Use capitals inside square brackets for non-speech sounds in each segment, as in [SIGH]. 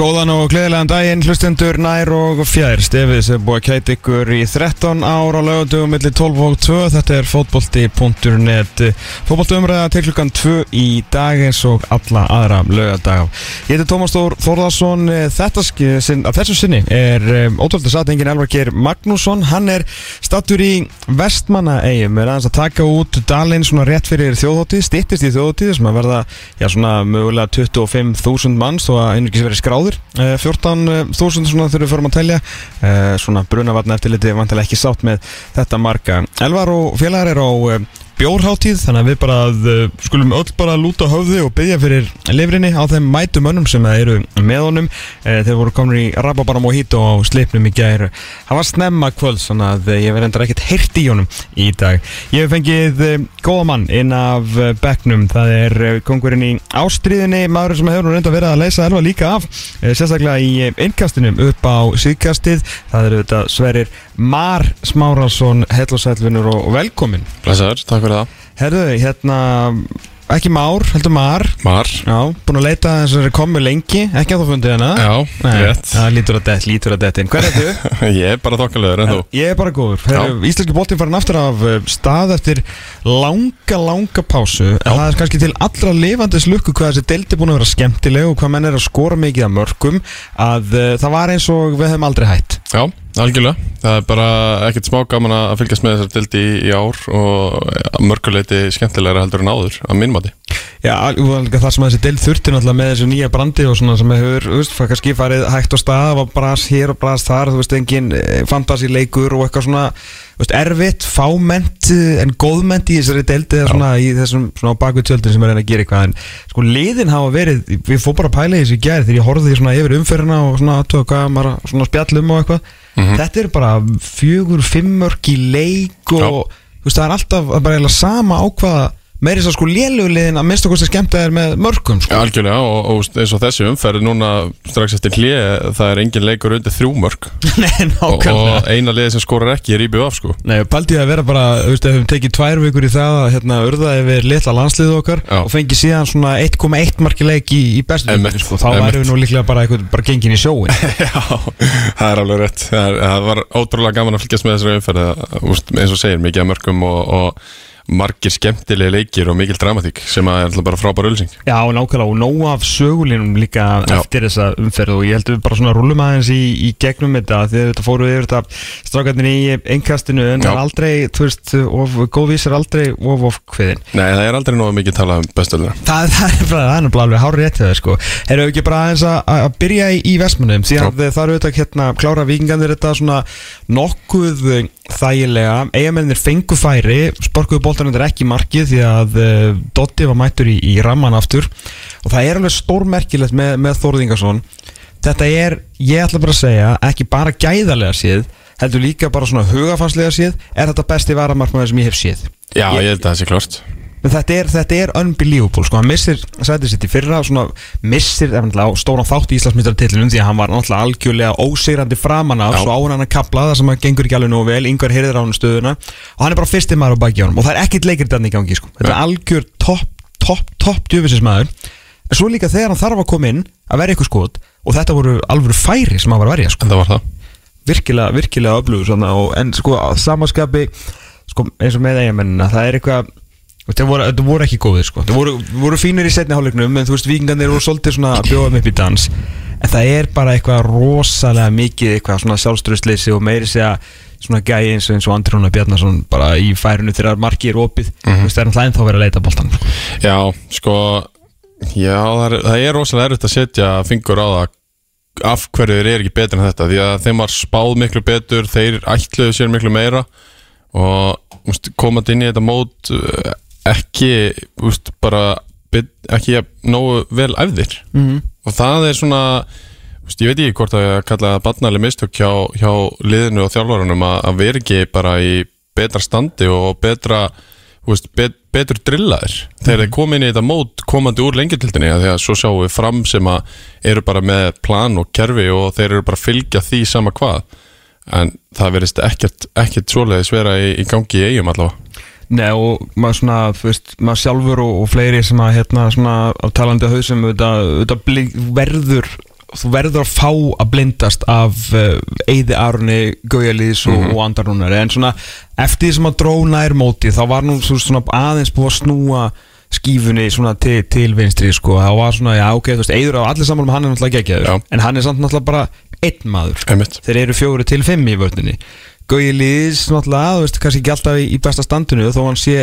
Góðan og gleðilegan daginn, hlustendur nær og fjær. Stefið sem búið að kæta ykkur í 13 ára lögadugum millir 12 og 2 Þetta er fótbolti.net Fótboltumræða til klukkan 2 í dag eins og alla aðra lögadag Ég heiti Tómas Þór Þórðarsson Þetta sinn, að þessu sinni er um, ótrúlega satt engin Elvar Geir Magnússon. Hann er stattur í Vestmannaeyjum. Er aðeins að taka út dalinn svona rétt fyrir þjóðhótið Stittist í þjóðhótið sem að verða já, svona mögulega 25.000 manns þó að einhverjum verið skráður 14.000 svona þurfum við förum að telja. Eh, svona brunavarna eftirliti vantilega ekki sátt með þetta marga Elvar og félagar er á eh, bjórháttíð þannig að við bara uh, skulum öll bara lúta höfði og byggja fyrir lifrinni á þeim mætu mönnum sem eru með honum. Uh, þeir voru komin í Rababaram og hít og sleipnum í gær. Það var snemma kvöld svona að uh, ég verði endar ekkert hirt í honum í dag. Ég hef fengið góða mann inn af bekknum. Það er kongurinn í ástriðinni maður sem hefur reynda verið að leysa elva líka af uh, sérstaklega í innkastinum upp á síðkastið. Það eru þetta Sverrir Mar Smáralsson hellosælvinur og takk fyrir það. Herðu, hérna, ekki Már, heldur Mar. Mar. Já, búin að leita þess að það komu lengi. Ekki að þú fundið hana Já, Nei, rétt. Það lítur að dett, lítur að dett inn Hver er þú? [LAUGHS] Ég er bara þokkalöður en þú. Ég er bara góður. Herðu, Íslenski boltinn farin aftur af uh, stað eftir langa, langa pásu. En það er kannski til allra lifandis lukku hvað þessi deildi búin að vera skemmtileg og hvað menn er að skora mikið af mörgum að uh, það var eins og við höfum aldrei hætt. Já, algjörlega. Það er bara ekkert smá gaman að fylgjast með þessar dildi í, í ár og mörguleiti skemmtilegra heldur en áður að minn mati Já, það sem að þessi deild þurfti náttúrulega með þessu nýja brandi og svona sem hefur, þú veist, kannski farið hægt á stað og bras hér og bras þar, þú veist, engin fantasileikur og eitthvað svona, þú veist, erfitt, fáment en góðment í þessari deild eða svona í þessum svona baku tjöldin sem er að gera eitthvað. En sko liðin hafa verið, við fórum bara að pæla þessu í gæri þegar ég horfði svona yfir umferðina og svona aðtöða hvað maður að- svona spjallum og eitthvað. Þetta er bara fjögur, fimmörk í leik og þú veist, það er alltaf bara eiginlega sama ákvaða meiri svo sko lélugliðin að minnst okkur sem skemmt er með mörgum sko. Já, algjörlega og, og eins og þessi umferð núna strax eftir hlið það er engin leikur undir þrjú mörg [LAUGHS] Nei, og, og eina liði sem skorar ekki er íbjöð af sko. Nei, paldi að vera bara, þú veist, ef við tekið tvær vikur í það að hérna urða yfir litla landsliðu okkar Já. og fengið síðan svona 1,1 markileik í, í bestu sko, þá værum við nú líklega bara, eitthvað, bara gengin í sjóin [LAUGHS] Já, það er alveg rétt. Það, er, það var ótrúlega gaman að fylgjast með þessari umferð að margir skemmtilegi leikir og mikil dramatík sem að er bara frábær ölsing Já, nákvæmlega, og nóg af sögulinum líka Já. eftir þessa umferð og ég held að við bara svona rúlum aðeins í, í gegnum þetta að þetta fóru yfir þetta strákarnir í einkastinu en það er aldrei, þú veist, of, góðvís er aldrei of of kviðin Nei, það er aldrei nógu mikið talað um bestöldina Það, [LAUGHS] það er bara, það er nefnilega alveg hár rétt hjá þér sko. Erum við ekki bara aðeins að, að byrja í, í Vestmannum því að það eru auðvitað hérna klára vikingandir þetta svona nokkuð þægilega. Eigamennir fengu færi sporkuðu boltanundir ekki markið því að uh, Dotti var mættur í, í ramman aftur. Og það er alveg stórmerkilegt með, með Þórð Ingarsson þetta er, ég ætla bara að segja ekki bara gæðarlega séð heldur líka bara svona hugafanslega séð er þetta besti varamarkmaður sem ég hef séð. Já, ég held að það sé klart Men þetta er, þetta er unbelievable sko, hann missir sætið sitt í fyrra svona, missir efnilega, á stóran þátt í Íslandsmyndartillunum því að hann var náttúrulega algjörlega ósegrandi framan af, svo á hann að kapla það sem að gengur ekki alveg nú vel, yngvar heyrðir á hann stöðuna og hann er bara fyrsti maður á baki á hann og það er ekkit leikir þannig í gangi sko. þetta er algjör topp, topp, topp djöfisismæður en svo líka þegar hann þarf að koma inn að verja eitthvað skot og þetta voru alvöru færi sem hann var að verja sko. Virkilega, virkilega öflugur svona, og, en sko samaskapi sko, og það voru, þetta voru ekki góðir sko. Það voru, voru fínir í setni hálfleiknum en þú veist vikingarnir voru svolítið svona að bjóða þeim upp í dans. En það er bara eitthvað rosalega mikið eitthvað svona sjálfströðsleysi og meiri segja svona gæi eins og eins og Andri Rúnar Bjarnason bara í færinu þegar marki er opið. Þú veist það er náttúrulega ennþá verið að leita boltan Já, sko Já, það er, það er rosalega erfitt að setja fingur á það af hverju þeir eru ekki betur en þetta því að þeim var spáð miklu betur þeir ætluðu sér miklu meira og komandi inn í þetta mót ekki úst, bara ekki jafn nógu vel æfðir. Mm -hmm. og það er svona úst, ég veit ekki hvort að ég kalla það barnaleg mistök hjá, hjá liðinu og þjálfarunum að, að vera ekki bara í betra standi og betra úst, bet, betur drillaðir. Þegar þeir koma inn í þetta mót komandi úr lengjatildinni þegar svo sjáum við fram sem að eru bara með plan og kerfi og þeir eru bara að fylgja því sama hvað. En það verðist ekkert, ekkert svoleiðis vera í, í gangi í eigum allavega Nei og maður svona, þú veist, maður sjálfur og, og fleiri sem að hérna svona á talandi á hausum verður þú verður að fá að blindast af uh, Eyði Arni, Gaujalís og, og Andarúnar en svona eftir því sem að dróna er móti þá var nú svo- svona aðeins búið að snúa skífunni svona til, til vinstri sko, það var svona, já ok, þú veist Eyður á allir saman um hann er náttúrulega geggjaður. En hann er samt náttúrulega bara einn maður. Einmitt. þeir eru fjóri til fimm í vörninni Gauji Lýðis náttúrulega, þú veist, kannski ekki alltaf í, í besta standinu þó hann sé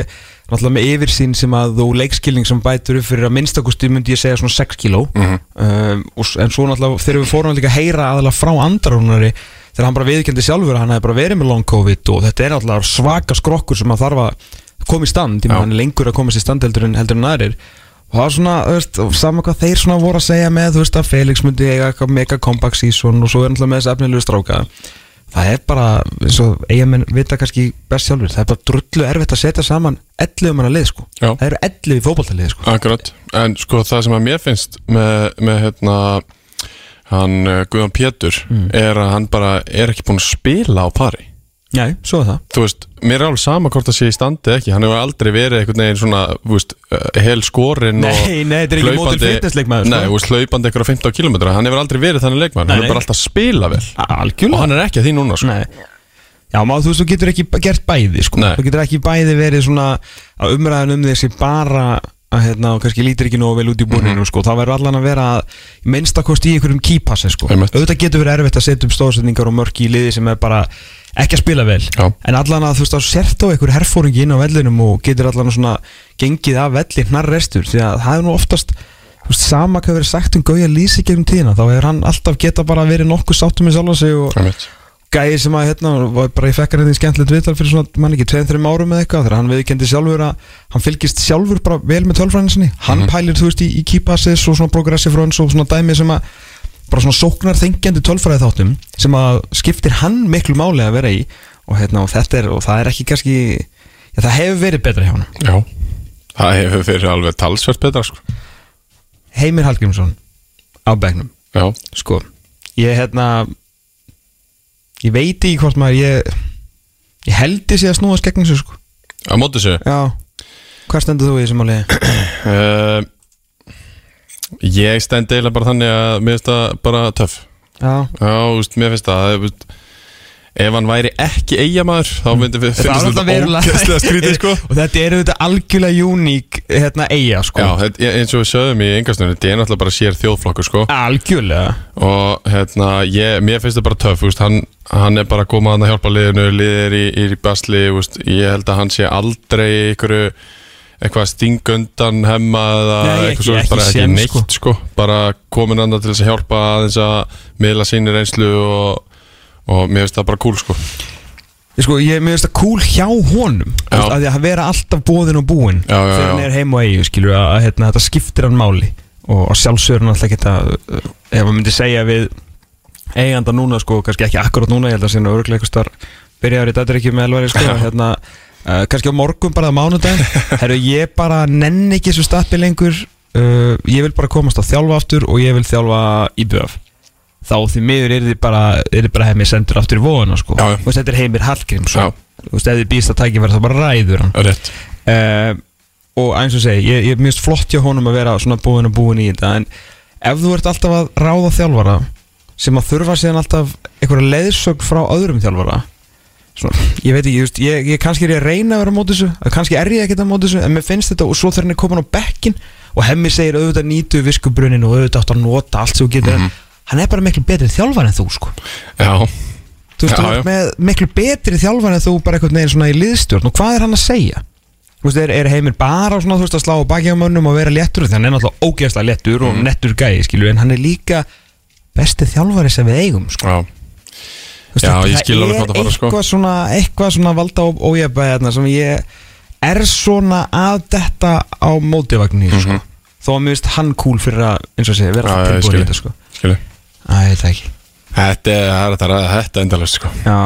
náttúrulega með yfirsýn sem að þú leikskilning sem bætur upp fyrir að minnstakosti myndi ég segja svona 6 kíló. Um, og, s- en svo náttúrulega þegar við fórum líka að heyra aðalega frá andarunari þegar hann bara viðkendi sjálfur að hann hefði bara verið með long covid og þetta er náttúrulega svaka skrokkur sem að þarf að koma í stand, Já. meina hann er lengur að komast í stand heldur en, heldur en aðrir. Og það var svona, þú veist, og sama hvað þeir svona voru að segja með, þú veist, að Felix myndi eiga mega comeback season og svo er náttúrulega með þessi efnilegu stráka það er bara, eins og eigamenn vita kannski best sjálfur, það er bara drullu erfitt að setja saman 11 manna lið, sko Já. það eru 11 fótballtalið, sko Akkurat, en sko það sem að mér finnst með, með hérna hann uh, Guðan Pétur Mm. er að hann bara er ekki búinn að spila á pari Nei, svo er það. Þú veist, mér er alveg sama hvort það sé í standi ekki, hann hefur aldrei verið einhvern veginn svona, þú veist, uh, hel skorinn og Nei, nei, þetta er ekki mótil fitnessleikmaður, sko. Nei, þú veist, hlaupandi eitthvað 15 km hann hefur aldrei verið þannig leikmaður, hann er bara alltaf að spila vel. Og Algjörlega. Hann er ekki að því núna, sko. Nei. Já, má, þú veist, þú getur ekki gert bæði, sko. Nei. Þú getur ekki bæði verið svona að umræðan um þessi bara að hérna, og kannski lítir ekki nógu vel út í búninu, sko Það verður allan að vera að í minnstakost í einhverjum kýpassi, sko. Auðvitað getur verið erfitt að setja upp stóðsetningar og mörk í liði sem er bara ekki að spila vel Já. En allan að, þú veist, þá sért á einhver herfóringi inn á vellinum og getur allan að gengið af velli hnar restur Því að það er nú oftast Þú veist, sama hvað verið sagt um Gauja Lýsi gegnum tíðina þá er hann alltaf geta bara verið nokkuð sáttum með sjálfa sig og, Einmitt. Gæði sem að hérna var bara ég fekk hann hérna í skemmtilegt viðtal fyrir svona mann ekki 2-3 árum eða eitthvað þegar hann viðkendi sjálfur að hann fylgist sjálfur bara vel með tölfræðinu sinni. Hann pælir þú veist í, í key passes og svona progressive runs og svona dæmi sem að bara svona sóknar þengjandi tölfræði þáttum sem að skiptir hann miklu máli að vera í og hérna og þetta er og það er ekki kannski já, það hefur verið betra hjá hann Já, það hefur verið alveg talsvert betra, sko. Heimir Hallgrímsson á begnum Já, sko ég hérna ég veit ekki hvort maður ég ég held ég sé að snúast gegn þessu sko. Á móti sig Já. Hvað stendur þú í þessum máli? uh, Ég stend eiginlega bara þannig að mér finnst það bara töff. Já. Já, þú veist, mér finnst það þú veist, Ef hann væri ekki eigamæður þá myndi við Það finnst var þetta ógeðslega skrítið sko. [LAUGHS] Og þetta eru þetta algjörlega uník hérna eiga sko. Já, þetta, eins og við sögum í engastunni þetta er náttúrulega bara sér þjóðflokkur sko. Algjörlega. Og hérna, ég, mér finnst það bara töff þú veist, hann, hann er bara að koma að hjálpa liðinu liðir í, í basli veist, ég held að hann sé aldrei ykkur eitthvað stingundan hemma eða Nei, eitthvað ekki- svo ekki bara ekki neitt sko. bara komin andan til þess að hjálpa aðeins að miðla síni reynslu og, og mér finnst það bara cool sko. Sko, ég mér finnst það cool hjá honum veist, að því að vera alltaf bóðin og búin Já, já, þegar já. hann er heim og eigi skilur að, að hérna, þetta skiptir hann máli. Og að sjálfsögur hann alltaf geta uh, ef hann myndi segja við eiganda núna sko, kannski ekki akkurat núna ég held að sinna örglega eitthvað starf byrjaður í ekki með elvari sko, hérna, uh, [LAUGHS] kannski á morgun bara á mánudaginn herru ég bara nenn ekki þessu stappi lengur. Uh, ég vil bara komast á þjálfa aftur og ég vil þjálfa í BF þá því miður er þið bara, bara heimir sendur aftur í vóðuna sko. Og þetta er heimir þú veist, ef þið býst að tækja verða þá bara ræður hann. Uh, og eins og segi, ég, ég er mjög flott hjá honum að vera svona búin og búin í þetta en ef þú ert alltaf að ráða þjálfara sem að þurfa síðan alltaf einhverja leiðsögn frá öðrum þjálfara svona, ég veit ekki, just, ég, ég kannski er ég að reyna að vera á móti þessu, að kannski er ég ekkert á móti þessu en mér finnst þetta og svo þegar hann er komin á bekkin og hemmi segir auðvitað nýtu viskubrunin og auðvitað átt að nota allt sem þú getur hann er bara miklu betri þjálfar en þú sko. Já, þú veist, þú ert með miklu betri þjálfar en þú bara einhvern veginn svona í liðstjórn. Og hvað er hann að segja? Þú veist, er, er heimir bara svona, þú veist, að slá baki á mönnum og vera léttur? Þannig hann er náttúrulega ógeðslega léttur og nettur gæi, skilju, en hann er líka besti þjálfari sem við eigum, sko. Já, veist, Já, ég skil alveg hvað það fara, sko. eitthvað svona, eitthvað svona valda og ójabæði hérna sem ég er svona að detta á mótivagninni, sko. Mhm. þó að mér finnst hann cool fyrir að, eins og segja, vera það tilbúin í þetta, sko. Skilu Æ, ég það ekki. Þetta er, er þetta, þetta endalust sko. Já,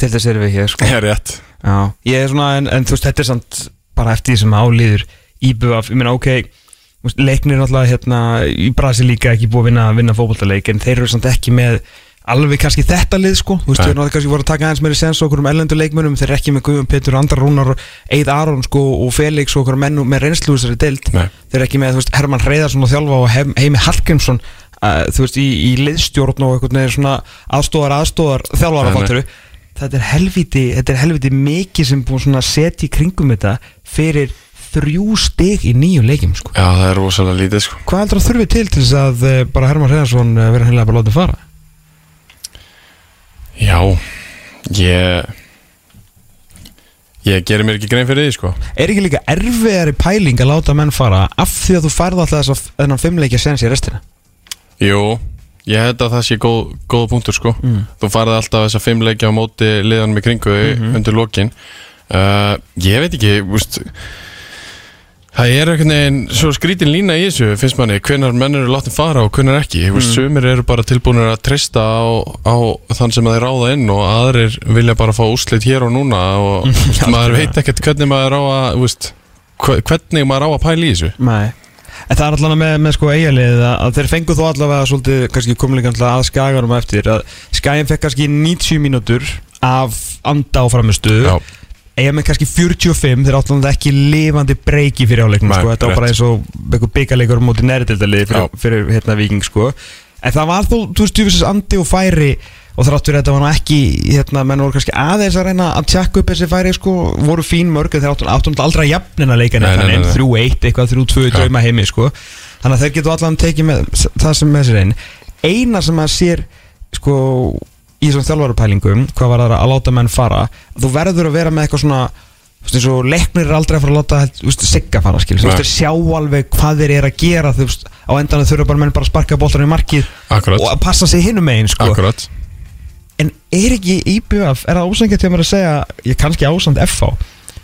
til þess erum við hér, sko. Það er rétt. Já, ég er svona, en, en þú veist, þetta er samt bara eftir því sem álýður íbjöf, ég meina, ok, leiknir náttúrulega hérna í Brasilíka ekki búið að vinna, vinna fótboltaleik, en þeir eru samt ekki með alveg kannski þetta lið, sko, þú veist, þeir eru náttúrulega kannski voru að taka aðeins meiri sens okkur um ellendu leikmönum, þeir eru ekki með Guðum Pétur, Andar Rúnar, Eid Aron, sko, og Felix og okkur menn með deild, Nei. þeir eru ekki með, þú veist, Herman Hreiðarsson að þjálfa og Heim, Heimi Hallgrímsson þú veist, í, í liðstjórn og einhvern veginn svona aðstóðar aðstóðar þjálfara Nei, nei. fatturu þetta er helviti, þetta er helviti mikið sem búin svona að setja í kringum þetta fyrir þrjú stig í nýju leikjum sko. Já, það er rosalega lítið sko Hvað heldur að þurfi til til þess að uh, bara Herman Hreðarsson uh, vera hennilega bara látið fara? Já, ég Ég gerir mér ekki grein fyrir því sko Er ekki líka erfiðari pæling að láta menn fara af því að þú færð alltaf þess að þennan fimmleikja sens í restina? Jú, ég held að það sé góð, góð punktur sko Mm. Þú farið alltaf þess að fimm leikja á móti liðanum í kringu Mhm. undir lokin uh, Ég veit ekki, úst Það er einhvern veginn svo skrítin lína í þessu finnst manni, hvenar menn eru látið fara og hvenar ekki mm. Mhm. Sumir eru bara tilbúinir að treysta á, á þann sem þeir ráða inn og aðrir vilja bara fá úrslit hér og núna og [LAUGHS] úst, maður veit ekkert hvernig maður úst, hvernig maður á að pæla í þessu Nei En það er allavega með, með sko eigalið að, þeir fengu þó allavega svolítið kannski komlinga að skaganum á eftir að skagin fekk kannski 90 mínútur af anda á framistuðu Já, eiga með kannski 45 þeir áttu ekki lifandi breyki fyrir áleiknum sko. þetta var bara eins og byggarleikur mútið næriðildalið fyrir, Já. fyrir hérna viking sko. en það var þó, þú veist, djúfisins andi og færi og þrátt fyrir þetta var nú ekki hérna, menn voru kannski aðeins að reyna að tjekka upp þessi færi sko, voru fín mörg en þeir áttu, áttu aldrei að jafnina leikan Nei, nei, nei, nei. 3-1, eitthvað 3-2 í Já. drauma heimi sko. þannig að þeir getur allan tekið með það sem með sér einn eina sem að sér sko, í þessum þjálfarupælingum hvað var það að láta menn fara þú verður að vera með eitthvað svona og leiknir er aldrei að fara að láta sigga fara, skil, þú veist, sjá alveg hvað þeir eru að gera, þú veist, á endan þurfa bara menn bara að sparka boltan í markið akkurat, og að passa sig hinum megin, sko akkurat en er ekki IBF, er það ósangett hjá mér að segja, ég kannski ásand FH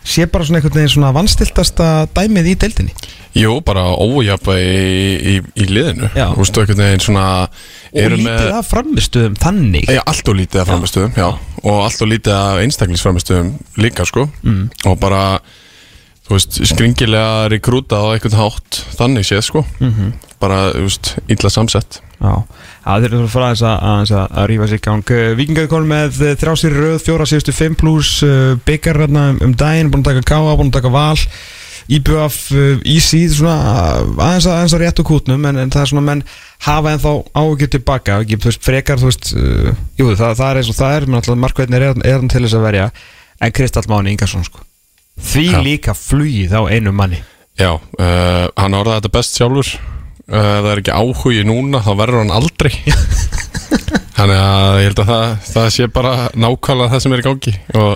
sé bara svona einhvern veginn svona vanstiltasta dæmið í deildinni Jú, bara ójafna í, í, í liðinu Já. Þú veist, einhvern veginn svona og lítið með, af framistuðum þannig Já, allt og lítið af framistöðum, já. Og allt og lítið af einstaklingsframistöðum líka, sko mm. Og bara, þú veist, skringilega rekrúta á einhvern hátt Þannig séð, sko. Mm Bara, þú veist, illa samsett. Já, það þeir eru að fara aðeins að, að, að rífa sér í gang. Víkingar konum með þrjá sér röð, fjóra síðustu 5 pluss uh, byggar hérna um, um daginn, búin að taka káa, búin að taka val. Íbjöf uh, í síð svona aðeins að, aðeins að rétt úr kútnum en, en það er svona menn hafa ennþá áhugjur tilbaka ekki, þú veist, frekar, þú veist uh, jú, það, það er eins og það er, menn alltaf markveðin er, er hann til þess að verja. En Kristall Máni Ingarsson sko því Já. líka flugið á einu manni. Já, uh, hann orðaði þetta best sjálfur. Uh, Það er ekki áhugi núna, þá verður hann aldrei. [LAUGHS] Þannig að ég held að það, það sé bara nákvæmlega það sem er í gangi. Og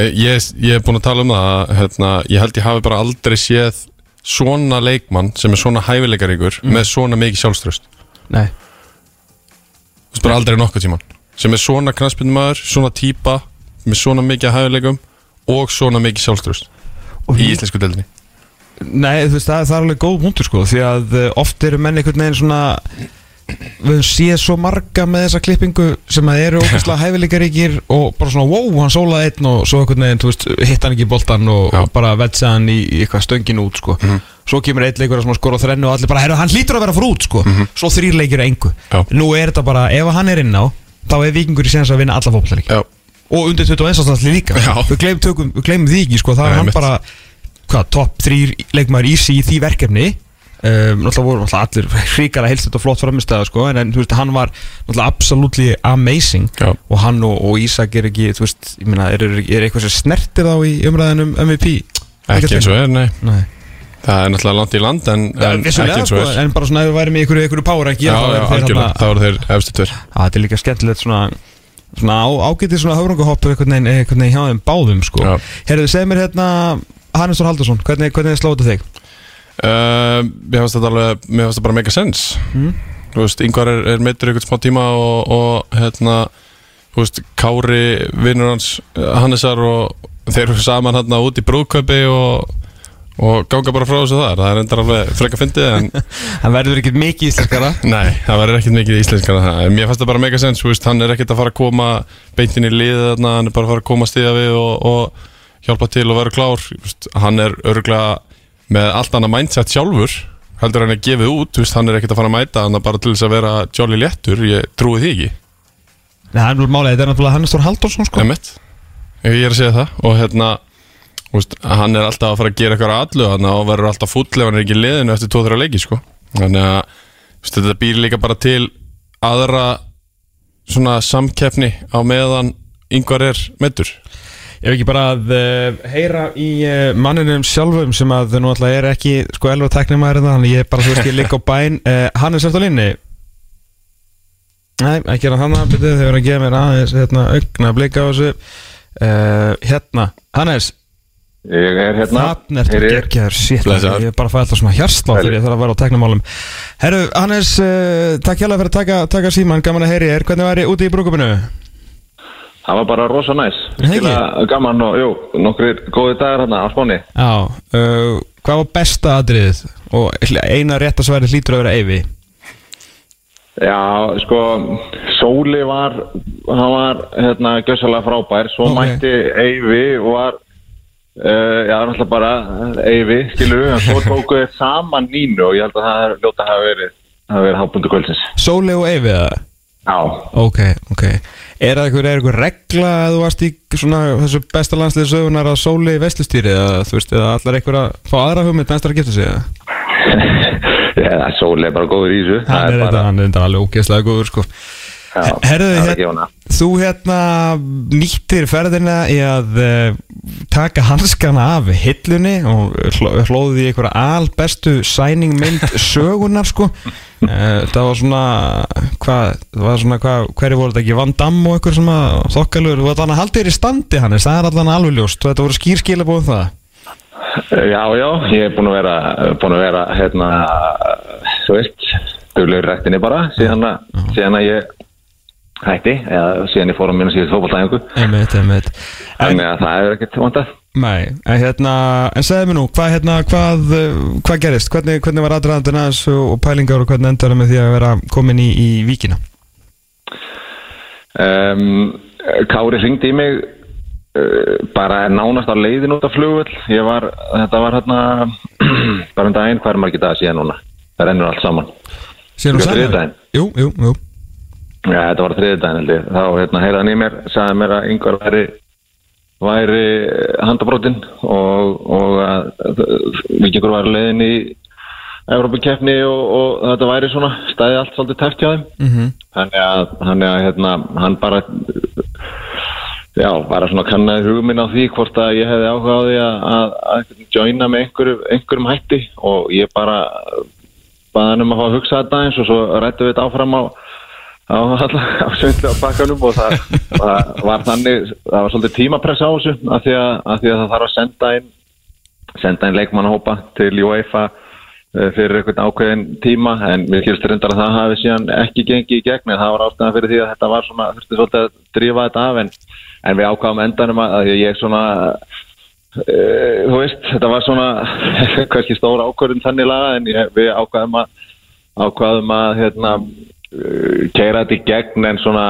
eh, ég, ég er búin að tala um það hérna, Ég held ég hafi bara aldrei séð svona leikmann sem er svona hæfileikaríkur með svona mikið sjálfströst Nei, Þú veist bara aldrei nokkuð tíman Sem er svona knaspindumæður, svona típa með svona mikið hæfileikum og svona mikið sjálfströst í íslensku deildinni. Nei, þú veist, það, það er alveg góð punktur sko Því að uh, oft eru menn einhvern veginn svona Við höfum séð svo marga með þessa klippingu Sem að eru [LAUGHS] ógæslega hæfileikaríkir Og bara svona, wow, hann sólaði einn Og svo einhvern veginn, þú veist, hitt hann ekki í boltan Og, og bara vetsa hann í, í eitthvað stöngin út sko. Mhm. Svo kemur eitt leikur að skora þrennu Og allir bara, herru, hann hlýtur að vera frá út sko. Svo þrýr leikir engu. Já. Nú er þetta bara, ef hann er inn á Þá er vikingur í séns að vinna alla Já, og undir 21. allir líka. Já. við við gleymum því ekki sko, það er hann einmitt. bara hvað, topp þrýr leikmaður í sig í því verkefni? Um, náttúrulega voru náttúrulega allir hríkara heilstætt og flott framistæða sko, en, en veist, hann var náttúrulega absolutely amazing. Já, og hann og, og Ísak er ekki veist, meina, er, er, er eitthvað sem snertir þá í umræðinum MVP ekki eins og er, nei. Nei. Það er náttúrulega land í land en, Ja, en ekki eins sko, og er. en bara svona ef við værim í einhverju, einhverju power rank Já, já, algjörlega, þá eru þeir efstu tver að þetta er líka skemmtilegt svona svona ágætið svona höfrungahopp einhvern veginn, einhvern veginn hjá þeim báðum sko. Já. Herðu, segð mér hérna Hannes Þór Haldursson, hvernig, hvernig slóðu þig? uh, Mér finnst þetta alveg, mér finnst þetta bara mega sens Mm. Þú veist, yngvar er, er meittur ykkur smá tíma og, og hérna, þú veist, Kári vinnur hans eh, Hannesar og þeir eru saman hérna út í brúðkaupi og, og ganga bara frá þessu þar það er endar alveg freka fyndið en [LAUGHS] Hann verður ekkert mikið íslenskara. Nei, það verður ekkert mikið íslenskar en það En mér fannst það bara mega sens, þú veist, hann er ekkert að fara að koma beintin í liðið þarna, hann er bara að fara að koma stíða við og, og hjálpa til og vera klár veist, hann er örgulega með allt annað mindset sjálfur heldur hann að gefið út, veist, hann er ekkert að fara að mæta hann bara til þess að vera jolly léttur ég trúi því ekki, Nei, hann er er náttúrulega Hannes Þór Haldursson sko. ég er að segja það og hérna þú veist, hann er alltaf að fara að gera eitthvað allu hann og verður alltaf fúll ef hann er ekki liðinu eftir 2-3 leiki sko. þannig að Vist, Þetta býr líka bara til aðra svona samkeppni á meðan yngvar er meittur Ef ekki bara að uh, heyra í uh, manninum sjálfum sem að nú alltaf er ekki sko elva teknimæður en þannig ég er bara þú veist ég líka á bæn. Uh, Hann er sért á linni Nei, ekki hann þannig að byrja þau verður að gefa mér aðeins hérna augna að blika á þessu. Hérna, Hannes Ég er hérna Þannig ertu Heyri- geggjaður, shit. Ég er bara að fæða alltaf svona hjarslá þegar ég þarf að vera á teknimálum Herru, Hannes, uh, takk hjálpa fyrir að taka, taka síman, gaman að heyri þér Hvernig væri úti í brúkuminu? Það var bara rosa næs? Skila gaman og, jú, nokkri góði dagar hérna á Spáni Já, uh, hvað var besta atriðið? Og eina réttasværi hlýtur að vera Eyvi Já, sko, Sóli var, hann var, hérna, gjössalega frábær Svo Ok. mætti Eyvi og var, uh, já, náttúrulega bara Eyvi, skilur við En svo tóku þeir saman nínu og ég held að það er ljóta að hafa verið, hafa verið hábundu kvöldsins. Sóli og Eyvi eða? Já, Ok, ok. Er það einhver, er einhver regla að þú varst í svona þessu besta landslið sögunar að Sóli veslustýri eða þú veist, eða allar einhver að fá aðra hugmynd næstar að gifta sig eða? [LAUGHS] Já, Sóli er bara góður í þessu. Hann er þetta, hann er þetta alveg ógeðslega góður sko Herðu, er Þú hérna nýttir ferðina í að uh, taka hanskana af hillunni og hló, hlóði í einhverja albestu sæningmynd [LAUGHS] sögunar sko. Uh, það var svona hvað, hvað, hverju voru þetta ekki Van Damme og einhver svona þokkalur þú veit hann að halda þér í standi Hannes, það er allan alveg ljóst. Þetta voru skýrskila búin það. Já, já, ég er búin að vera, búin að vera hérna, þú veist, duglegur rættinni bara, síðan að, síðan að ég hætti, eða síðan ég fór á minna síðan en, þannig að það er ekkert vantað. nei, en hérna en segðu mér nú, hvað hérna, hvað uh, hvað gerist, hvernig, hvernig var aðdraðandinn aðeins og, og pælingar og hvernig endar með því að vera komin í, í víkina Um, Kári hringdi í mig uh, bara nánast á leiðin út af flugvöll, ég var, þetta var hérna, [CLEARS THROAT] bara um daginn, hvað er margir dagar síðan núna? Það rennur allt saman. Síðan sagðir? þriðjudaginn. Jú, jú, jú Já, þetta var þriðdæðin held ég. Þá hérna, heyrði hann í mér, sagði mér að yngvar væri, væri handabrótin og, og að vikingur var leiðin í Európa-keppni og, og þetta væri svona, stæði allt svolítið tæft hjá þeim. mm Þannig að, þannig að hérna, hann bara, já, bara svona kannaði hugminn á því hvort að ég hefði áhuga á því að, að, að joina með einhverjum, einhverjum hætti og ég bara baði hann um að fá að hugsa þetta eins og svo rættu við þetta áfram á á, á svindli á bakkanum og það, það var þannig það var svolítið tímapress á þessu af því því að það þarf að senda inn senda inn leikmannahópa til UEFA eh, fyrir einhvern ákveðin tíma en mér kýrst reyndar að það hafi síðan ekki gengið í gegn en það var ástæðan fyrir því að þetta var svona þurfti svolítið að drífa þetta af en, en við ákvaðum endanum að, ég svona uh, þú veist, þetta var svona [LAUGHS] kannski stóra ákvörðun þannig laga en ég, við ákvaðum að ákvaðum að hérna, keira þetta í gegn en svona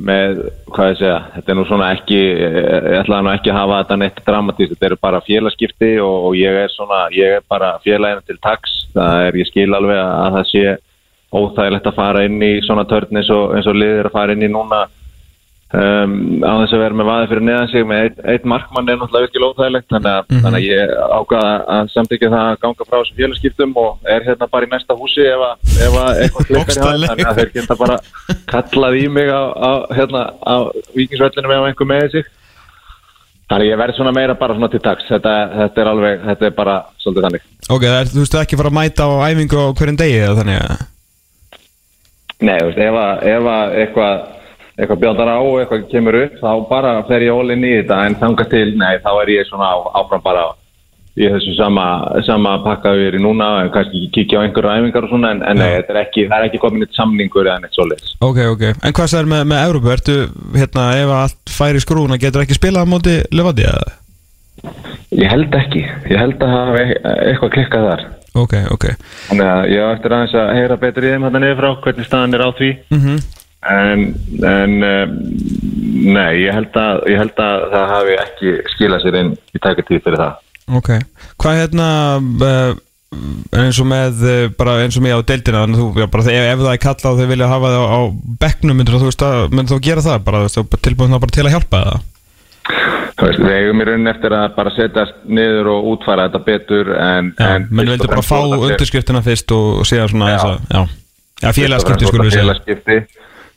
með, hvað ég segja, þetta er nú svona ekki, ég ætlaði nú ekki að hafa þetta neitt dramatísk, þetta eru bara félagskipti og, og ég er svona, ég er bara félagina til taks, það er, ég skil alveg að það sé óþægilegt að fara inn í svona törn eins og, eins og liðir að fara inn í núna um, á þess að vera með vaði fyrir neðan sig með eitt, eitt markmann er náttúrulega virkilega óþægilegt þannig að, Mhm. þannig að ég ákvaða að samtíkja það að ganga frá þessu félagskiptum og er hérna bara í næsta húsi ef að, ef að eitthvað klikkar hjá þannig að þeir geta bara kallað í mig á, á, hérna, á vikingsvellinu ef einhver meði sig. Þannig að ég verð svona meira bara svona til taks þetta, þetta er alveg, þetta er bara svolítið þannig. Ok, er, þú veist ekki fara að mæta á æfingu á hverjum degi eða þannig að Nei, veist, ef, ef að eitthvað eitthvað bjóndar á og eitthvað kemur upp þá bara fer ég all inn í þetta en þangað til, nei, þá er ég svona áfram bara í þessu sama, sama pakka við erum núna kannski kíkja á einhverju æfingar og svona en, en nei, er ekki, það er ekki komin eitt samningur eða neitt svoleiðis. Ok, ok, en hvað það er með, með Európa? Ertu, hérna, ef allt færi skrúna getur ekki spilað á móti Levandi eða? Ég held ekki, ég held að hafa e- eitthvað klikkað þar. Ok, ok Þannig að ég á eftir aðeins að heyra betur í þeim hann niður frá hvernig staðan er á því mm en, en um, nei, ég held, að, ég held að það hafi ekki skilað sér inn í tækatíð fyrir það. Ok, hvað hérna uh, eins og með uh, bara eins og mig á deildina þú, já, bara, ef, ef það er kallað og þau vilja hafa það á, á bekknum myndir þú myndir þú gera það bara, tilbúin þá bara til að hjálpa það veist, við eigum í raunin eftir að bara setjast niður og útfæra þetta betur en, Já, en menn og bara fá undirskriftina fyrst og, og síðan svona Já. já, Já, félagaskipti skulum við segja.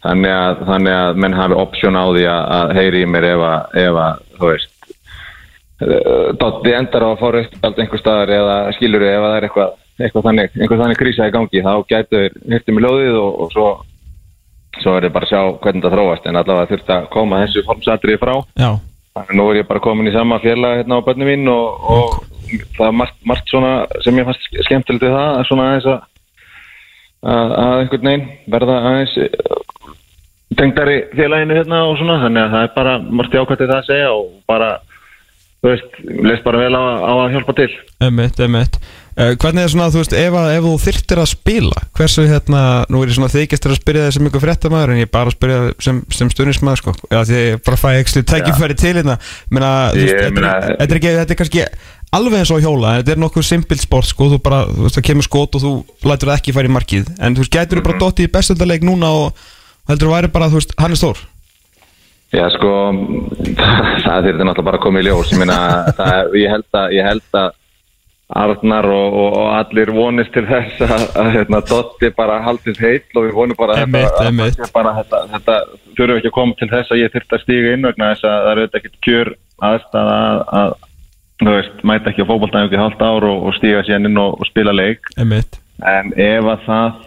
Þannig að, þannig að menn hafi option á því að, að heyri í mér ef að, ef að þú veist uh, Dotti endar á að fá raukt einhver staðar eða skilur ef að það er eitthvað, eitthvað þannig, einhver þannig krísa í gangi þá gætu þeir hirti með ljóðið og, og svo svo er þið bara að sjá hvernig það þróast en allavega þurft að koma þessu formsatriði frá. Já, Þannig nú er ég bara komin í sama félag hérna á bönni mín og, og það er margt, margt svona sem ég fannst skemmtilegt við það, svona aðeins að, að, að einhvern veginn verða aðeins eh, tengdari félaginu hérna og svona, þannig að það er bara margt jákvæmt það að segja og bara, þú veist, leist bara vel á, á að hjálpa til. Emmett, emmett uh, Hvernig er svona, þú veist, ef, að, ef þú þyrftir að spila Hversu, hérna, nú er ég svona þykistur að spyrja þig sem ykkur fréttamaður En ég er bara að spyrja þig sem, sem stuðnismæður, sko. Eða því ég bara fæ ekki tækifæri til hérna. Meina, þú veist, þetta er, þetta er ekki, þetta er kannski alveg eins og hjóla Þetta er nokkuð simpil sport, sko Þú bara, þú veist, það kemur skot og þú lætur það ekki færi í markið. En þú veist, gætur þú bara dottið í bestöldarleik núna og heldur þú væri bara, þú veist, hann er stór? Já, sko, [LAUGHS] það, þurfti náttúrulega bara að koma í ljós. Ég meina, [LAUGHS] það, ég held að, ég held að Arnar og, og, og allir vonist til þess að, hérna, Dotti bara haldist heill og við vonum bara þetta, þetta, þetta þurfum ekki að koma til þess að ég þurfti að stíga inn vegna þess að það eru auðvitað ekkert kjör aðstæða að, að veist, mæta ekki á fótboltæðingu í halvt ár og, og stíga sér inn og, og spila leik. Emmett en ef að það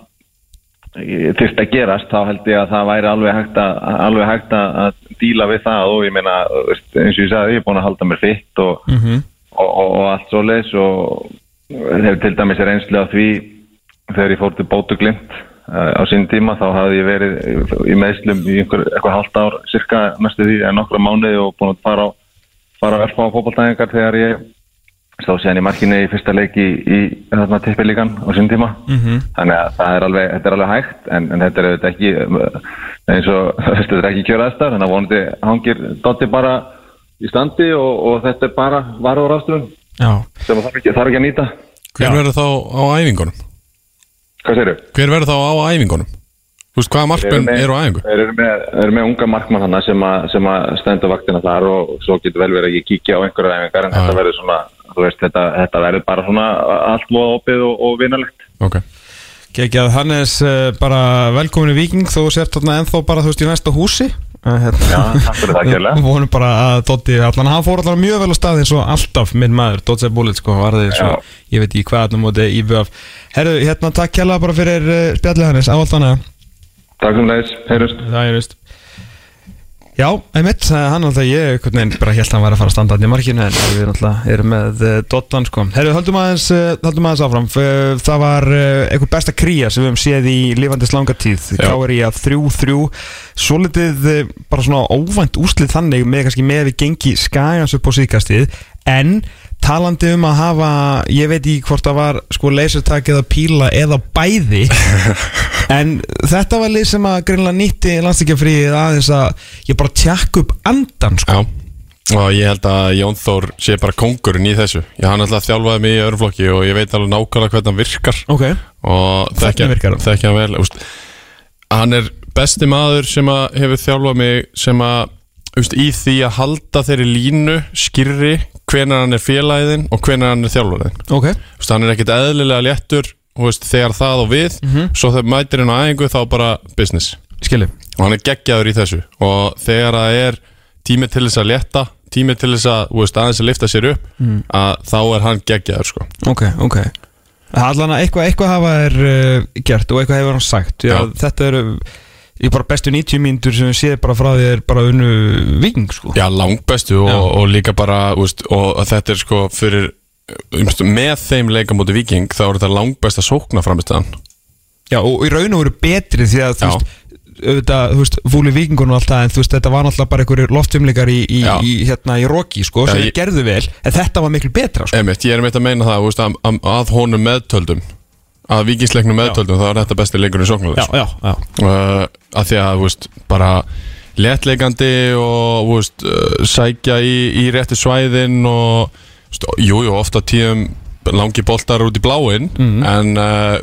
þurft að gerast þá held ég að það væri alveg hægt að, alveg hægt að díla við það og ég meina eins og ég sagði, ég er búin að halda mér fitt og, mm og, og, og allt svo leis og hefur til dæmis reynslu á því þegar ég fór til Bótuglimt uh, á sín tíma þá hafði ég verið í- meðslum í einhver, eitthvað halvt ár cirka næstu því en nokkra mánuði og búin að fara á, fara á örfá fótballtæðingar þegar ég stóð séðan í markinu í fyrsta leik í, í þarna tippilíkan á sín tíma Mhm. þannig að það er alveg, þetta er alveg hægt en, en þetta er auðvitað ekki uh, eins og [LAUGHS] þetta er ekki kjöraðstar þannig að vonandi hangir Dotti bara í standi og, og þetta er bara varur ástrun Já, sem þarf ekki, þarf ekki að nýta Hver verður þá á æfingunum? Hvað segirðu? Hver verður þá á æfingunum? Þú veist, hvaða markmenn eru á æfingu? Þeir eru með, eru með unga markmann hana sem, að- sem að stendur vaktina þar og svo getur vel verið að ég kíkja á einhverja æfingar en Já. þetta verður svona, þú veist, þetta, þetta verður bara svona allt voða opið og, og vinalegt. Ok, Gekjað, Hannes uh, bara velkomin í Viking þú sért þarna ennþá bara þú veist í næsta húsi uh, hérna. Já, takk fyrir það, kjærlega. Við vonum bara að Dotti allan, hann fór allan mjög vel á stað eins og alltaf minn maður, Dotti Bullet sko, varði eins og, ég veit ekki hvað allan móti í VF Herru, hérna takk kjalla bara fyrir uh, spjallið Hannes, ávallt hana Takk sem leiðis, heyrust. Það er veist Já, einmitt, eh, hann alltaf ég veginn bara held að hann væri að fara að standa hann í markinu en við alltaf erum með uh, Dottan sko. Herru, höldum aðeins, uh, höldum aðeins áfram. F- Það var uh, einhver besta kría sem við höfum séð í lifandis langa tíð í að 3-3 Svolítið uh, bara svona óvænt úslið þannig með kannski með við gengi skæjans upp á síkastið En talandi um að hafa, ég veit ekki hvort það var sko leysertak eða píla eða bæði. [LAUGHS] En þetta var lið sem að greinlega nýtti landstíkjafríið aðeins að ég bara tjakk upp andan sko. já. Og ég held að Jón Þór sé bara kongurinn í þessu. Ég hann alltaf þjálfaði mig í örflokki og ég veit alveg nákvæmlega hvernig hann virkar. Ok, og þekkja hann? vel úst, hann er besti maður sem að hefur þjálfað mig sem að úst, í því að halda þeirri línu skýrri hvenar hann er félagðinn og hvenar hann er þjálfariðinn ok. Úst, hann er ekkit eðlilega léttur úst, þegar það og við. Svo þegar mætir hann á æfingu þá bara business. Skilji. Og hann er geggjaður í þessu. Og þegar það er tími til þess að létta tími til þess að úst, aðeins að lifta sér upp að þá er hann geggjaður sko. Ok, ok. Allan að eitthvað, eitthvað hafa er uh, gert og eitthvað hefur hann sagt. Já, Já. Þetta eru í bara bestu 90 mínútur sem við séð bara frá því er bara unnu viking sko. Já, langbestu og, Já. og líka bara úst, og þetta er sko fyrir umstu, með þeim leika múti viking þá er þetta langbesta sókna framistöðan Já, og í raun og veru betri því að þú veist auðvitað, þú veist, fúli vikingun og allt það en þú veist, þetta var náttúrulega bara einhverjir loftumleikar í, í, í, hérna, í Rocky, sko, Já, sem ég- gerðu vel en þetta var miklu betra, sko. Emitt, ég er meitt að meina það úst, að, að, að honum meðtöldum að vikingsleiknum meðtöldum þá er þetta besti leikur í sóknulegs uh, að því að úst, bara léttleikandi og úst, uh, sækja í, í réttu svæðin og úst, jú, jú, ofta tíðum langi boltar út í bláin Mhm. en uh,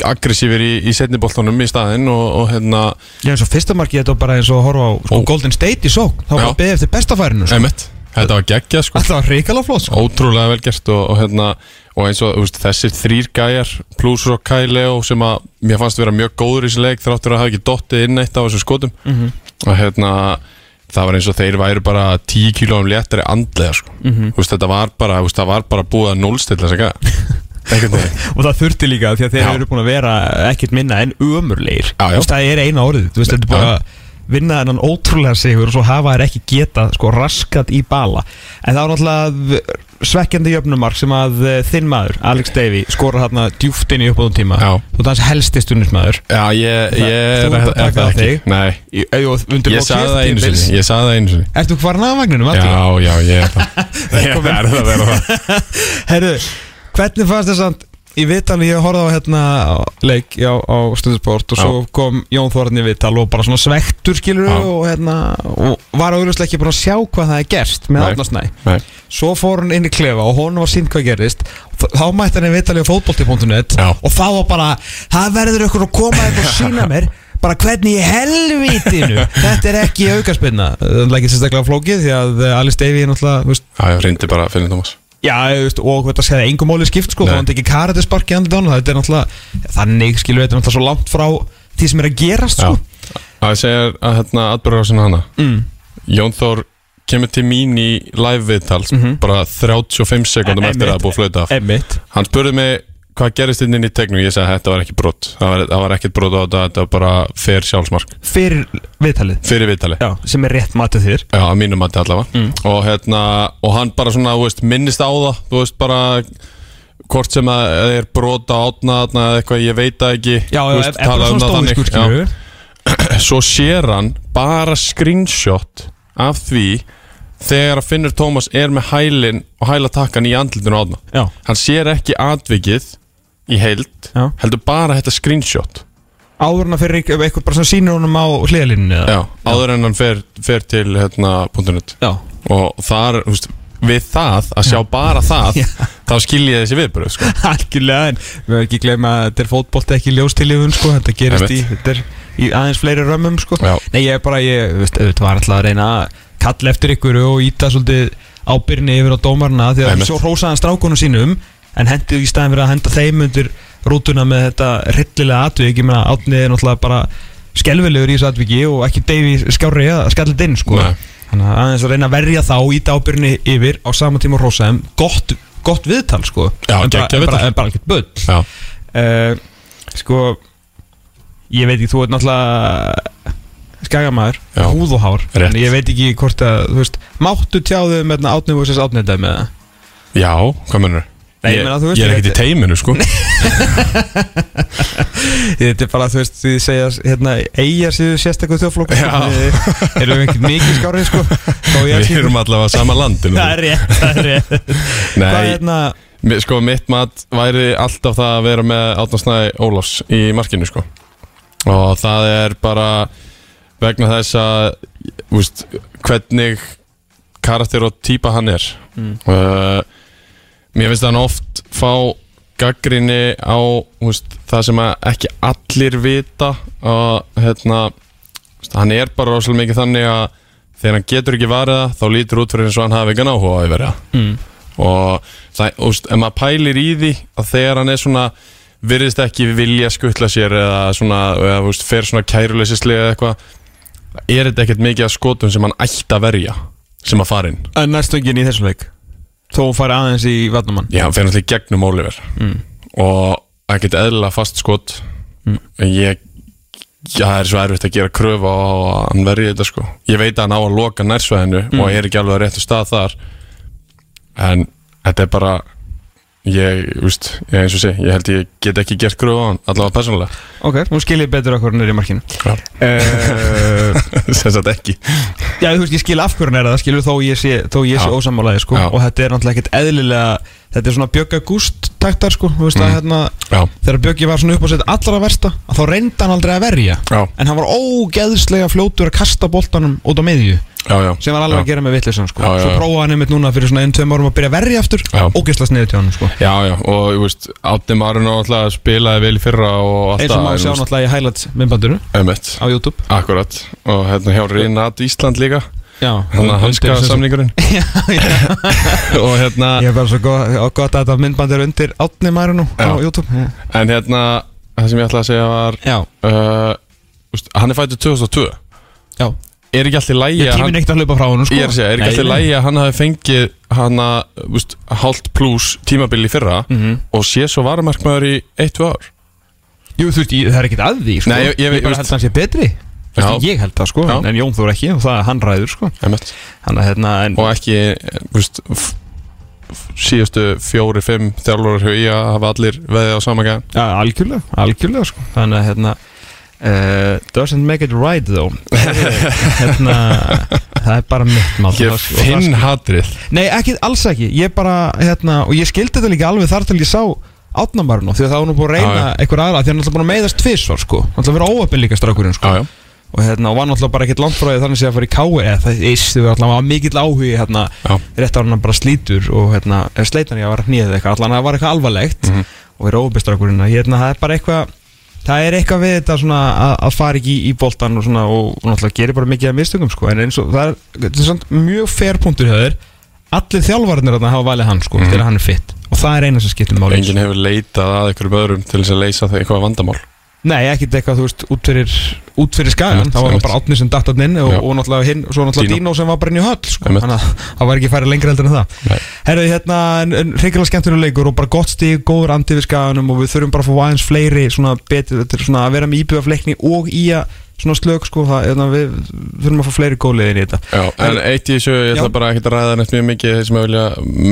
aggressífir í, í setni boltanum í staðinn og, og hérna Já, eins og fyrsta markið þetta var bara eins og að horfa á sko. Golden State í sók þá var Já. að beðið eftir bestafærinu sko. Þetta var geggjað sko Þetta var hrikalega flott sko Ótrúlega vel gert og, og, hérna, og eins og veist, þessir þrýr gæjar pluss og Kai Leo sem að mér fannst vera mjög góður í þessu leik þráttur að hafa ekki dottið inn eitt af þessu skotum Mhm. og hérna það var eins og þeir væru bara 10 kílóum léttari andlega sko. Mhm. þú veist, þetta var bara, veist, það var bara búið að núlstilla þess að gæja [LAUGHS] Og það þurfti líka því að þeir Já. eru búin að vera ekkert minna en veist, Það er eina orðið Þú veist, þetta er bara að vinna þennan ótrúlega sigur og svo hafa þær ekki geta sko raskat í bala. En það var náttúrulega svekkjandi jöfnumark sem að eh, þinn maður, Alex Davey skora hérna djúft inn í uppáðum tíma. Já. þú er hans helsti stundismæður Já, ég, Það- ég þú ert að taka á þig. Nei, ég sagði það einu sinni. Ég sagði það einu sinni. Ertu farin af vagninum? Já, já, ég er það. [LAUGHS] Ég að vera það. Herru, hvernig fannst þess að í viðtali ég horfði á hérna leik já, á Stundarsport og svo kom Jón Þórn í viðtal og bara svona svektur skilur og hérna og var auðvitað ekki búin að sjá hvað það er gerst með Nei, svo fór hann inn í klefa og hún var sínt hvað gerist. Þá mætti hann í viðtali á fótbolti.net Já. og þá var bara það verður ykkur að koma eitthvað og [LAUGHS] sína mér bara hvernig í helvítinu. Þetta er ekki aukarspinna það er ekki sérstaklega flókið því að Alice Davey er náttúrulega já, veist, og þetta segði engum máli skipt sko, þá hann ekki karatisparki andur dánu, þetta er náttúrulega þannig, skilur við, þetta er náttúrulega svo langt frá því sem er að gerast Já, sko. að segja að hérna atbyrðarásina hana mm. Jón Þór kemur til mín í live viðtal Mhm. bara 35 sekundum En- eftir að það er búið að flöta af Hann spurði mig hvað gerist inn í tegnum? Ég sagði að þetta var ekki brot. Það var, það var ekkert brot á þetta, þetta var bara fer sjálfsmark. Fyrir viðtalið? Fyrir viðtali Já, sem er rétt matið þér. Já, að mínum mati allavega. Mm. og, hérna, og hann bara svona, þú veist, minnist á það Þú veist, bara Hvort sem að það er brota átna þarna eða eitthvað, ég veit það ekki. Já, veist, ef um svona það þannig. stóðiskur, skilur við Já. [CLEARS THROAT] Svo sér hann bara screenshot af því Þegar að Finnur Tómas er með hælin og hælatakkan í andlutinu á átna Já, Hann sér ekki atvikið í heild Já. Heldur bara þetta screenshot áður en að fyrir ef eitthvað bara svona sýnir honum á hliðalínunni eða? Já, áður en hann fer, fer til hérna, .net Já, og þar, þú veist, við það að sjá bara það, þá skil ég þessi viðbröð sko. [LAUGHS] algjörlega en við höfum ekki gleyma að þetta er fótbolti ekki ljóstilífun sko, þetta gerist í, Einmitt. þetta er í aðeins fleiri römmum sko Já. Nei, ég er bara, ég, veist, þetta var alltaf að reyna að kalla eftir ykkur og íta svolítið ábyrni yfir á dómarna því að Einmitt. svo rósaði hann strákunum sínum en hendi í staðin fyrir að henda þeim undir rútuna með þetta rillilega atvik. Ég meina, átnið er náttúrulega bara skelvilegur í þessu atviki og ekki Davy skjárri að skalla þetta inn sko. Þannig að aðeins að reyna að verja þá íta ábyrni yfir á sama tíma og rósaðum gott, gott viðtal sko. Já, en bara, en bara, en bara ekkert bull. Já, uh, sko ég veit ekki, þú ert náttúrulega skagamæður, húð og hár Rétt. en ég veit ekki hvort að, þú veist máttu tjáðu með átnið vs. átnið dæmi eða? já hvað mennur? Nei, ég veist, ég er ekkert í teiminu sko. [LAUGHS] þetta er bara, þú veist, því segja hérna, eigjar séu sérstaklega þjóðflokk Já. erum við ekkert mikið skárið sko Við erum allavega sama landinu það er rétt, það er rétt Nei, hérna, sko mitt mat væri alltaf það að vera með Átnarsnæði Ólafs í markinu sko. og það er bara vegna þess að úst, hvernig karakter og típa hann er Mm. uh, mér finnst að hann oft fá gaggrinni á úst, það sem að ekki allir vita og hérna úst, hann er bara rosalega mikið þannig að þegar hann getur ekki varið það þá lítur út fyrir eins og hann hafi ekki áhuga á að vera. Mm, og það, úst, ef maður pælir í því að þegar hann er svona virðist ekki vilja skuttla sér eða svona, eða úst, fer svona kæruleysislega eða eitthvað er þetta ekkert mikið af skotum sem hann ætti að verja sem að fara inn? En næstöngin í þessum leik þó hún fari aðeins í vatnumann já, hann fer náttúrulega í gegnum Oliver mm. og ekkert eðlilega fast skot Mm. en ég já, það er svo erfitt að gera kröfu á að hann verði þetta sko ég veit að hann á að loka nærsvæðinu Mm. og er ekki alveg á réttu stað þar en þetta er bara ég, úst, ég eins og sé ég held ég get ekki gert kröfu á hann allavega persónulega. Ok, nú skil ég betur okkur nýri í markinu. Já. uh, [LAUGHS] sem sagt ekki. Já, þú veist, ég skil af hann er það, skilur þó ég sé, sé ósamálaði, sko, og þetta er náttúrulega ekkert eðlilega, þetta er svona Bjögga Gúst taktar, sko, þú veist Mm. að hérna, þegar Bjöggi var svona upp á sitt allra versta, þá reyndi hann aldrei að verja, já, en hann var ógeðslega fljótur að kasta boltanum út á miðju, já, já. sem var alveg að gera með vittlisann, sko, svo prófaði hann einmitt núna fyrir svona einn, tveim árum að byrja að verja aftur, ógeðslega sniðið til hann, sko, Já, já, og þú veist, Átni Marun alltaf spilaði vel í fyrra og alltaf eins og má sjá náttúrulega í highlights Emmett, á YouTube, akkurat. Og hérna hjá Rinat Ísland líka Þannig að hanska já [LAUGHS] Og hérna Ég er bara svo gott, gott að þetta myndband er undir átni maður nú á Já. YouTube. Já, En hérna Það sem ég ætlaði að segja var uh, úst, Hann er fættur 2002 já. Er ekki alltaf lægi Ég tímin eitt að hlaupa frá hann sko. Ég er að segja, er ekki alltaf lægi að hann hafi fengið Hanna, úst, hálft pluss tímabil í fyrra Mhm. Og sé svo varamarkmaður í 1-2 ár? Jú, þú veist, það er ekkert að því sko. Nei, ég- ég- ég bara held að hann sé betri Já. Veistu, Ég held það sko, Já. en Jón Þór ekki og það er hann ræður sko. Að hérna en, Og ekki f- síðustu fjóri, fimm þjálfurar hjá í að hafa allir veðið á sama gæðan ja, Algjörlega, algjörlega sko. Þannig að hérna uh, Doesn't make it right though. [LAUGHS] Hérna, Það er bara mitt mál Ég það- finn hatrið. Nei, ekki, alls ekki. Ég bara, hérna, og ég skildi þetta líka alveg þar til ég sá átnamarinn því að það var nú búin að reyna Já, já. einhver aðra því hann er alltaf búin að meiðast tvisvar sko. Hann alltaf verið óöppin líka strákurinn sko. Já, já, og hérna, og var náttúrulega bara ekkert því þannig að fara í KE eða það ístu alltaf var mikill áhugi hérna, Já. rétt ára hann bara slítur og hérna, er sleitan ég að vera hnýðið eitthvað. Allan það var eitthvað alvarlegt Mhm. og verið óbestrákurinn hérna, það er bara eitthvað það er eitthvað við þetta svona að, að fara ekki í, í boltan og svona og, og náttúrulega gerir bara mikið af mistökum sko. En eins og það er, þetta er svona mjög fair punktur hjá þér. Allir þjálfarnir þarna hafa valið hann sko Mhm. þegar hann er fitt og það er eina sem skiptir máli. Enginn hefur leitað að einhverjum öðrum til þess að leysa það eitthvað vandamál Nei, ekkert eitthvað, þú veist, út fyrir, út fyrir skagan Það var bara átni sem datt hann inn og, og náttúrulega hinn, svo náttúrulega Dino. Sem var bara inn í höll sko. Þannig að það var ekki færi lengra heldur en það. Herðu, hérna, reyngilega skemmtunum leikur og bara gott stíg, góður andi við skaganum og við þurfum bara að fá aðeins fleiri svona er svona að vera með íbjöða fleikni og í að svona slög, sko, það, hérna, við þurfum að fá fleiri góðliðin í þetta. Já, en eitt í þessu, ég ætla Já. bara ekki að ræða neitt mjög mikið þeir sem vilja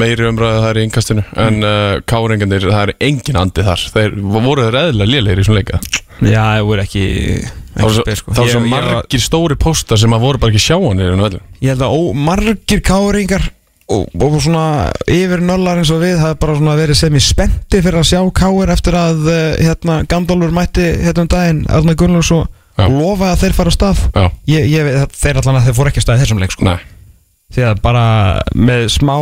meiri umræðu það er í yngastinu en uh, káringandir, það er engin andi þar. Þeir voru þeir eðlilega lélegir í svona leika. Já, það voru ekki, ekki svo, spes, sko. það var Ég- svo ég margir stóri póstar sem að voru bara ekki sjáanir en velum Ég held að ó, margir káringar og, og svona yfir nöllar eins og við það er bara svona verið sem í spenti fyrir að sjá káir eftir að uh, hérna Gandalfur mætti hérna um daginn Arna Gunnlaugs og Já. lofa að þeir fara á stað ég, ég, þeir allan að þeir fóru ekki á stað í þessum leik sko. því að bara með smá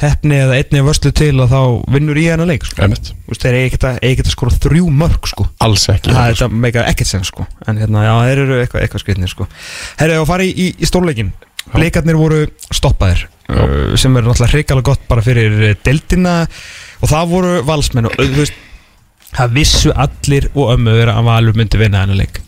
hefni eða einni vörslu til að þá vinnur í hennar leik sko. þeir ekkert að, að skora þrjú mörg sko. alls ekki það er meika ekkert sen sko. en hérna, já, þeir eru eitthvað, eitthvað skritnir sko. Herri, og fara í, í, stórleikin Blikarnir voru stoppaðir Já. uh, sem er náttúrulega hrikalega gott bara fyrir uh, deildina og það voru valsmenn og þú veist það vissu allir og ömmu vera að Valur myndi vinna hennar leik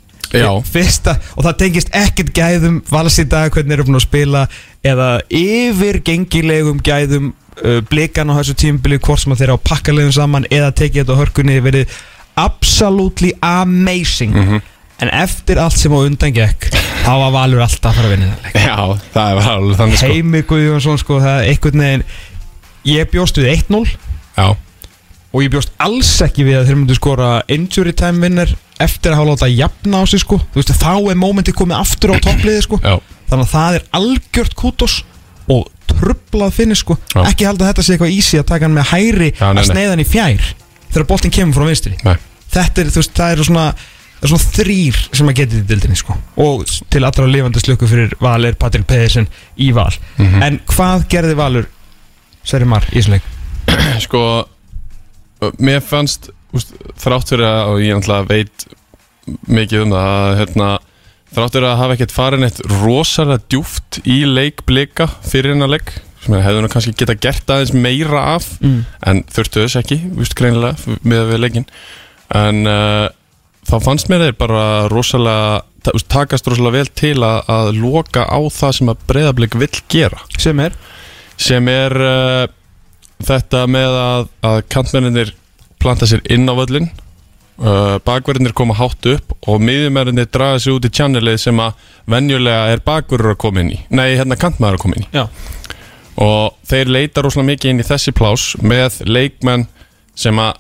Fyrsta, og það tengist ekkert gæðum vals í dag, hvernig eru búin að spila eða yfir gengilegum gæðum uh, blikan á þessu tímbili hvort sem þeir á pakkalegum saman eða tekið þetta á hörkunni verið absolutely amazing. Mhm. en eftir allt sem á undan gekk þá var Valur alltaf að fara að vinna leik. Já, það var alveg þannig sko. Heimi Guðjónsson sko, það er einhvern veginn ég bjóst við 1-0 Já, og ég bjóst alls ekki við að þeir myndu skora injury time vinner eftir að hafa láta jafna á sig sko. Þú veist þá er mómenti komið aftur á toppliði sko. Já, þannig að það er algjört kútos og trublað finni sko. Já. ekki held að þetta sé eitthvað easy að taka hann með hæri Já, nei, að nei. sneiða hann í fjær þegar boltinn kemur frá vinstri. Nei. Þetta er þú veist það eru svona það er svona þrýr sem að geta í dildinni sko. Og til allra lifandi slöku fyrir Val er Patrik Pedersen í Val. Mhm. en hvað gerði Valur Sverri Mar í þessum leik? Sko, mér fannst úst, þrátt fyrir að, og ég náttúrulega veit mikið um það að hérna, þrátt fyrir að hafa ekkert farin eitt rosalega djúft í leik blika fyrir hennar leik sem hefðu nú kannski geta gert aðeins meira af mm. en þurftu þess ekki, víst greinilega með við leikin en uh, þá fannst mér þeir bara rosalega takast rosalega vel til að, að loka á það sem að breyðablik vill gera. Sem er? Sem er uh, þetta með að, að kantmenninir planta sér inn á völlin uh, bakverðinir koma hátt upp og miðjumerinir draga sér út í channelið sem að venjulega er bakverður að koma inn í. Nei, hérna kantmaður að koma inn í. Já. Og þeir leita rosalega mikið inn í þessi plás með leikmenn sem að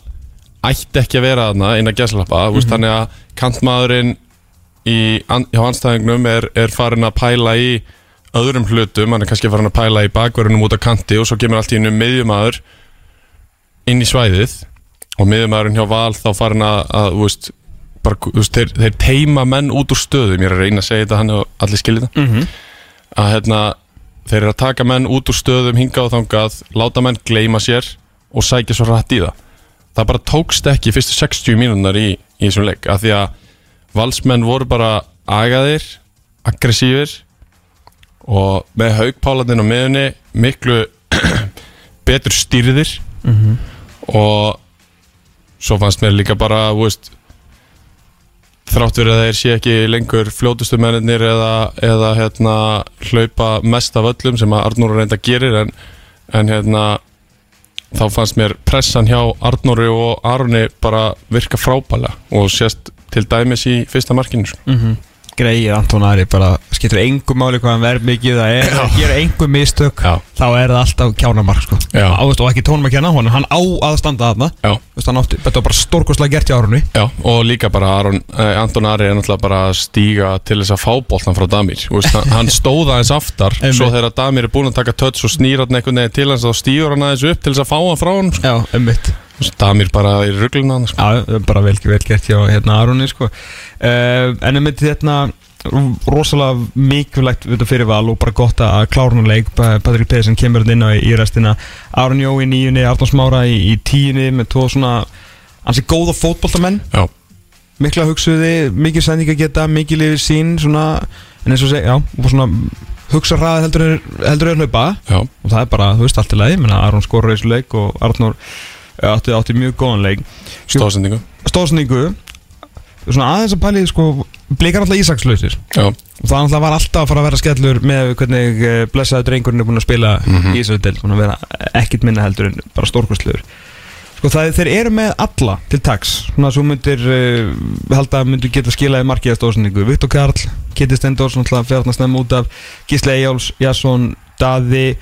ætti ekki að vera þarna inn að gæslappa mm -hmm. þannig að kantmaðurinn í, hjá anstæðingnum er, er farin að pæla í öðrum hlutum, hann er kannski farin að pæla í bakverðunum út á kanti og svo kemur allt í einu miðjumadur inn í svæðið og miðjumadurinn hjá Val þá farin að, að veist, bara, veist, þeir, þeir teima menn út úr stöðum, ég er að reyna að segja þetta hann og allir skiljið það. Mm -hmm. að hérna, þeir eru að taka menn út úr stöðum hingað og þangað, láta menn gleyma sér og sækja svo rætt í það. Það bara tókst ekki fyrstu 60 mínúnar í, í þessum leik, af því að valsmenn voru bara agaðir aggressífir og með haugpálatinn á miðunni miklu [CLEARS THROAT] betur stýrðir og svo fannst mér líka bara veist þrátt verið að þeir sé ekki lengur fljótustu mennir eða, eða hérna, hlaupa mest af öllum sem að Arnóru reynda gerir en, en hérna þá fannst mér pressan hjá Arnóru og Arni bara virka frábælega og sést til dæmis í fyrsta markinu sko. Mhm. Greið Anton Ari bara skiptir engum máli hvað hann verð mikið það er að gera engum mistök Já. þá er það alltaf kjánamark sko. Og ekki tónum að honum hann á að standa þarna. Þetta var bara stórkostlega gert í árunni Já, og líka bara Aron, eh, Anton Ari er náttúrulega bara að stíga til þess að fá boltan frá Damir. Þú veist, hann- stóða eins aftar svo þegar Damir er búin að taka tötts og snýra hann einhvern veginn til hans þá stígur hann aðeins upp til þess að fá hann frá hann sko. Já, ummitt Damir bara í rugluna hann sko. Já, bara vel, vel gert hjá hérna Arunni sko. uh, En um þetta hérna rosalega mikilvægt fyrir val og bara gott að klára hann leik. Pa- Patrik Pedersen kemur hérna inn á í, í restina. Arun Jó í nýjunni, Arnón Smára í, í tíunni með tvo svona hansi góða fótboltamenn. Já, mikla hugsuði, mikið sendinga geta mikið lifið sín svona, en eins og segja, já, og svona hugsa hraði heldur já, og það er bara, þú veist, allt í lagi. Aron skorur þessu leik og Arnór eh, átti, átti mjög góðan leik. Stóðsendingu stóðsningu svona aðeins að pæli, sko blikar alltaf ísakslausir. Já, og það alltaf var alltaf að fara að vera skellur með hvernig eh, blessaður drengurinn er búin að spila Mhm. í þessu del, búin að vera ekkit minna heldur en bara stórkostlegur. Sko það þeir eru með alla til tax svona svo myndir uh, held að myndir geta skilaði markið að stóðsningu Viktor Karl, Kitty Stendors þarna snemma út af. Gísle Eyjáls, Jasson, Daði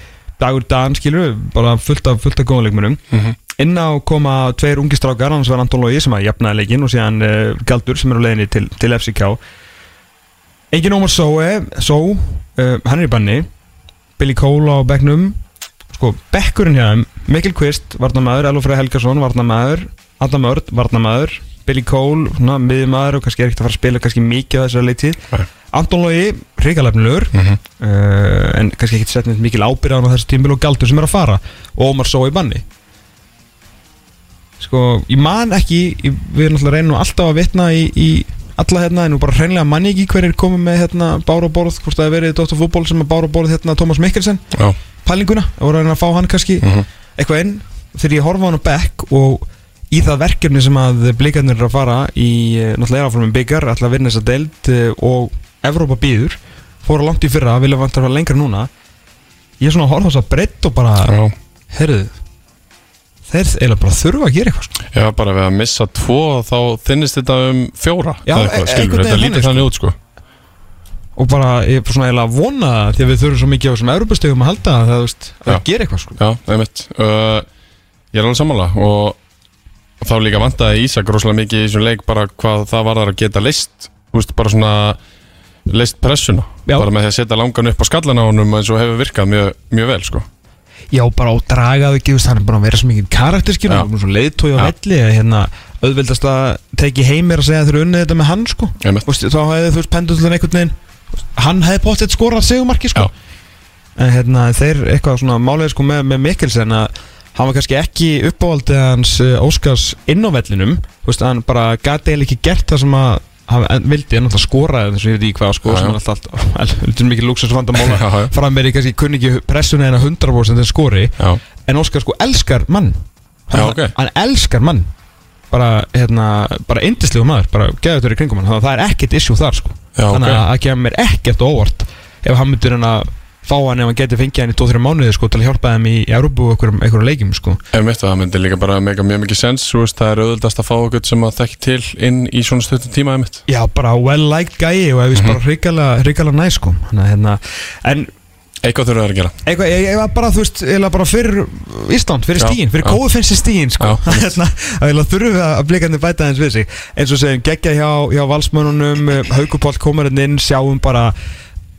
Dagur Dan, skilur bara fullt af, fullt af góðleikmunum Mhm. Inn á koma tveir ungi strákar annars var Anton Lógi sem að jafnaði leikin og síðan uh, Galdur sem er á leiðinni til, til FCK Engin Ómar Sóe Só, uh, hann er í banni. Billy Cole á bekknum. Sko, bekkurinn hjá þeim Mikkel Kvist, varnamæður, Elofrey Helgason, varnamæður Adam Örd, varnamæður Billy Cole, svona, miðjumæður og kannski er ekkert að fara að spila kannski mikið á þessari leitið Nei. Anton Lógi, hrigalefnilegur Mhm. uh, en kannski ekki sett með mikil ábyrð á þessu tímbil og Galdur sem er að fara. Og Ómar Sóe í banni sko, ég man ekki ég- við alltaf reynum alltaf að vitna í, í alla hérna, en nú bara hreinlega manni ekki hverjir komið með hérna Bára Borð, hvort það hefur verið Dóttar fútból sem að Bára Borð hérna Tómas Mikkelsen. Já, pælinguna, og reyna að fá hann kannski. Mhm, eitthvað inn, þegar ég horfa hann á bekk og í það verkefni sem að blikarnir eru að fara í, eh, náttúrulega er með byggar, ætla að vinna þessa deild eh, og Evrópa býður fóra langt í fyrra, vilja vantar að fara lengra núna. Ég er svona að horfa þess að breytt og bara, herruðu þeir eiginlega bara þurfa að gera eitthvað sko. Já, bara við að missa tvo þá þinnist þetta um fjóra Já, eða e- eitthvað, einhvern skilur, veginn þetta þannig, lítið sko. þannig út sko og bara, ég er bara svona eiginlega að vona það, því að við þurfum svo mikið á þessum Evrópastegum að halda að það, þú veist, að Já. gera eitthvað sko. Já, einmitt uh, Ég er alveg sammála og þá líka vantaði Ísak rosalega mikið í þessum leik bara hvað það var að geta list Þú veist, bara svona list pressuna Já. bara með því að setja langan upp á skallan á honum eins og hefur virkað mjög, mjög vel sko Já, bara og dragaðu veist, hann er bara að vera svo mikið karakterskil, er svo leiðtói á velli hérna, auðveldast að teki heim er að segja að þeir eru unnið þetta með hann sko. Veist, þá hefði þú veist pendullin einhvern veginn hann hefði potið skorað segumarki sko. en hérna, þeir eitthvað svona málega sko með, með Mikkelsen að hann var kannski ekki uppáhaldið hans uh, Óskars inn á vellinum. Hann bara gati eða ekki gert það sem að hann vildi, hann alltaf skoraði þess að ég veit ekki hvað sko, Já, sem já. er alltaf, alltaf, [LAUGHS] mikið luxusvandamála [LAUGHS] Já, já. fram með í kannski kunni ekki pressuna en að 100% en skori. Já, en Óskar sko elskar mann. Já, hann, ok. hann elskar mann. Bara, hérna, bara indislegu maður bara geður í kringum hann, þannig að það er ekkert issue þar sko. Já, þannig að það kemur ekkert óvart ef hann myndir hann að fá hann ef hann geti fengið hann í 2-3 mánuði sko til að hjálpa þeim í, Európu og einhverjum, einhverjum leikjum sko. Einmitt það myndi líka bara mega mjög mikið sens það er auðvöldast að fá okkur sem að þekki til inn í svona stuttum tíma einmitt. Já, bara well liked gæi og ef við bara hrikalega, hrikalega næ sko. Hérna, en Eitthvað þurfa þær að gera. Eitthvað, ég, ég var bara, þú veist, eiginlega bara fyrir Ísland, fyrir stígin, fyrir finnst stígin, sko. Já, [LAUGHS] Hérna, að við að blikarnir bæta aðeins við sig. Eins og segjum, geggja hjá, hjá valsmönunum Haukupáll komarinn inn, sjáum bara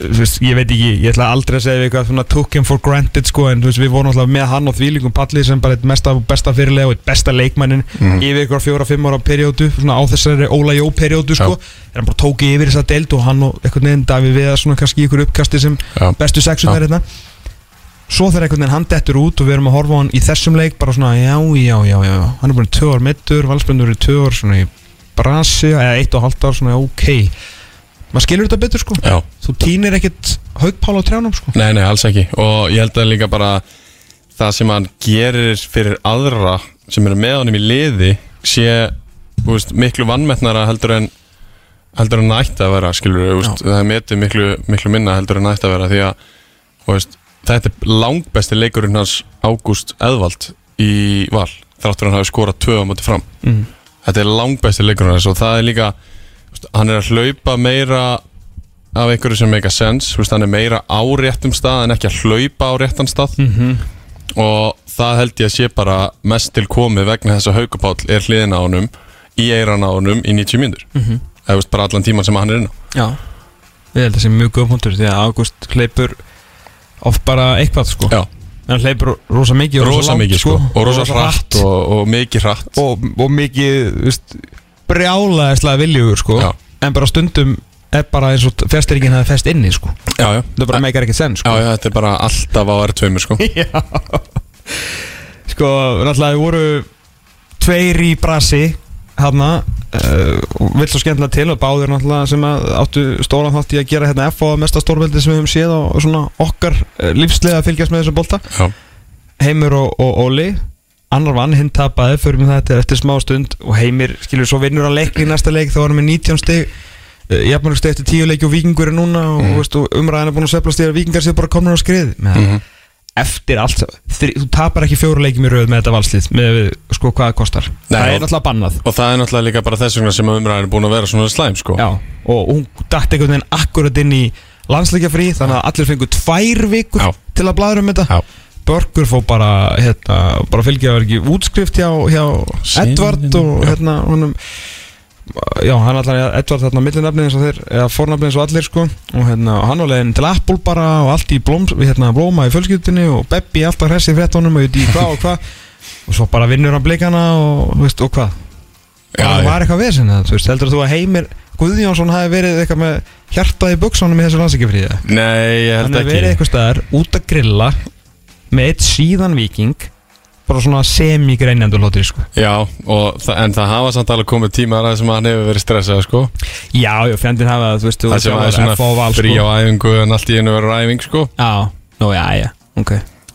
veist, ég veit ekki, ég ætla aldrei að segja eitthvað svona took him for granted, sko en veist, við vorum alltaf með hann og þvílingum palli sem bara mesta, besta fyrirlega og besta leikmannin Mhm. yfir ykkur fjóra-fimm ára periódu, svona á þessari Óla Jó periódu, sko, er hann bara tók yfir þessa deild og hann og einhvern veginn Davíð Viðar svona kannski í ykkur uppkasti sem Já. bestu sexunar hérna. Svo þegar einhvern veginn hann dettur út og við erum að horfa á hann í þessum leik bara svona já, já, já, já, hann er í tvö ár mittur, valsbjörnur í tvö ár svona í brasi, eða eitt og halvt ár svona ok maður skilur þetta betur sko. Já, þú týnir ekkit haugpál á trjánum sko. Nei, nei, alls ekki. Og ég held að líka bara Það sem hann gerir fyrir aðra Sem eru með honum í liði Sé, þú veist, miklu vannmettnara heldur en heldur en ætti að vera skilur, þú veist, það er metið miklu, miklu minna heldur en ætti að vera því að þú veist, þetta er langbesti leikurinn hans Ágúst Eðvald í val, þráttur hann hafi skorað tvö á móti fram. Mm. þetta er langbesti leikurinn hans og það er líka hann er að hlaupa meira af einhverju sem make a sense þú veist, hann er meira á réttum stað en ekki að hlaupa á réttan stað. Mhm. og það held ég að sé bara mest til komið vegna þess að Haukupáll er hliðin á honum í eiran á honum í 90 mínútur. Mhm. eða veist bara allan tíman sem hann er inn á. Já, ég held að það sé mjög góð punktur því að Ágúst hleypur oft bara eitthvað sko. Já. en hann hleypur rosa mikið og rosa langt, mikið sko, og rosa hratt og, og mikið hratt. Og, og mikið veist, brjálaðislega viljugur sko Já. en bara stundum er bara eins og fjastiringin hefði fest inni sko já, já. það bara meikar ekki senn já, sko já, þetta er bara alltaf á R2 sko. [LAUGHS] Já Sko, náttúrulega voru tveir í brasi hana uh, vill svo skemmtilega til og báðir náttúrulega sem að áttu stóran þátt í að gera hérna F og mesta stórveldi sem við höfum séð og svona okkar uh, lífslega að fylgjast með þessu bolta já, Heimur og, og Óli annar vann, hinn tapaði fyrir með þetta eftir smá stund og Heimir, skilur, svo vinnur að leikli í næsta leik þá varum við 19 stig uh, jafnmörg stig eftir 10 leiki og vikingur er núna og, mm. veist, og umræðin er búin að svefla stig að vikingar séu bara komnur á skrið með Mhm. eftir allt þri, þú tapar ekki fjóru leikjum í rauð með þetta valslið með við, sko hvað það kostar Nei, það er og- náttúrulega bannað og það er náttúrulega líka bara þess vegna sem umræðin er búin að vera svona slæm sko. Já, og hún dætt einhvern veginn akkurat inn í landsleikjafrí þannig að allir fengu tvær vikur Já. til að blæður um þetta Já. Börgur fór bara hérna, bara fylgja var ekki útskrift hjá, hjá Edvard og hérna honum Já, hann allar Edvard þarna millinafnið eins og þeir eða fornafnið eins og allir sko. Og hérna, og hann var leiðin til Apple bara og allt í blóm, hérna, blóma í fjölskyldinni og Bebbi alltaf hressi fréttunum og dýr hvað og hvað. Og svo bara vinnur hann blikana og, veist, og hvað? Já, það var eitthvað vesinn þú veist, heldur þú að Heimir Guðjónsson hafi verið eitthvað með hjartað í buksunum í þessu landsækjafríði nei, ég hann held hefur verið ekki eitthvað staðar út að grilla með eitt síðan viking bara svona semi-greinjandur hlóttir sko. já, þa- en það hafa samt alveg komið tíma að sem hann hefur verið stressað sko. já, já, fjandinn hafa þú það sem veist, að er F og Val, svona frí á sko. æfingu en allt í einu verður æfing sko. já, nú, já, já, ok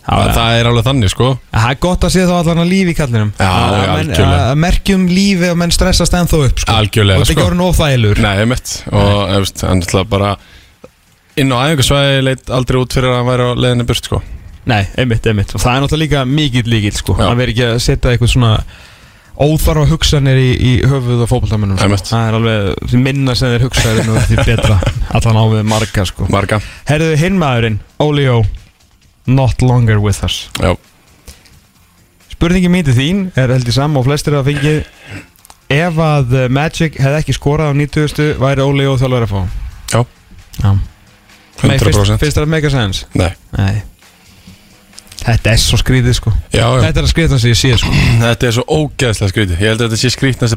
Já, það, það er alveg þannig sko. það er gott að sé þá allan að lífi í kallinum Já, já, algjörlega. að merkjum lífi og menn stressast ennþá upp sko. Algjörlega, og þetta sko. ekki orðin óþægilegur nei, mitt og eftir, hann ætla bara inn á æfingasvæði leit aldrei út fyrir að hann væri á leiðinni burt sko. Nei, einmitt, einmitt Og það er náttúrulega líka mikill líkill sko Já. Það verður ekki að setja eitthvað svona óþarfa hugsanir í, í höfuð og fótboltamennum sko. Einmitt. Það er alveg, því minna sem þeir hugsaður nú því betra Allan á við marga sko marga Herðu hinn maðurinn, Olio Not longer with us já, Spurningi mín til þín er held ég saman og flestir að fengið Ef að uh, Magic hefði ekki skorað á 90. væri Olio þjálfur að fá Já. Já. Nei, fyrst, 100% fyrst er það mega sense nei Nei Þetta er svo skrítið sko. Já, já. Þetta er að það sem ég sé sko. [CLEARS THROAT] Þetta er svo ógeðslega skrítið. Ég held að þetta sé skrítnasti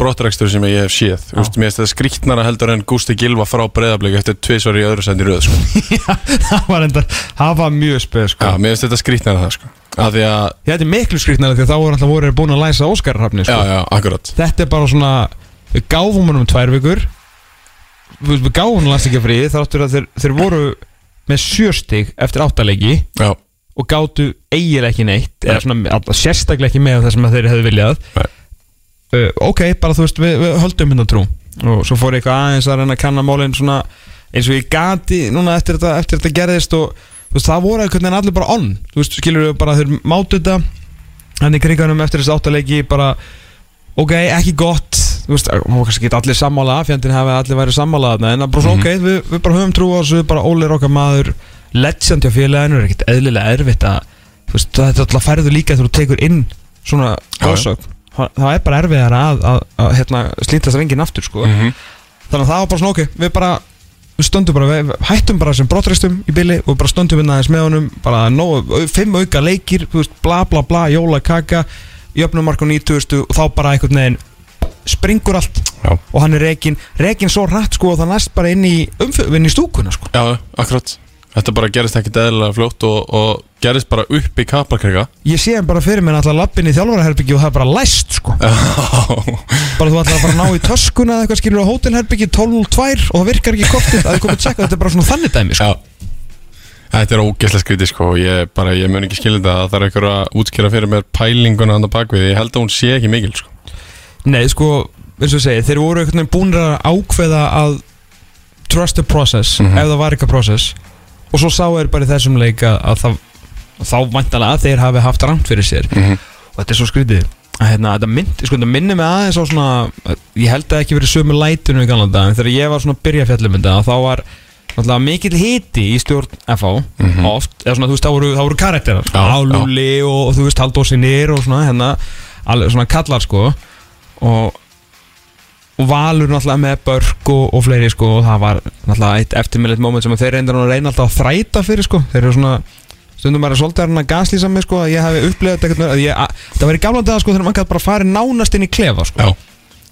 brottrækstur sem ég hef séð. Veist, Mér finnst þetta skrítnara heldur en Gústi Gilva frá breyðablík eftir tvisvar í öðru sendi röð sko. [LAUGHS] Það var enda, það var mjög speð Já, sko mér finnst þetta skrítnara það sko. að að, Þetta er miklu skrítnara því að þá voru alltaf voru búin að læsa Óskarrafni já, sko. Já, akkurat. Þetta er bara svona, við gáfum hann um tvær vikur. Við gáfum hann og gátu eiginlega ekki neitt Nei. eða svona sérstaklega ekki með það sem þeir hefðu viljað. Uh, Ok, bara þú veist, við, við höldum hérna trú. Og svo fór ég eitthvað aðeins að reyna að kanna málinn svona eins og ég gati núna eftir þetta, eftir þetta gerðist og veist, það voru einhvern veginn allir bara on. Þú veist, skilur við bara þeir mátu þetta. Hann í kriganum eftir þessi áttalegi bara, ok, ekki gott. Þú veist, og kannski ekki allir sammála fjandinn hafi allir væri sammála en bara svo, Mhm. ok, við, við bara höfum trú á þessu bara Óli er okkar maður legend hjá félaginu er ekkert eðlilega erfitt að þú veist, þetta er alltaf færðu líka þegar þú tekur inn svona góðsögn það er bara erfiðar að, að, að hérna, slíta þess rengin aftur sko. Mhm. þannig að það var bara svona ok við bara við stöndum bara, við hættum bara sem brottreistum í bili og bara stöndum við aðeins með honum bara nóg, fimm auka leikir veist, bla bla bla, jóla kaka jöfnumark á 90 og þá bara einhvern veginn springur allt Já. og hann er rekin, rekin svo rætt sko og það næst bara inn í, inn í stúkuna sko já, akkurat Þetta bara gerist ekki eðlilega fljótt og, og gerist bara upp í kaparkrega Ég sé hann bara fyrir mér alltaf lappin í þjálfaraherbyggi og það er bara læst sko. Bara þú ætlar að fara að ná í töskuna eða eitthvað skilur á hótelherbyggi 12.02 og það virkar ekki kortið að þið komið að tjekka þetta er bara svona þannig dæmi sko. Já. Þetta er ógeðslega skrítið sko ég, bara, ég mun ekki skilja þetta það þarf einhver að útskýra fyrir mér pælinguna hann á bakvið, ég held að hún sé ekki mikil sko. Nei sko, eins og segi, þeir voru einhvern veginn búinir að ákveða að trust the process Mhm. ef það var eitthvað process og svo sá er bara þessum leik að, að það, þá vantalega að þeir hafi haft rangt fyrir sér. Mhm. og þetta er svo skrítið. Að hérna, þetta, mynd, sko, minnir mig aðeins á svona ég held að ekki verið sömu lætunum í galanda en þegar ég var svona að byrja fjallum þetta þá var náttúrulega mikill hiti í stjórn FH oft, eða svona þú veist þá voru, voru karakterar. Já, Álúli og, og þú veist Haldósinir og svona hérna alveg svona kallar sko. Og, og Valur náttúrulega með Börk og, og fleiri sko og það var náttúrulega eitt eftirmillit moment sem þeir reynda að reyna alltaf að þræta fyrir sko. Þeir eru svona stundum bara svolítið að reyna að gaslýsa mig sko að ég hef upplegað þetta að ég, að, það var í gamla daga sko þegar maður gæti bara farið nánast inn í klefa sko.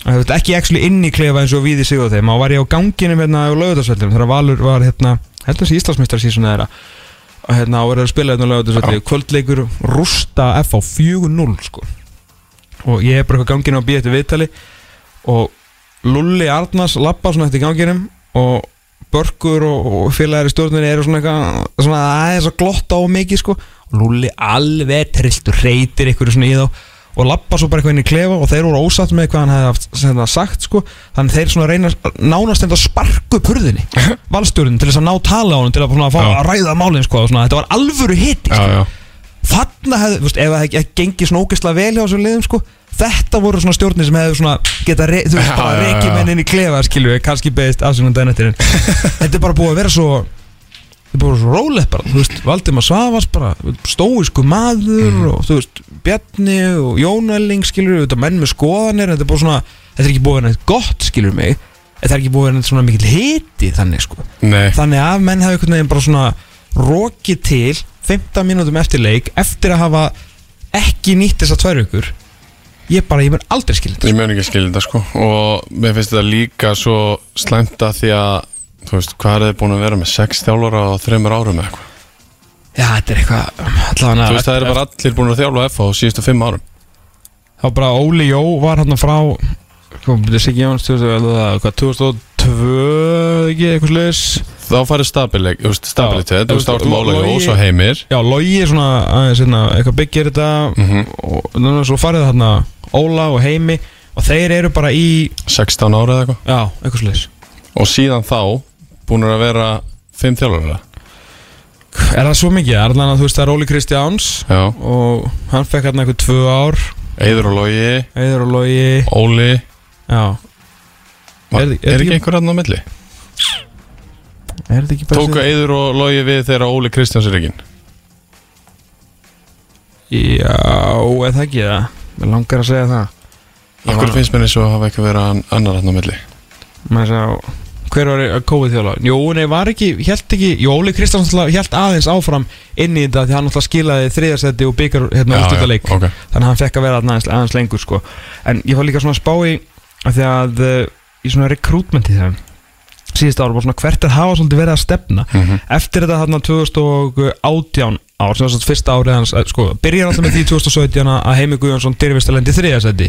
Það ekki actually inn í klefa eins og við í sig og þeim og var ég á ganginum hérna á lögutarsveldum þegar Valur var hérna heldur þessi Íslandsmeistar sísona þeirra. Og hérna og verður að spila hérna á lögutarsveldi kvöldleikur rústa F á 4-0 sko. Og að Lulli Arnars lappa svona eftir ganginum og Börkur og, og félagar í stjórnunni eru svona eitthvað svona aðeins að glotta á mikið sko. Og Lulli alveg trilltur reytir ykkur svona í þá og lappa svo bara eitthvað inn í klefa og þeir voru ósatt með hvað hann hefði haft sagt sko. Þannig þeir svona reyna nánast enda að sparku upp hurðinni [LAUGHS] valstjórnin til þess að ná tala á hann til að, svona, að að ræða málinn sko svona, þetta var alvöru hitti hefði, þú veist, ef það svona ógeðslega vel hjá þessum liðum sko þetta voru svona stjórnir sem hefðu svona geta, re, þú veist, Já, bara já, já. reikið menn inn í klefa skilju, kannski beðist afsökunum daginn eftir [LAUGHS] þetta er bara búið að vera svo þetta er bara svo rólegt bara, þú veist Valdimar Svavas bara, stóisku maður Mhm. og þú veist, Bjarni og Jón Elling skilju, þetta menn með skoðanir þetta er bara svona, þetta er ekki búið að vera neitt gott skilju mig, þetta er ekki búið að vera neitt svona mikil hiti þannig sko Nei, þannig að menn hafi einhvern veginn bara svona ég bara, ég mun aldrei skilja þetta. Ég mun ekki skilja þetta sko. Og mér finnst þetta líka svo slæmt að því að þú veist, hvað er þið búin að vera með? Sex þjálfara á þreymur árum eða eitthvað? Já, þetta er eitthvað allavega Þú veist, það eru bara allir búin að þjálfa F á síðustu fimm árum. Þá bara Óli Jó var hann frá hvað byrja sig Jóns 2000 hvað, 2002 ekki eitthvað sliðis Þá farið þú veist, stabilitet Þú veist, áttum Óla Logi- Jós og Heimir. Já, Logi svona aðeins hérna, eitthvað byggir þetta Mhm. og þannig að svo farið það hérna Óla og Heimi og þeir eru bara í 16 ára eða eitthvað. Já, eitthvað sliðis Og síðan þá búin að vera fimm þjálfara Er það svo mikið? Er það að þú veist það er Óli Kristjáns Já, og hann fekk hérna eitthvað tvö ár. Eiður og Logi, Eður og Logi. Óli. Já. Er, Er- er, er ekki ekki- einhver annar á milli? Er þetta ekki bara Tóku Eiður og Logi við þegar Óli Kristjáns er ekki Já, er það ekki það? Mér langar að segja það Akkur finnst mér eins og hafa ekki verið an- annar hann á milli Maður sá Hver var að COVID þjóla? Jú, nei, var ekki, held ekki Jú, Óli Kristjáns held aðeins áfram inn í þetta því hann alltaf skilaði þriðarsætti og byggar hérna úrstöldarleik ok þannig að hann fekk að vera aðeins, aðeins lengur sko. en ég var líka svona að spá í að því að uh, í svona rekrútmenti þegar síðust ára var svona hvert er hafa svolítið verið að stefna Mhm. eftir þetta þarna 2018 ár sem var svona fyrsta árið hans eh, sko, byrjar alltaf með því 2017 að Heimi Guðjónsson dyrfist að lendi þriðasæti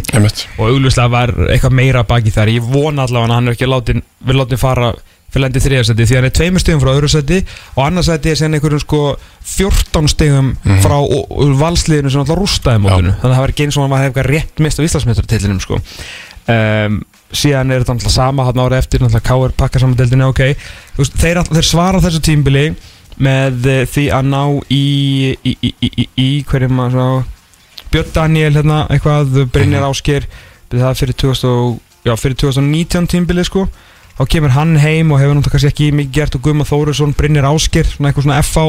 og augljóslega var eitthvað meira baki þar. Ég vona allavega að hann er ekki látin við látin fara fyrir lendi þriðasæti því hann er tveimur stegum frá öðru sæti og annars sæti er sen einhverjum sko 14 stegum Mhm. frá valsliðinu sem alltaf rústaði mótinu. Þannig að það var ekki eins og hann var hefði rétt mist af Íslandsmeistartillinum sko. Um, síðan er þetta alltaf sama hann árið eftir alltaf K.R. pakka saman deildinu ok. Þeir, þeir svara þessu tímbili með eh, því að ná í í, í, í, hverjum svo Björn Daniel hérna eitthvað Brynjar Ásker það er fyrir 2000 og- já, fyrir 2019 tímbili sko. Þá kemur hann heim og hefur náttúrulega kannski ekki mikið gert og Guðma Þórisson, Brynjar Ásker svona eitthvað svona FH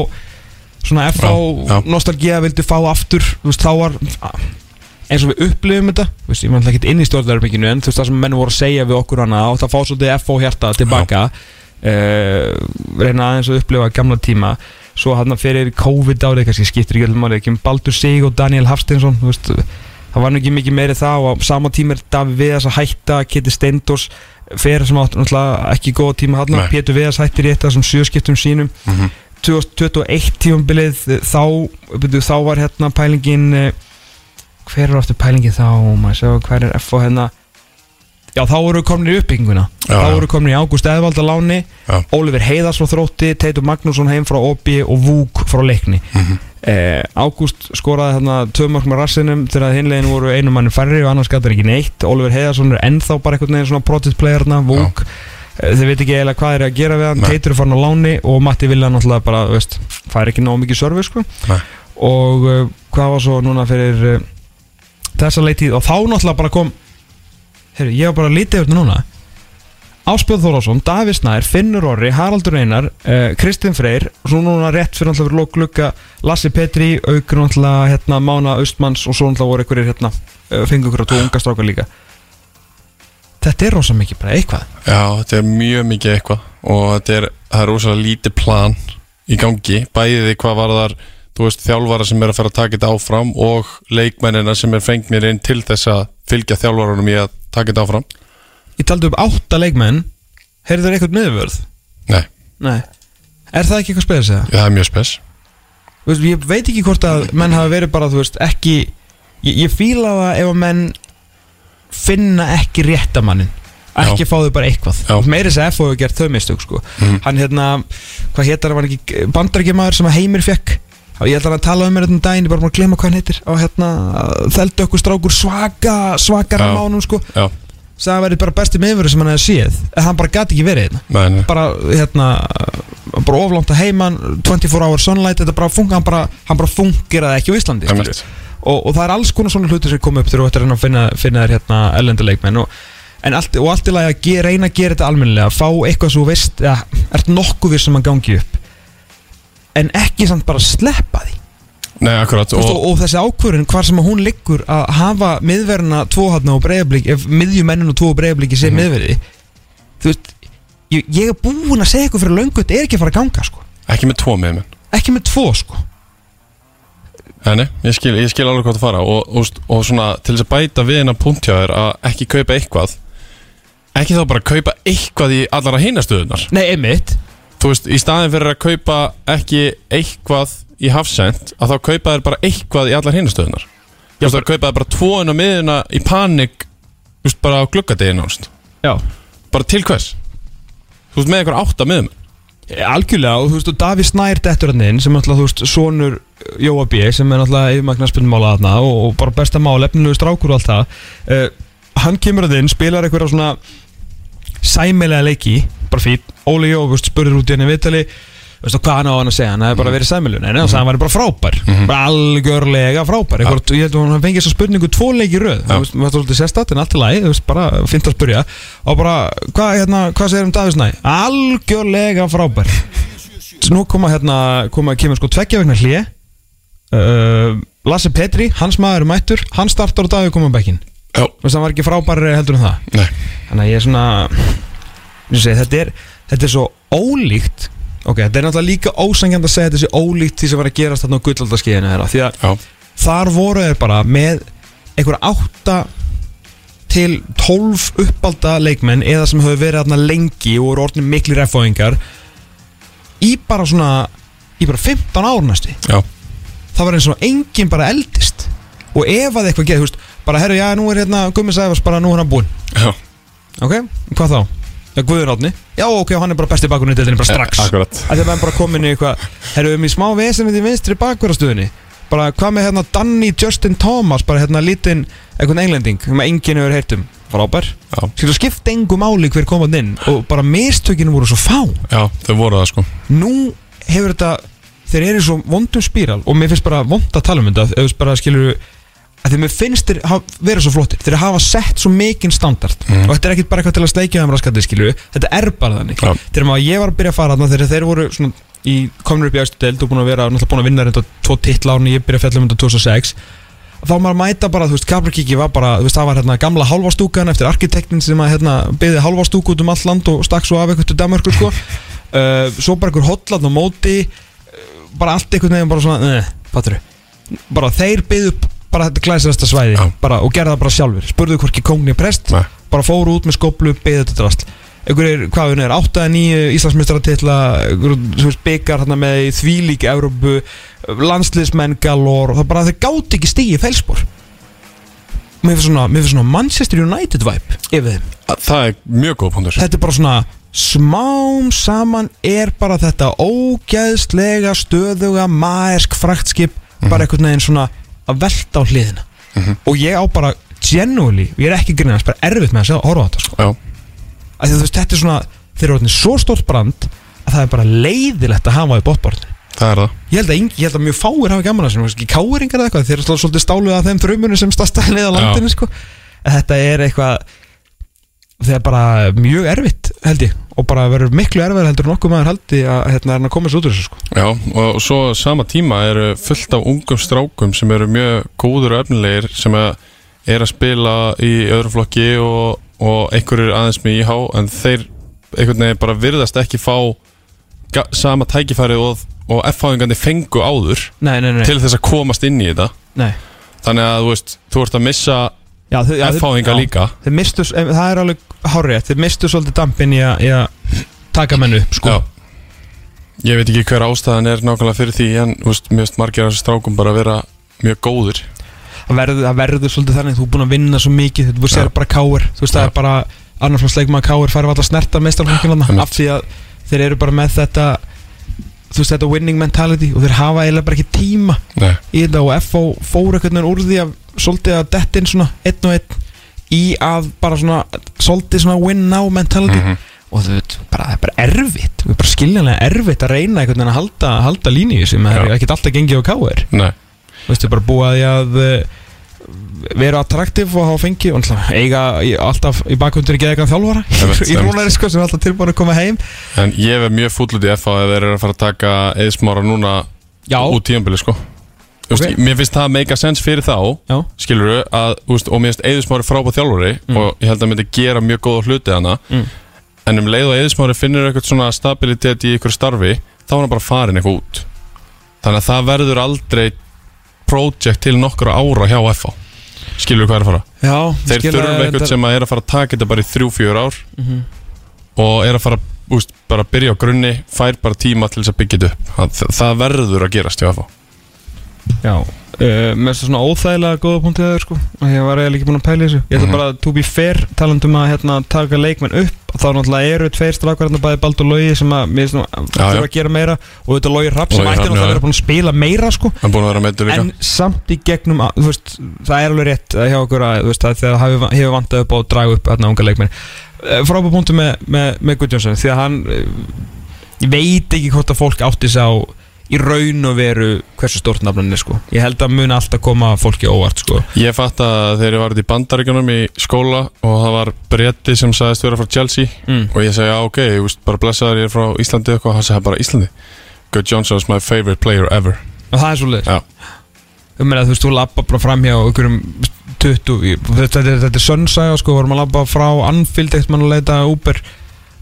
svona FH Já, já. nostalgía vildi fá aftur þú veist þá var eins og við upplifum þetta. Þú veist, ég var náttúrulega ekki inn í stjórnverðarbygginu en þú veist það sem menn voru að segja við okkur hana og það fá svolítið FH hjarta tilbaka. uh, reyna aðeins að upplifa gamla tíma. Svo hann fyrir COVID árið kannski skiptir ekki alveg máli. Ekki Baldur Sig og Daniel Hafsteinsson þú veist, það var nú ekki mikið meiri það og á sama tíma er Davi Viðas að hætta Kitty Steindors fer sem átt ekki góða tíma hann Nei. Pétur Viðas hættir í af þessum sjöskiptum sínum. Mhm. 2021 tífumbilið þá, þá var hérna pælingin eh, hver er aftur pælingin þá? Maður hver er F og hérna já þá voru komin í uppbygginguna. Já, þá voru komin í Ágúst Eðvald að láni Já. Ólifur Heiðars frá þrótti Teitur Magnússon heim frá Obi og Vúk frá leikni. Mhm. eh, Ágúst skoraði tvö mörg með rassinum þegar hinlegin voru einu manni færri og annars gæti ekki neitt. Ólifur Heiðarsson er ennþá bara einhvern veginn svona project player hérna, Vúk. Eh, þeir veit ekki eiginlega hvað er að gera við hann. Nei. Teitur er farin á láni og Matti Vilja náttúrulega bara, veist, fær ekki nóg mikið servis sko. Og uh, hvað var svo núna fyrir uh, þessa leitið og þá náttúrulega bara kom heyrðu, ég var bara lítið yfir þetta núna. Áspjöð Þórásson, Davíð Snær, Finnur Orri, Haraldur Einar, uh, Kristinn Freyr og svo núna rétt fyrir náttúrulega fyrir lók glugga Lassi Petri, aukur náttúrulega hérna, Mána Austmanns og svo náttúrulega voru einhverjir hérna, uh, fengu ykkur á tvo unga strákar líka. Þetta er rosa mikið bara eitthvað. Já, þetta er mjög mikið eitthvað og þetta er, er rosalega lítið plan í gangi, bæði hvað var þar þú veist, þjálfara sem er að fara að taka þetta áfram og leikmennina sem er fengnir inn til þess að fylgja þjálfarunum í að taka þetta áfram Ég taldi upp átta leikmenn Heyrðu þeir eitthvað miðvörð? Nei, Nei Er það ekki eitthvað spes eða? það er mjög spes veist, Ég veit ekki hvort að menn hafa verið bara, þú veist, ekki Ég, ég fíla það ef að menn finna ekki réttamannin ekki Já. fá þau bara eitthvað Já. meiri þess að FO hefur gert þau mistök sko. Mhm. hann hérna, hvað hétar hann ekki bandarækjamaður sem að Heimir fekk og ég ætla að tala um mér þetta um daginn ég bara að glemma hvað hann heitir. Og hérna, þeldu okkur strákur svaka svakara mánum sko. Það væri bara besti meðveru sem hann hefði séð. En hann bara gati ekki verið hérna. Bara hérna bara oflánt að heiman 24 hour sunlight þetta bara funka, hann bara, hann bara fungeraði ekki á Íslandi. Einmitt. og, og það er alls konar svona hluti sem kom upp þegar þú ættir að finna, finna þér hérna ellenduleikmenn og, en allt, og allt í lagi að reyna að gera þetta almennilega. Fá eitthvað svo þú veist ja, ert nokkuð við sem að gangi upp en ekki samt bara sleppa því. Nei, akkurat og, og, og þessi ákvörðin hvar sem að hún liggur að hafa miðverðina tvohatna og breyðablík ef miðjumennin og tvo breyðablíki sé Mhm. miðverði þú veist ég, ég er búinn að segja eitthvað fyrir löngu þetta er ekki að fara að ganga sko. Ekki með tvo með minn ekki með tvo sko. Nei, ég skil, ég skil alveg hvað það fara og, og, og svona til þess að bæta við hennar punkt hjá þér að ekki kaupa eitthvað ekki þá bara kaupa eitthvað í allara hinastöðunar nei, einmitt þú veist, í staðin fyrir að kaupa ekki eitthvað í hafsend að þá kaupa þér bara eitthvað í allar hinastöðunar þú veist, að kaupa þér bara tvoðun á miðuna í panik þú veist, bara á gluggadegin ást já. Bara til hvers? Þú veist, með einhver átta miðum algjörlega og þú veist og Daví Snær dettur hann inn sem náttúrulega þú veist sonur Jóa B sem er náttúrulega yfirmagnar spilmála þarna og, og bara besta mál, efnilegu strákur og allt það. Uh, hann kemur að inn, spilar eitthvað svona sæmilega leiki. Bara fín, Óli Jó, þú veist, spurður út í henni viðtali veist þú hvað hann á hann að segja? Hann hefði bara verið sæmilu, sagði hann væri bara frábær. Bara algjörlega frábær. Eitthvað, ég held að hann fengið þessa spurningu tvo leiki röð. Þú veist, maður svolítið sérstætt en allt í lagi, bara fint að spurja og bara, hvað, hérna, hvað segir um Davís Næ algjörlega frábær. Nú koma hérna, koma, kemur sko tveggja vegna hlje uh, Lasse Petri, hans maður mættur. Hann startar og Daví koma bekkin þú veist, hann var ekki frábær heldur en það. Nei, Þannig að ég er svona segi, þetta, er, þetta er svo ólíkt Ok, þetta er náttúrulega líka ósangjand að segja þetta sé ólíkt því sem var að gerast þarna á gullaldaskeiðinu þeirra Því að já, þar voru þeir bara með einhverja átta til 12 uppalda leikmenn eða sem hefur verið þarna lengi og voru orðin miklu refóingar í bara svona í bara 15 ár næstu. Já, það var eins og enginn bara eldist. Og ef að eitthvað geði, þú veist bara herru, já, nú er hérna Gummi Sæfars bara nú er hann búinn. Já. Ok, hvað þá? Já, Guður Átni Já, ok, hann er bara besti bakurinn í deildinni bara strax. akkurat. Af því að maður bara komin í eitthvað Herru, við í smá vesenið í vinstri bakverðastöðinni Bara hvað með hérna Danny Justin Thomas? Bara hérna lítinn, eitthvað englending Sem að enginn hefur heyrt um. Frábær. Já, Skilur skipta engu máli hver komað inn Og bara mistökinu voru svo fá. Já, þau voru það sko. Nú hefur þetta Þeir eru í svo vondum spíral Og mér finnst bara vond að tala um þetta. Ef þú bara skilur að því mér finnst þeir verið svo flottir. Þeir hafa sett svo mikinn standard. Og þetta er ekkit bara eitthvað til að sleikja þeim raskandi skilju þetta er bara þannig. Já. þegar maður ég var að byrja að fara þarna þegar þeir voru í komin upp í aðstu deild og búin að vera náttúrulega búin að vinna reynda tvo titla árni ég byrja að fjalla um þetta 2006 þá maður að mæta bara, þú veist, Kabrakiki var bara veist, það var hérna gamla hálfastúkan eftir arkitektin sem að hérna byggði hálfastúk út um allt land og stakk svo af eitthvað til Danmarku sko. [LAUGHS] uh, svo bara einhver hotland á móti uh, bara allt einhvern veginn bara svona, uh, fattur bara þeir byggðu upp bara þetta glæsirasta svæði. Já. bara, og gerða það bara sjálfur. Spurðu hvorki kongni prest. Nei. bara fóru út með skoplu, byggðu þetta drast. Einhverjir, hvað er, 8-9 Íslandsmeistaratitla, þú veist, byggar með þvílík Evrópu landsliðsmenn galor það bara þeir gáti ekki stígi felsbor mér finnst svona, svona Manchester United vibe yfir þeim. Það er mjög góð punktur. Þetta er bara svona smám saman er bara þetta ógæðslega stöðuga maersk fraktskip bara einhvern veginn svona að velta á hliðina. Og ég á bara genuinely, ég er ekki grinnast, bara erfitt með að horfa á þetta sko. Að því, þú veist, þetta er svona, þeir eru svo stórt brand að það er bara leiðilegt að hafa í bóttborðinu það er það. Ég held að, ég held að mjög fáir hafa gaman að þessu ekki káringar eða eitthvað, þeir eru svolítið stáluð að þeim þraumunum sem stastæði [LAUGHS] á landinu sko. Þetta er eitthvað það er bara mjög erfitt held ég, og bara verður miklu erfið heldur en okkur maður haldi að hérna er hann að koma sér út úr þessu sko. Já, og svo sama tíma eru fullt af ungum strákum sem eru mjög góður og efnilegir sem er að spila í öðru flokki og, og einhverjir aðeins með íhá en þeir einhvern veginn bara virðast ekki fá sama tækifæri og, og F-háðingandi fengu áður Nei, nei, nei, til þess að komast inn í þetta nei. þannig að þú veist, þú ert að missa Já, F-háðinga já. líka þeir mistu, það er alveg hárið þeir mistu svolítið dampin í að, í að taka menn upp sko. Ég veit ekki hver ástæðan er nákvæmlega fyrir því en veist, mér veist margir af þessu strákum bara vera mjög góðir það verður, það verður svolítið þannig þú er búin að vinna svo mikið, þú sér Já. bara káir þú veist það er bara annarflans leikmaður káir færi alltaf snerta meistarflokkina Einmitt. af því að þeir eru bara með þetta þú veist þetta winning mentality og þeir hafa eiginlega bara ekki tíma Nei, í þetta og FO fór veginn úr því að svolítið að detta inn svona einn og einn í að bara svona svolítið svona win now mentality. Mhm. og þú veit, bara, það er bara erfitt. Það er bara skiljanlega erfitt að reyna einhvern veginn að halda, halda línu sem er ekkert alltaf gengið á nei, Þú veist, þau bara búa að eh, vera attraktiv og hafa fengi og eiga alltaf í í geðegan þjálfara. Einmitt, [LAUGHS] í rúnari sko sem er alltaf tilbúin að koma heim. En ég er mjög fúll út í FH ef þeir eru að fara að taka eðsmára núna Já, út tíðanbili sko. Þú veist, Ok. Mér finnst það make a sense fyrir þá já, skilur við, að, þú veist, og mér finnst Eðismári frábæð þjálfari og ég held að myndi gera mjög góða hluti hana Mm. en um leið og Eðismári finnur eitthvað svona stabilitet í ykkur starfi þá er hann bara farin eitthvað út. Þannig að það verður aldrei project til nokkra ára hjá FH skilur við hvað er að fara? Já þeir þurfa eitthvað sem að er að fara að taka þetta bara í þrjú-fjör ár Mhm. og er að fara úst, bara að byrja á grunni fær bara tíma til þess að byggja þetta upp. Það, það verður að gerast hjá FH Já, uh, með þess svona óþægilega góða punktið þeir sko. Og ég var eiginlega ekki búin að pæla þessu. Ég ætla Mhm. bara to be fair talandum að hérna, taka leikmenn upp. Þá náttúrulega eru tveir strákar hérna bæði Baldur Logi sem að mér finnst nú að að gera meira. Og þetta Logi Rapp sem ætti náttúrulega að vera búin að spila meira sko. Hann búin að vera meittur líka. En samt í gegnum að, veist, það er alveg rétt að hjá okkur að, að þegar hefur, vantað upp á að draga upp hérna unga leikmenn. Frábæð punktu með, með, með Guðjónsson því að hann eh, ég veit ekki hvort að fólk átti sig á í raun og veru hversu stórt nafnan er sko. Ég held að muni alltaf koma fólki óvart sko. Ég fatt að þegar ég var í bandaríkjunum í skóla og það var bretti sem sagðist vera frá Chelsea mm. og ég segi, já ok, ég veist, bara blessaður ég er frá Íslandi eitthvað, hann sagði bara Íslandi? Good Johnson is my favorite player ever. Og það er svo leið Já, um að þú veist, þú labba bara fram hjá einhverjum 20, í- þetta, þetta, þetta er sönnsaga sko, vorum að labba frá Anfield eitt mann að leita Uber. og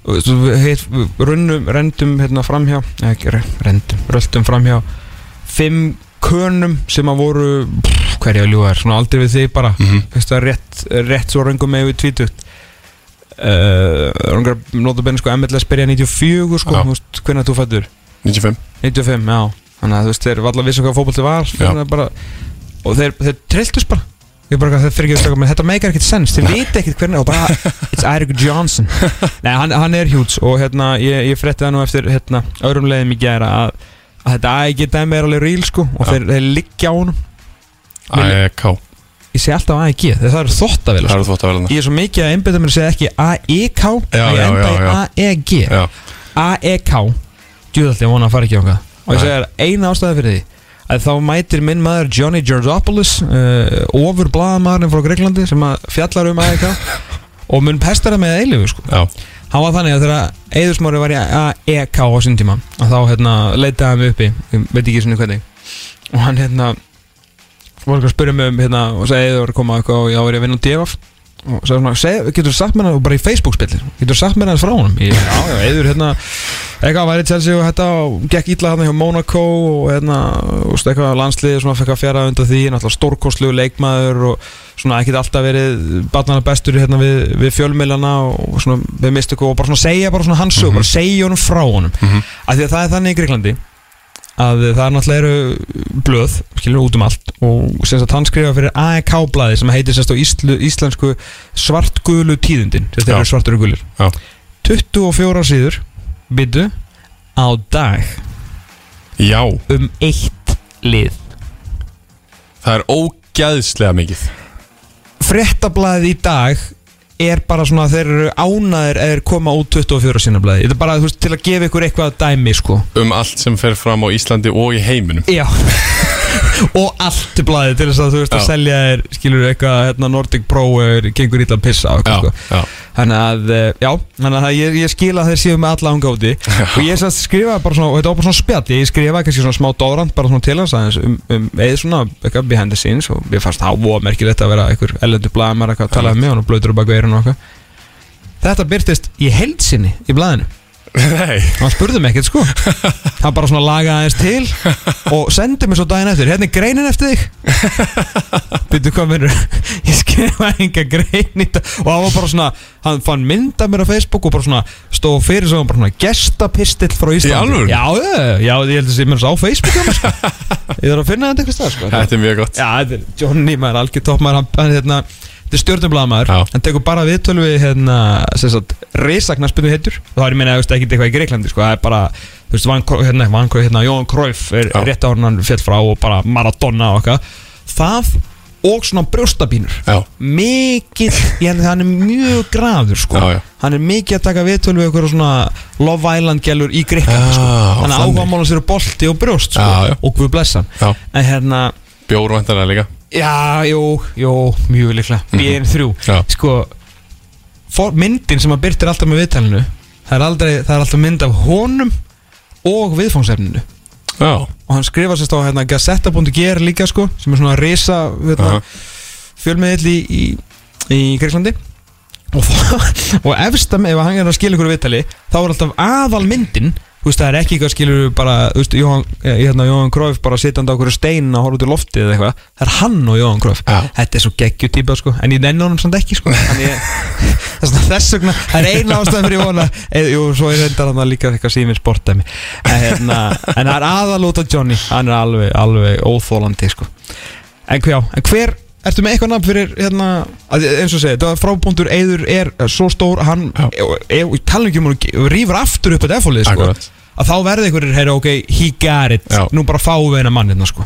við runnum, rendum hérna framhjá, ekki re- rendum röldum framhjá fimm könum sem að voru pff, hverja að ljúga er, svona aldrei við þig bara. Mm það, rétt, rétt svo röngum með við tvítut uh, röngar notabenni sko MLS byrja 94 sko, veist, hvernig þú fættur 95 95, já. Þannig að þú veist, þeir var allar vissu hvað fótbolti var Já. þannig að bara, Og þeir, þeir trilltust bara Ég bara, þeir fyrir ekki að Þetta meikar ekkert sens, þeir viti ekkert hvernig Og bara, [LAUGHS] it's Eirik Johnson. [LAUGHS] Nei, hann, hann er hjúts Og hérna, ég, ég frétti það nú eftir hérna, Öðrum leiðum í gæra að, að þetta AEG dæmi er alveg ríl sko Og Já. þeir, þeir liggja á honum. AEK, Ég segi alltaf AEG, það eru þóttavel það sko. eru verða Ég er svo mikið að einbytta mér að segja ekki AEK Ég já, enda í AEG AEK Djúðalli, ég vona að fara ekki okkar Og ég segir eina ástæði fyrir því að þá mætir minn maður Johnny Georgopoulos uh, ofur blaðamaðurinn frá Greiklandi sem að fjallar um AEK [LAUGHS] og mun pestar það með eilifu sko. já, hann var þannig að þegar Eðursmári var í AEK á sín tíma að þá hérna, leitaði hann uppi ég veit ekki svona hvernig. Og hann hérna var að spyrja mig um hérna og sagði Eður var að koma eitthvað og ég var að vinna á DFF og sagði svona, seg, getur þú sagt mér það og bara í Facebook spillir, getur sagt mér það frá ég, já, já, eður hérna eitthvað væri Chelsea og og gekk illa hérna hjá Monaco og hérna og veist, eitthvað landslið fekk að fjara undan því náttúrulega stórkostlu leikmaður og svona ekkit alltaf verið barnana bestur hérna við, við fjölmilana og svona við mistu og bara svona segja bara svona hans sög, bara segja honum frá honum. Af því að það er þannig í Greiklandi að það er náttúrulega eru blöð skilur út um allt og sem sagt hann skrifa fyrir AEK blaði sem heitir sérst á íslu, íslensku svartgulu tíðundin þetta Já. eru svartur og gulir Já. 24 síður byttu á dag Já, um eitt lið það er ógæðslega mikið fréttablaðið í dag er bara svona þeir eru ánaðir eða koma út 24 sína blaði. Þetta er bara veist, til að gefa ykkur eitthvað að dæmi sko. Um allt sem fer fram á Íslandi og í heiminum. Já [LAUGHS] Og allt blaðið til þess að þú veist að Já. selja þér skilur eitthvað hérna Nordic Pro er, gengur illa að pissa Já, sko. Þannig að, eh, já, þannig að ég, ég skil að þeir séu með alla ánga úti. Og ég skrifaði bara svona, og þetta var bara svona spjall Ég skrifaði kannski svona smá dórand bara svona til hans um, um eða svona eitthvað behind the scenes Og ég fannst það voða merkilegt að vera einhver ellendur eitthvað að talaði með hann og blöytur á bak veirinn og eitthvað. Þetta byrtist í heildsinni í blaðinu Nei, hann spurði mig ekkert sko. Hann bara svona lagaði aðeins til og sendi mér svo daginn eftir. Hérna er greinin eftir þig. Byrju hvað minnur ég skrifaði enga grein í þetta og hann var bara svona hann fann mynd af mér á Facebook og bara svona stóð fyrir svo bara svona gestapistill frá Íslandi. já, já, já, ég held að sé mér svo á Facebook mér, sko. ég þarf að finna þetta eitthvað stað sko. þetta er mjög gott. Já, þetta er Johnny maður, algjör toppmaður hann, hann hérna Þetta er stjórnublaðamaður, Já. hann tekur bara viðtölu við hérna, hittur og það er ég meina, ekkert eitthvað í Greiklandi sko, það er bara, þú veist, Van, Kro- hérna, Van, Kro- hérna, Jóhann Króif er Já. rétt á hann fjall frá og bara Maradona og eitthvað. Það og svona brjóstabínur. Að hann er mjög graður sko, Já, já. hann er mikið að taka viðtölu við eitthvað svona Love Island gælur í Greiklandi sko, hann þannig. áhugamála sér bolti og brjóst sko, Já, og Guð blessan já, en hérna, bjórvæntalega líka Já, jú, jú, mjög líklega. BN3 Já. Sko, for, myndin sem að byrtir alltaf með viðtalinu það er, aldrei, það er alltaf mynd af honum og viðfangsefninu. Já, og hann skrifa sérst á hérna, Gazetta.gr líka sko, sem er svona risa hérna, fjölmiðill í, í, í Greiklandi og, [LAUGHS] og efsta með ef hann er að skilja ykkur viðtali þá er alltaf aðal myndin þú veist það er ekki eitthvað skilur bara þú veist Jóhann, eh, hérna, Jóhann Króf bara sitjandi á okkur stein og horfa út í loftið eða eitthvað. Það er hann og Jóhann Króf Já. þetta er svo geggju típa sko. En ég nenni honum samt ekki sko. Ég, [LAUGHS] þess vegna- það er eina ástæðan fyrir vona. Eð, jú, svo er reyndar hann líka eitthvað síminn sportæmi hérna, en það er aðal út af Johnny. Hann er alveg, alveg óþólandi sko. En hver, en hver ertu með eitthvað nafn fyrir hérna, að, eins og segja, frábúndur Eður er svo stór, hann Já. e, e, tala ekki um að rýfur aftur upp þetta F-fólið, sko, að þá verði einhverjir, heyra, ok, he got it. Já. nú bara fáum við hennar mann hérna, sko.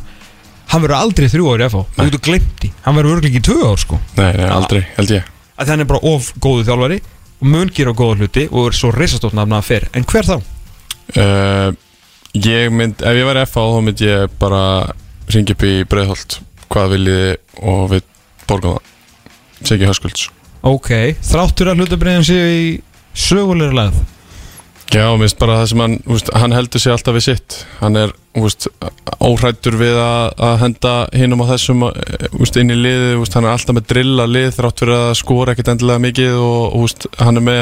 Hann verður aldrei þrjú ári F-fó, þú getur glimt í hann verður örgulega ekki tvö ár, sko. Nei, nei, aldrei, held ég. að hann er bara of góðu þjálfari og mun gera góða hluti og er svo risastótt nafna að fer, en hver þá? uh, Ég mynd, ef ég væri FA þá mynd ég bara ringi upp í Breiðholt hvað viljiði og við borgum það. Segi Höskulds. Ok, þráttur að hlutabriðin séu í sögulegur leið Já, minnst bara það sem hann, úst, hann heldur sig alltaf við sitt. Hann er úst, óhrættur við að, að henda hinum á þessum úst, inn í liði Hann er alltaf með drilla lið þrátt fyrir að skora ekkert endilega mikið Og hann er með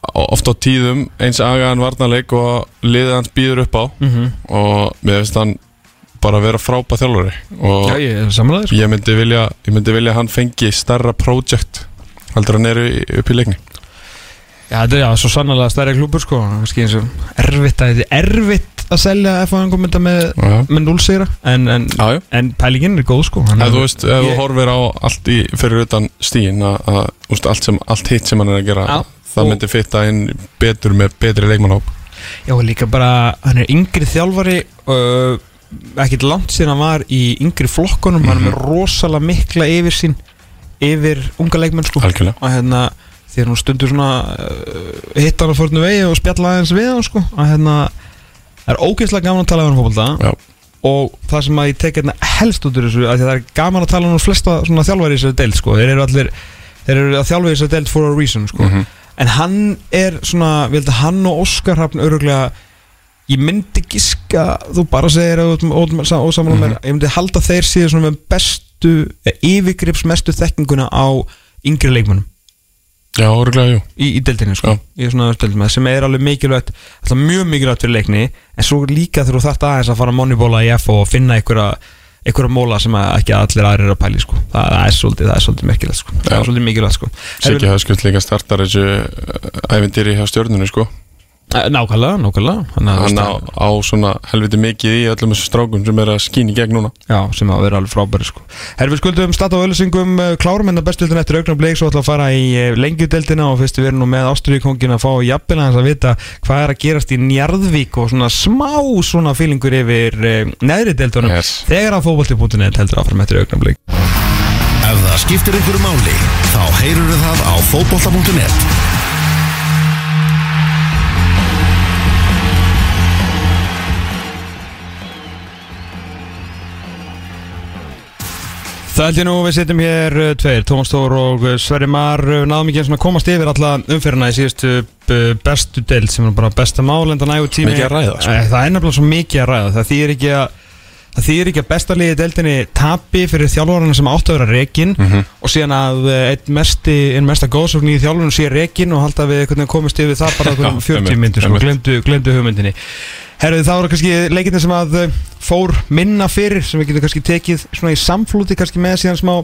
ofta á tíðum eins agaðan varnarleik og liðið hans býður upp á. Mm -hmm. Og mér finnst hann bara vera frábæð þjálfari Og Já, ég sko. ég myndi vilja, ég myndi vilja að hann fengi starra project Heldur hann eru upp í leikni Já, þetta er já, svo sannlega stærri klúpur sko. Kannski eins og erfitt að þetta er erfitt að selja F1 komenda með, Já, með 0 sigra en, en, já, já. en pælingin er góð sko. Hann Ef þú veist, ef þú horfir á allt í, fyrir utan stíin að, að úst, allt, sem, allt hitt sem hann er að gera Já. það Og- myndi fitta inn betur með betri leikmannhóp Já, og líka bara, hann er yngri þjálfari uh, ekkert langt síðan hann var í yngri flokkunum hann er með rosalega mikla yfir sín yfir unga leikmenn sko. Algjörlega. Og hérna að hún stundur svona uh, hitt hann að fórnu vegi og spjalla aðeins við hann sko. Að hérna það er ógeðslega gaman að tala um fólkvölda Já. og það sem að ég tek hérna helst út úr þessu að að það er gaman að tala um flesta svona þjálfari í þessari deild sko. Þeir eru allir þeir eru að þjálfa í þessari deild for a reason sko. Mhm. en hann er svona við heldum hann og Óskar ég myndi giska þú bara segir mm Mhm. mér ég myndi halda þeir síðan svona með bestu yfirgrips mestu þekkinguna á yngri leikmönnum Já, orðglega, jú í, í deildinni sko, í svona deildinni sem er alveg mikilvægt, alltaf mjög mikilvægt fyrir leikni en svo líka þú þarft aðeins að fara moneybóla í F og finna einhverja einhverja móla sem ekki allir aðrir eru að pæli sko. það, það er svolítið, það er svolítið merkilegt sko. það Já. er svolítið mikilvægt sko. Siggi Höskjöld líka startar þessu uh, ævindýri hjá stjórnunni sko Eh, nákvæmlega, nákvæmlega Þannig að, Hann á, á svona helviti mikið í öllum þessu strákum sem er að skýna í gegn núna já, sem að vera alveg frábæri sko. Herfi við skuldum stata á öllusingum klárum en það bestu eftir augnar bleik svo ætla að fara í eh, lengjudeldina og fyrst við erum nú með Ásturíkongin að fá jafnvel hans að vita hvað er að gerast í Njarðvík og svona smá svona fílingur yfir eh, neðri deildunum Yes. þegar að fótbolti.net heldur áfram eftir augnar bleik Ef það skiptir einhverju máli, þá heyrur það á fótbolta.net. Það held ég nú við sitjum hér uh, tveir, Tómas Þór og uh, Sverri Mar uh, náðum ekki eins og komast yfir alla umferðina í síðustu bestu deild sem er bara besta mál en það nægur tími Mikið að ræða, sko. Eh, Það er nefnilega svo mikið að ræða það þýðir ekki að Það þýðir ekki að besta liði deildinni tapi fyrir þjálfvarana sem áttu að vera rekin Mhm. og síðan að eh, einn mesta góðsókn í þjálfvarana sé rekin og halda við veginn komist yfir það bara [LAUGHS] Já, um 40 einmitt, myndur sko, glemdu, hugmyndinni. Herðu það voru kannski leikinni sem að eh, fór minna fyrir sem við getum kannski tekið svona í samflúti kannski með síðan smá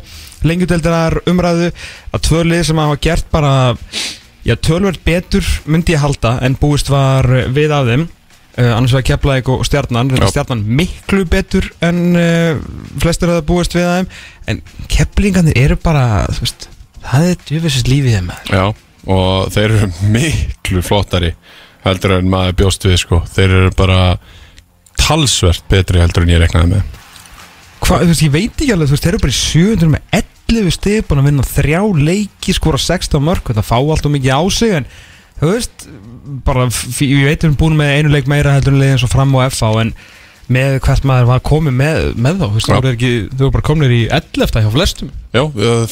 lengjudeldarar umræðu. Að tvö lið sem hafa gert bara já, tölvert betur myndi ég halda en búist var við af þeim uh, annars var Keflæk og Stjarnan. Stjarnan miklu betur en uh, flestir hafa búist við þeim en Keflingarnir eru bara veist, það er djöfisins lífið þeim. Já, og þeir eru miklu flottari heldur en maður bjóst við sko Þeir eru bara talsvert betri heldur en ég reknaði með Hvað, þú veist, ég veit ekki alveg, þú veist, þeir eru bara í 700 með 11 stig, búin að vinna þrjá leiki, skora 16 mörg, það fá alltaf mikið á sig, en þú veist, bara, f- ég veit við erum búin með einu leik meira heldur en leiðin svo fram á FH, en með hvert maður var komið með, með þá, þú veist, Já. þú voru ekki, þú voru bara komnir í 11 hjá flestum. Já,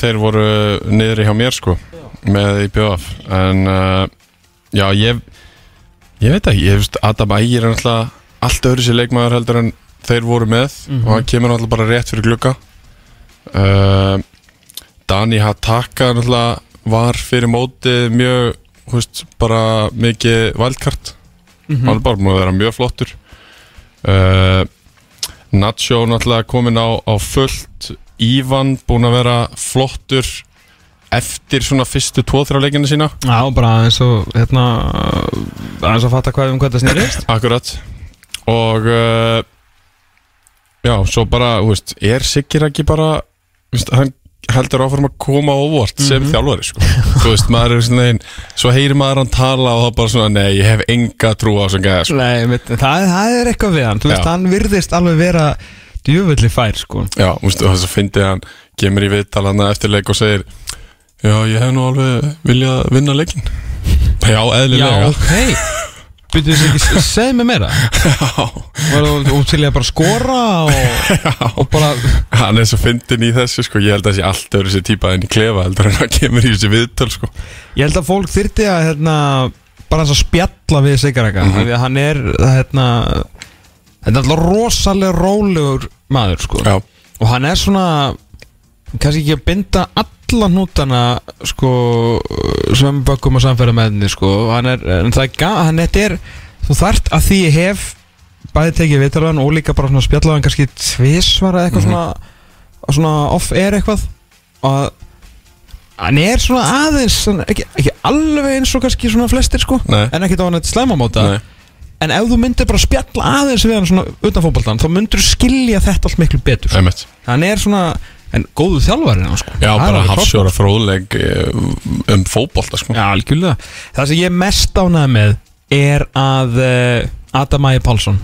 þeir voru niðri hjá mér sko með í BF en uh, já, ég ég veit ekki, ég veist Adam Ægir er náttúrulega allt öðru sér leikmaður heldur en þeir voru með Mhm. og hann kemur náttúrulega bara rétt fyrir glugga uh, Dani Hataka náttúrulega var fyrir mótið mjög, veist, bara mikið valdkart Mhm. hann er bara múið að vera mjög flottur. Uh, Nacho náttúrulega komin á, á fullt. Ívan búin að vera flottur eftir svona fyrstu tvo-þrjá leikina sína. Já, bara eins og, hérna, aðeins að fatta hvað um hvað það snýrist. [CLEARS THROAT] akkurat. Og uh, já, svo bara, þú veist, er Sigir ekki bara, þú veist, hann heldur áfram að koma óvart sem þjálfari sko. þú veist, maður er svona einn svo heyrir maður hann tala og þá bara svona nei, ég hef enga trú á sem gæða sko. Nei, mitt, það, það er eitthvað við hann, veist, Já. hann virðist alveg vera djúvöldi fær, sko. Já, þú veist, þess að fyndi hann kemur í viðtalana eftir leik og segir Já, ég hef nú alveg viljað vinna leikin Já, eðlilega ok Byrjuðu þess ekki, segð mér meira [LAUGHS] þú til að bara skora og, [LAUGHS] og bara Hann er svo fyndin í þessu, sko Ég held að sé allt öðru sér típa en í klefa heldur en hann kemur í þessi viðtal, sko Ég held að fólk þyrti að hérna, bara eins að spjalla við Sigaraka mm Mhm. -hmm. hann er hérna, er alltaf rosalega rólegur maður sko. Já, og hann er svona kannski ekki að binda alla hnútana sko, sem bökkum og samfæra með henni sko. hann er, en það er, þetta er þú þart að því ég hef bæði tekið viðtalan og líka bara svona spjallaðan kannski tvisvara eitthvað svona, svona off-air eitthvað og hann er svona aðeins svona, ekki, ekki alveg eins og kannski svona flestir sko Nei. en ekki þá hann eitthvað slæmamóta nei, en ef þú myndir bara spjalla aðeins við hann svona utan fótboltan þá myndir þú skilja þetta allt miklu betur sko. einmitt hann er svona en góðu þjálfari sko. Já, bara hafsjóra fróðleg eh, um fótbolta, sko. Já, algjörlega. Það sem ég mest ánægð með er að uh, Adam Ægir Pálsson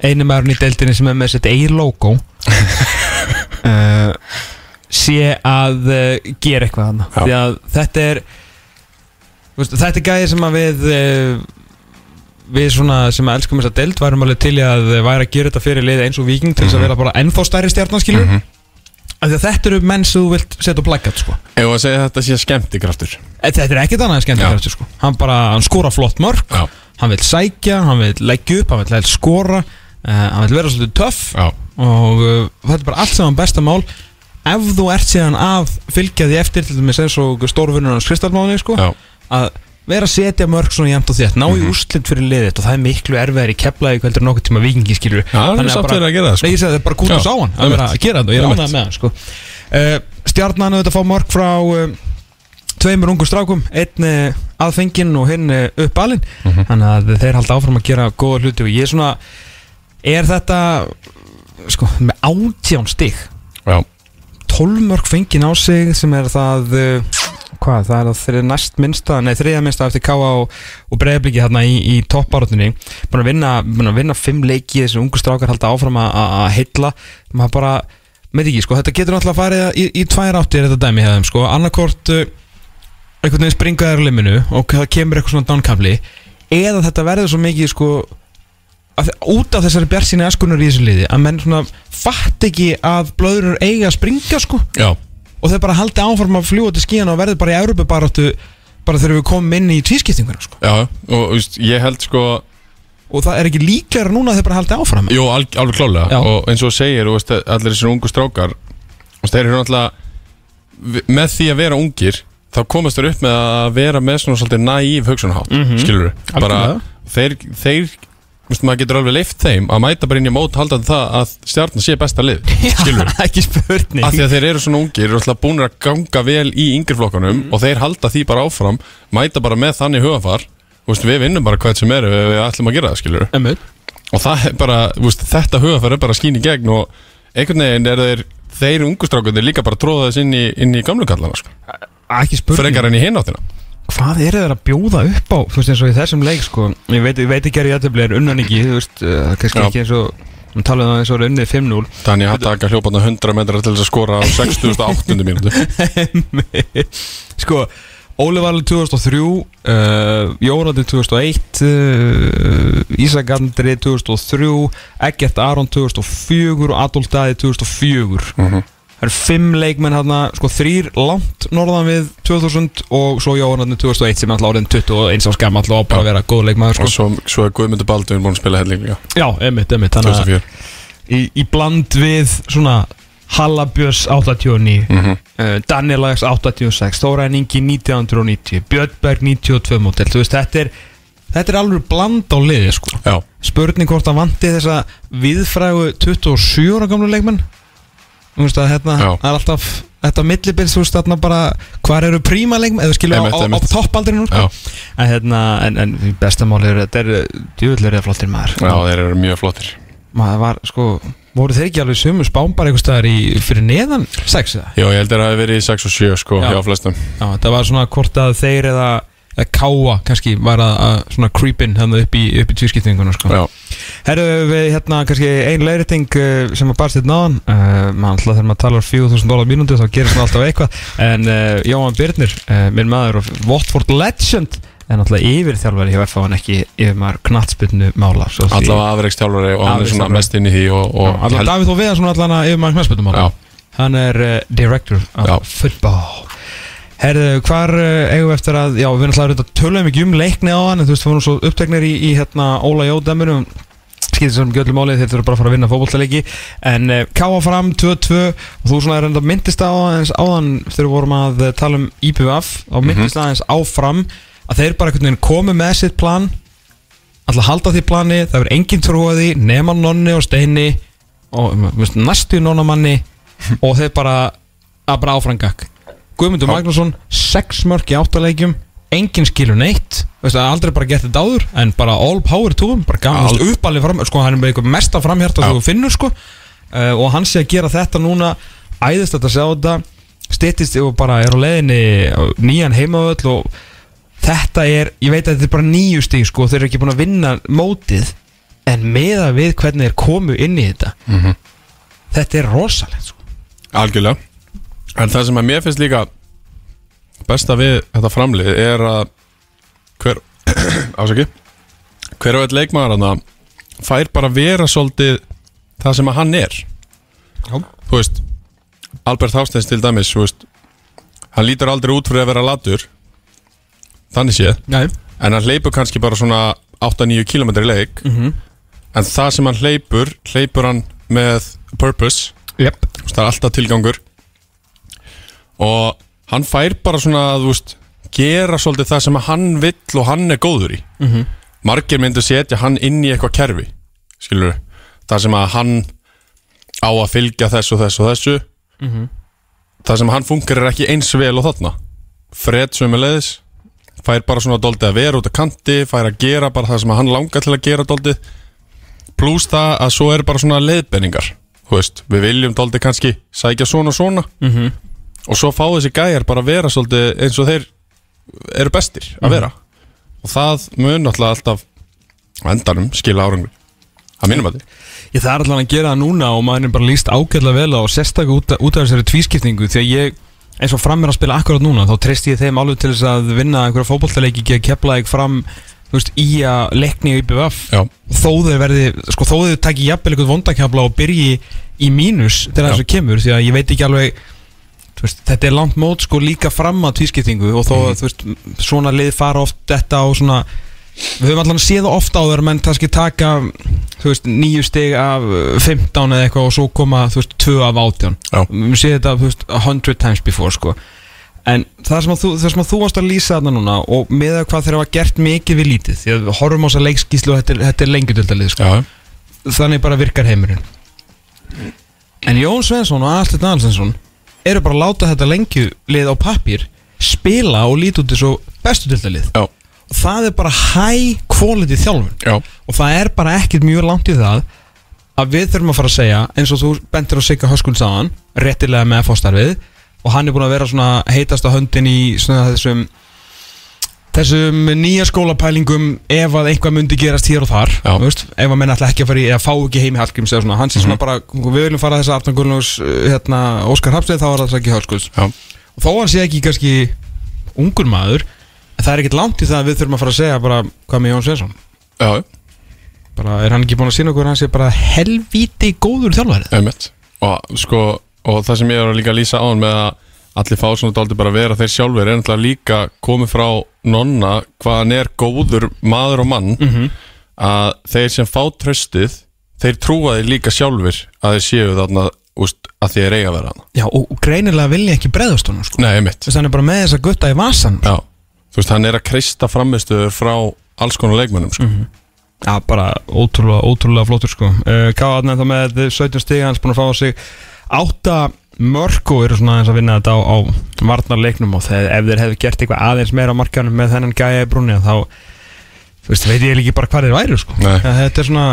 eini maðurinn í deildinni sem er með sitt eigin logo uh, [LAUGHS] sé að uh, gera eitthvað hann því að þetta er veist, þetta er gæði sem að við uh, við svona sem að elskum þessa deild værum alveg til að væri að gera þetta fyrir liði eins og viking til þess að vera bara ennþá stærri stjarnanskilur mm Mhm. Þetta eru menn sem þú vilt setja á plakkat sko. Ef að segja að þetta sé skemmtikraftur. Þetta er ekkert annað en skemmtilegt sko. Hann bara, hann skora flott mörg Já, Hann vil sækja, hann vil leggja upp Hann vil skora. Uh, Hann vil vera svolítið töff. Já, Og uh, þetta er bara allt saman besta mál. Ef þú ert síðan að fylgja því eftir til dæmis eins og stórvinnur hans Kristallmáni sko, að vera að setja mörg svona jæmt og þétt, ná í úrslit fyrir liðið og það er miklu erfiðar í keflaði heldur en nokkuð tíma vikingi skilur það er samt verið að gera það, sko. Nei, það er bara Já, á hann að vera að gera þetta og ég er ánægð með hann sko. uh, Stjarnan auðvitað fá mörg frá uh, tveimur ungu strákum einn uh, aðfenginn og hinn uh, uppalinn. Mhm. þannig að þeir halda áfram að gera góða hluti og ég er svona er þetta sko, með átján stig. Já, 12 mörg fengin á sig sem er það hvað, það er það þeirri næst minnsta nei, þriða minnsta eftir Káa og, og Breiðbliki hérna í, í toppáratunni búin að vinna, búin að vinna fimm leiki þessi ungu strákar halda áfram að- að að heilla. Maður bara, með ekki, sko þetta getur alltaf farið í, í tvær áttir þetta dæmi hefðum, sko, annarkort uh, einhvern veginn springa þér á liminu og það kemur eitthvað svona dánkamli eða þetta verður svo mikið, sko að, út af þessari bjarsinni eskunar í þessu liði að menn svona fatt ekki að blöður eiga að springa, sko. Já og þeir bara haldi áfram að fljúa til skíðan og verður bara í Európa baráttu bara þegar við komum inn í tvískiptinguna sko. Já, og veist, ég held sko og það er ekki líklega núna að þeir bara haldi áfram Jú, al, alveg klálega Já. og eins og segir, þú veist, allir þessir ungu strákar veist, þeir eru náttúrulega með því að vera ungir þá komast þeir upp með að vera með svona svolítið naív hugsunarhátt, mm -hmm. skilur bara, þeir, þeir veist, maður getur alveg leift þeim að mæta bara inn í mót haldandi það að stjarnan sé besta lið [LAUGHS] skilur [LAUGHS] ekki spurning. Af því að þeir eru svona ungir og alltaf búin að ganga vel í yngri flokkanum og þeir halda því bara áfram mæta bara með þannig hugafar veist, við vinnum bara hvað sem er við, við ætlum að gera það, skilur Einmitt. og það er bara, veist, þetta hugafar er bara skín í gegn og einhvern veginn er þeir þeir ungustrákundir líka bara tróða þess inn í, inn í gamlu kallana, sko. Ekki spurning. Frekar enn í hináttina hvað eru þeir að bjóða upp á þú veist eins og í þessum leik sko ég veit, ég veit ekki að ég aðtöfli er unnan ekki þú veist, uh, kannski Já. ekki eins og við talaðum um það eins og er unnið 5-0 þannig að taka hljópaðna 100 metrar til þess að skora á 68. mínútu [LAUGHS] sko Óli Valur 2003 uh, Jónati 2001 uh, Ísak Andri 2003 Eggert Aron 2004 og Adolf Daði 2004 Mhm. Það eru fimm leikmenn hérna, sko þrýr langt norðan við 2000 og svo Jónatni 2001 sem er alltaf áriðin 21 árs gammal og á bara að vera góð leikmaður og sko. svo, svo er Guðmundur Baldur búin að spila helling líka Já, emitt, emitt Þannig að 2004 í, í bland við svona Hallabjörs 89 Mhm. uh, Daniel Lags 86 Þóraðin Ingi 1990 Björnberg 92 mótel Þú veist, þetta er Þetta er alveg bland á liði sko. Já, Spurning hvort það vanti þessa viðfrægu 27 ára gamlu leikmenn Það er alltaf Þetta millibils, þú veist þarna bara Hvar eru príma leikmenn Eða skilja á, á, toppaldrinu sko. já, En hérna En, en bestamáli er Þetta er djúvillir eða flottir maður. Já, þeir eru mjög flottir. Maður var sko voru þeir ekki alveg sumu spám bara einhvers staðar í fyrir neðan sex eða? Já, ég held að það hefði verið í 6 og 7 sko, Já. hjá flestum. Já það var svona hvort að þeir eða káa kannski var að, að svona creep in hann upp í, upp í tvískiptinguna sko. Já, herru við hérna kannski ein leiðriting uh, sem var barst hérna náðan uh, mann alltaf þegar maður talar 4000 dólar mínúti þá gerir svona alltaf eitthvað. En uh, Jóhann Byrnir, uh, minn maður og Watford legend en alltaf yfir þjálfari hjá FH en ekki yfir maður knattspyrnu mála allavega afreikstjálfari og hann er svona mest inn í því og, og held- Davíð Þó Viðarsson allan að yfir maður knattspyrnu mála Já, Hann er uh, director of Já. football Herðu, hvar uh, eigum við eftir að Já, við erum alltaf að tölum ekki um leikni á hann En þú veist, við vorum svo uppteknir í, í hérna Óla Jódemur Skýtir sem göllum málið þeir þurfa bara að fara að vinna fótbollaleiki En uh, káa fram 2-2 Og þú svona er enda myndist á aðeins áðan Þegar við vorum að uh, tala um IPVF Og myndist aðeins áfram Að þeir bara einhvern veginn komu með sitt plan Alltaf halda því plani Það er engin trúaði Nema nonni og steini Og næstu nonnamanni [LAUGHS] Og þeir bara Að bara áfrangak Guðmundur. Magnússon Sex mörk í áttaleikjum Engin skilur neitt Veist, það er aldrei bara gert þetta áður En bara all power to him Bara gaman Al- veist, uppalið fram Sko hann er með eitthvað mesta framhjarta Já. Þú finnur sko uh, Og hann sé að gera þetta núna Æðist þetta að sjá þetta Styttist og bara er á leiðinni á Nýjan heimavöll Og þetta er Ég veit að þetta er bara nýju stíg sko Þeir eru ekki búin að vinna mótið En meða við hvernig þeir komu inn í þetta Mhm. Þetta er rosalegt sko algjörlega En það sem að mér finnst líka besta við þetta framlið er að hver [CLEARS THROAT] ásaki hver og eitt leikmaður hann fær bara vera svolítið það sem að hann er. Já. þú veist Albert Hásteins til dæmis veist, hann lítur aldrei út fyrir að vera latur. Þannig séð. Nei. En hann hleypur kannski bara svona 8-9 km í leik. Mhm. en það sem hann hleypur hleypur hann með purpose. Veist, það er alltaf tilgangur og hann fær bara svona að veist gera svolítið það sem að hann vill og hann er góður í. -hmm. margir myndu setja hann inn í eitthvað kerfi skilur það sem að hann á að fylgja þessu og þessu. Og þessu það sem hann funkar er ekki eins vel og þarna. Fred sömulegðis fær bara svona doldið að vera út af kanti fær að gera bara það sem að hann langar til að gera doldið pluss það að svo er bara svona leiðbenningar veist, við viljum doldið kannski sækja svona svona. -hmm. Og svo fá þessi gæjar bara að vera svolítið eins og þeir eru bestir að vera. Og það mun náttúrulega alltaf á endanum skila árangri að mínum að því Ég það er allan að gera það núna og maður er bara líst ágætlega vel á og sérstaklega út, út af þessari tvískiptingu því að ég, eins og fram er að spila akkurat núna þá treyst ég þeim alveg til þess að vinna einhverja fótbolltaleiki, ekki að kepla ekki fram veist, í að leikni í BVF þó þau verði, sko þó þau takki jafnvel eitthvað vondakjafla og byrji í mínus þegar þessu kemur því að ég veit ekki alveg veist, þetta er langt mót sko líka fram að tvískiptingu og þó að þú veist, svona lið fara oft þetta og svona við höfum allan séð það ofta áður menn kannski taka þú veist, nýju stig af uh, 15 eða eitthvað og svo koma þú veist, 2 af 18 Já. við séð þetta þú veist, 100 times before sko. En það sem að þú, það sem að þú varst að lýsa þarna núna og með að hvað þeir hafa gert mikið við lítið því að við horfum á þessa leikskíslu og þetta er, þetta er lengjudöldalið sko. Já, þannig bara virkar heimurinn. En Jón Svensson og Alfred Nalsensson eru bara að láta þetta lengjulið á pappír spila og líti út þessu bestu dildalið já, og það er bara high quality þjálfun. Já, og það er bara ekkert mjög langt í það að við þurfum að fara að segja eins og þú bentir á Sigga Höskund saðan réttilega með fóstarfið og hann er búin að vera svona heitasta höndin í svona þessum þessum nýja skólapælingum ef að einhvað myndi gerast hér og þar veist, ef að menn ætla ekki að fara í eða fá ekki heim í Hallgríms eða svona, hann sé svona bara við viljum fara þess að Artan Gullnús hérna, Óskar Hafsteð þá er það ekki já, og þó hann sé ekki kannski ungur maður en það er ekkert langt í það að við þurfum að fara að segja bara hvað með Jón Svensson já, bara er hann ekki búin að sína okkur að hann sé bara helvíti góður þjálfærið og sko, og það sem ég er að líka lýsa án með að allir fá svona dálítið bara að vera þeir sjálfur er náttúrulega líka komið frá nonna hvað hann er góður maður og mann að þeir sem fá tröstið þeir trúa þeir líka sjálfur að þeir séu þarna úst, að þeir eiga að vera hana Já, og, og greinilega vilja ekki breðast honum sko. Nei, einmitt. Þess að hann er bara með þessa gutta í vasan Já, þú veist, hann er að kreista framistuður frá alls konar leikmönnum sko. Já, bara ótrúlega, ótrúlega flottur sko. Uh, Káðan er það með 17 stig hans búin að fá sig 8 mörg og eru svona aðeins að vinna þetta á, á varnarleiknum og þegar, ef þeir hefðu gert eitthvað aðeins meira á markanum með þennan gæja í brúni þá þú veist, veit ég líka bara hvað þeir væru sko. Þetta er svona,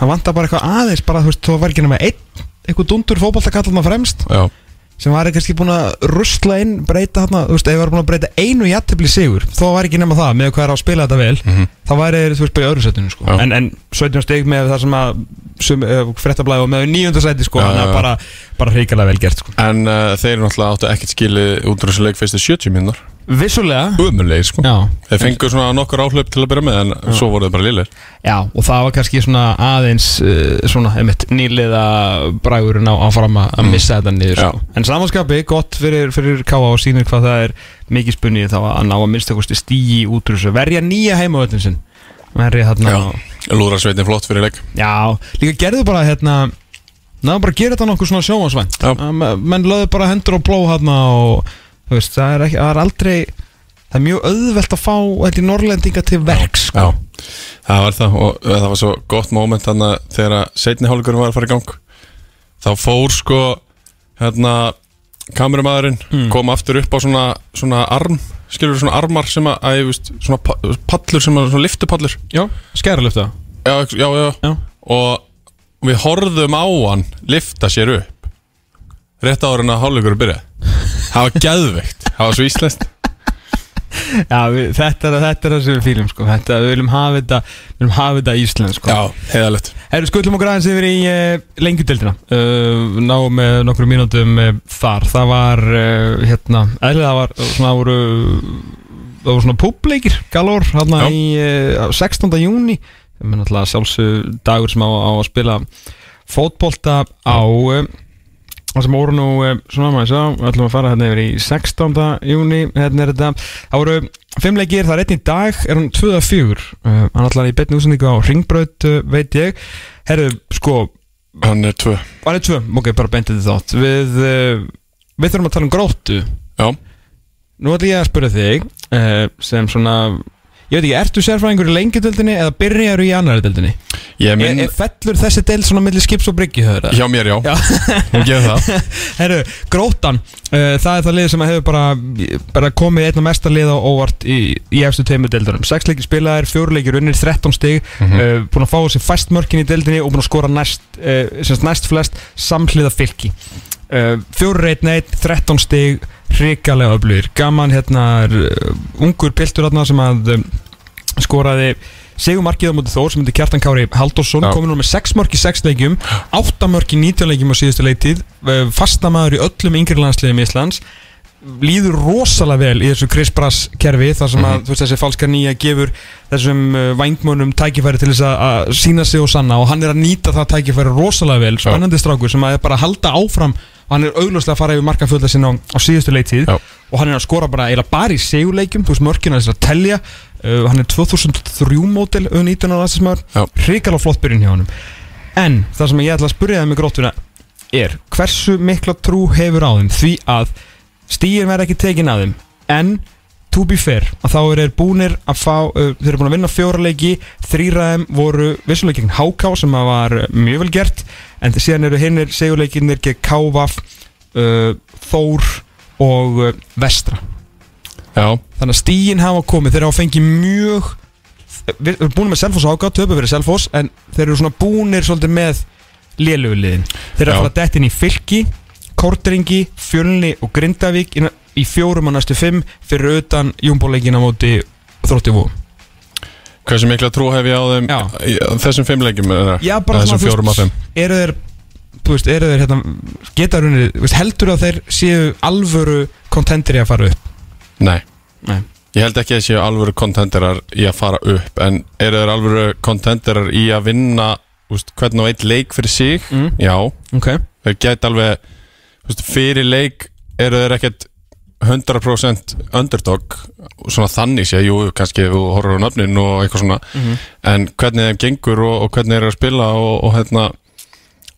það vantar bara eitthvað aðeins bara, þú veist, þú var ekki nema einn eitthvað dundur fótbolta kallar maður fremst Já, sem var kannski búin að rusla inn breyta þarna, þú veist, ef við varum búin að breyta einu jættibli sigur, þá var ekki nema það með hvað er á að spila þetta vel, Mhm. þá væri þeir þú veist, bara í öðru setinu, sko, en, en 17 steg með það sem að sum, uh, frettablaði og með nýjönda seti, sko, Já, þannig að bara, bara hreikalega vel gert, sko. En uh, þeir eru náttúrulega áttu ekkert skilið út úr þessu leik fyrstu 70 minnur Vissulega, Umurlegir, sko. Já, Þeir fengur svona nokkur áhlaup til að byrja með en svo voru þeir bara liðlir já, og það var kannski svona aðeins, uh, svona, einmitt, nýliða bræðurinn á, á fram að að missa þetta niður, sko, en samanskapi, gott fyrir, fyrir Káa og sýnir hvað það er mikið spunnið þá að ná að minnsta kosti stígi út úr þessu, verja nýja heimavöldin sinn. Verja þarna Lúðrarsveitin flott fyrir leik. Já, líka gerðu bara hérna náðu bara gera þetta nokkuð svona sjómasvænt menn lögðu bara hendur og blóð hérna og veist, það er, ekki, það er aldrei það er mjög auðvelt að fá þetta í Norrlendinga til verks sko. Já, það var það og það var svo gott moment þannig að þegar setni hálfleikurinn var að fara í gang. Þá fór sko hérna kameramæðurinn kom aftur upp á svona, svona arm skilur svona armar sem að, að veist, svona pa- pallur sem að svona liftupallur Já, skæralöfta já, já, já, Já. og við horfðum á hann lifta sér upp. Rétt áður en að hálfleikurinn byrja það var geðveikt, það var svo íslenskt. Já, við, þetta, er, þetta er það sem við fýlum sko. þetta, við viljum hafa þetta við viljum hafa þetta íslensk sko. já, heiðalegt Herru, skullum okkur aðeins yfir í uh, lengjudeldina uh, Náum með nokkrum mínútum uh, þar. Það var, hérna, eðlilega það var svona voru Það voru svona públeikir, galor Hérna í uh, 16. júni Er náttúrulega sjálfsög dagur sem á, á að spila fótbolta á Það sem voru nú uh, svona maður sjá Við ætlum að fara hérna yfir í 16. júni Hérna er þetta. Það voru fimm leikir, það er einn í dag Er hann 2-4 uh, Hann ætlaði í betni útsendingu á Ringbraut uh, veit ég. Herru, sko, hann er tvö. hann er tvö Ok, bara beintið þið þátt. Við, við þurfum að tala um gróttu. Já, Nú ætlum ég að spyrja þig sem svona, ég veit ekki, ertu sérfræðingur í lengjadöldinni eða byrjaru í Er, minn fellur þessi deild svona milli skips og bryggju höfður? Hjá mér, já, Já. hún gefur það [LAUGHS] Herru, Grótan, uh, það er það lið sem hefur bara, bara komið einna mesta lið á óvart í, í efstu tveimur deildurum. Sex leikir spilaðir, fjóru leikir unnir, 13 stig, uh, búin að fá þessi fæst mörkin í deildinni og búin að skora næst, uh, næst flest samhliða fylki. Fjóru reyt neitt, 13 stig, hrikalega öflugir. Gaman hérna er uh, ungur piltur sem að um, skoraði Sigumarkið á móti Þór sem myndi Kjartan Kári Halldórsson Já. komin nú með 6 mörk í 6 leikjum 8 mörk í 19 leikjum á síðustu leiktið fastamæður í öllum yngri landsliðum Íslands líður rosalega vel í þessu Chris Brass kerfi þar sem að þú veist, þessi falska nýja gefur þessum uh, vængmönum tækifæri til þess að- sína sig og sanna og hann er að nýta það tækifæri rosalega vel spennandi strákur sem að bara halda áfram og hann er augljóslega að fara yfir markafölda sinna á, á síðustu leiktið. Og hann er að skora bara eiginlega bara í seguleikjum þú veist mörkina þess að telja. Uh, hann er 2003 mótil auðvitað 19 ára Já. aðstæðsmaður hrikalega flott byrjun hjá honum. En það sem ég ætla að spyrja það með gróttuna er hversu mikla trú hefur á þeim? Því að stíðin verður ekki tekin að þeim. En to be fair að þá eru þeir búnir að fá uh, þeir eru búin að vinna fjóra leiki. Þrýraðum voru vissuleik gegn HK sem að var uh, mjög vel gert. En síðan eru hinnir segjuleikinir gegn KVAF uh, Þór og uh, Vestra. Já, þannig að stígin hafa komið þeir hafa fengið mjög við erum búin með Selfoss og Háka, töpu verið Selfoss en þeir eru svona búnir svolítið með lélugliðin, þeir eru að fara dætt inn í fylki Kortringi, Fjölni og Grindavík inn- í fjórum á næstu fimm fyrir utan júmbóleikin á móti þrótti vó hversu mikla trú hef ég á þeim Já. í þessum fimm leikjum eða Já, þessum fjórum veist, fimm? eru þeir þú veist, eru þeir hérna geta veist, heldur að þeir séu alvöru kontenderi að fara upp Nei, Nei. ég held ekki að séu alvöru kontenderar í að fara upp en eru þeir alvöru kontenderar í að vinna úst, hvern og einn leik fyrir sig Mm. Já, ok, þeir gæti alveg úst, fyrir leik eru þeir ekkert 100% underdog svona þannig sé, jú, kannski þú horfður á nöfnin og eitthvað svona Mhm. en hvernig þeim gengur og, og hvernig þeir eru að spila og, og hérna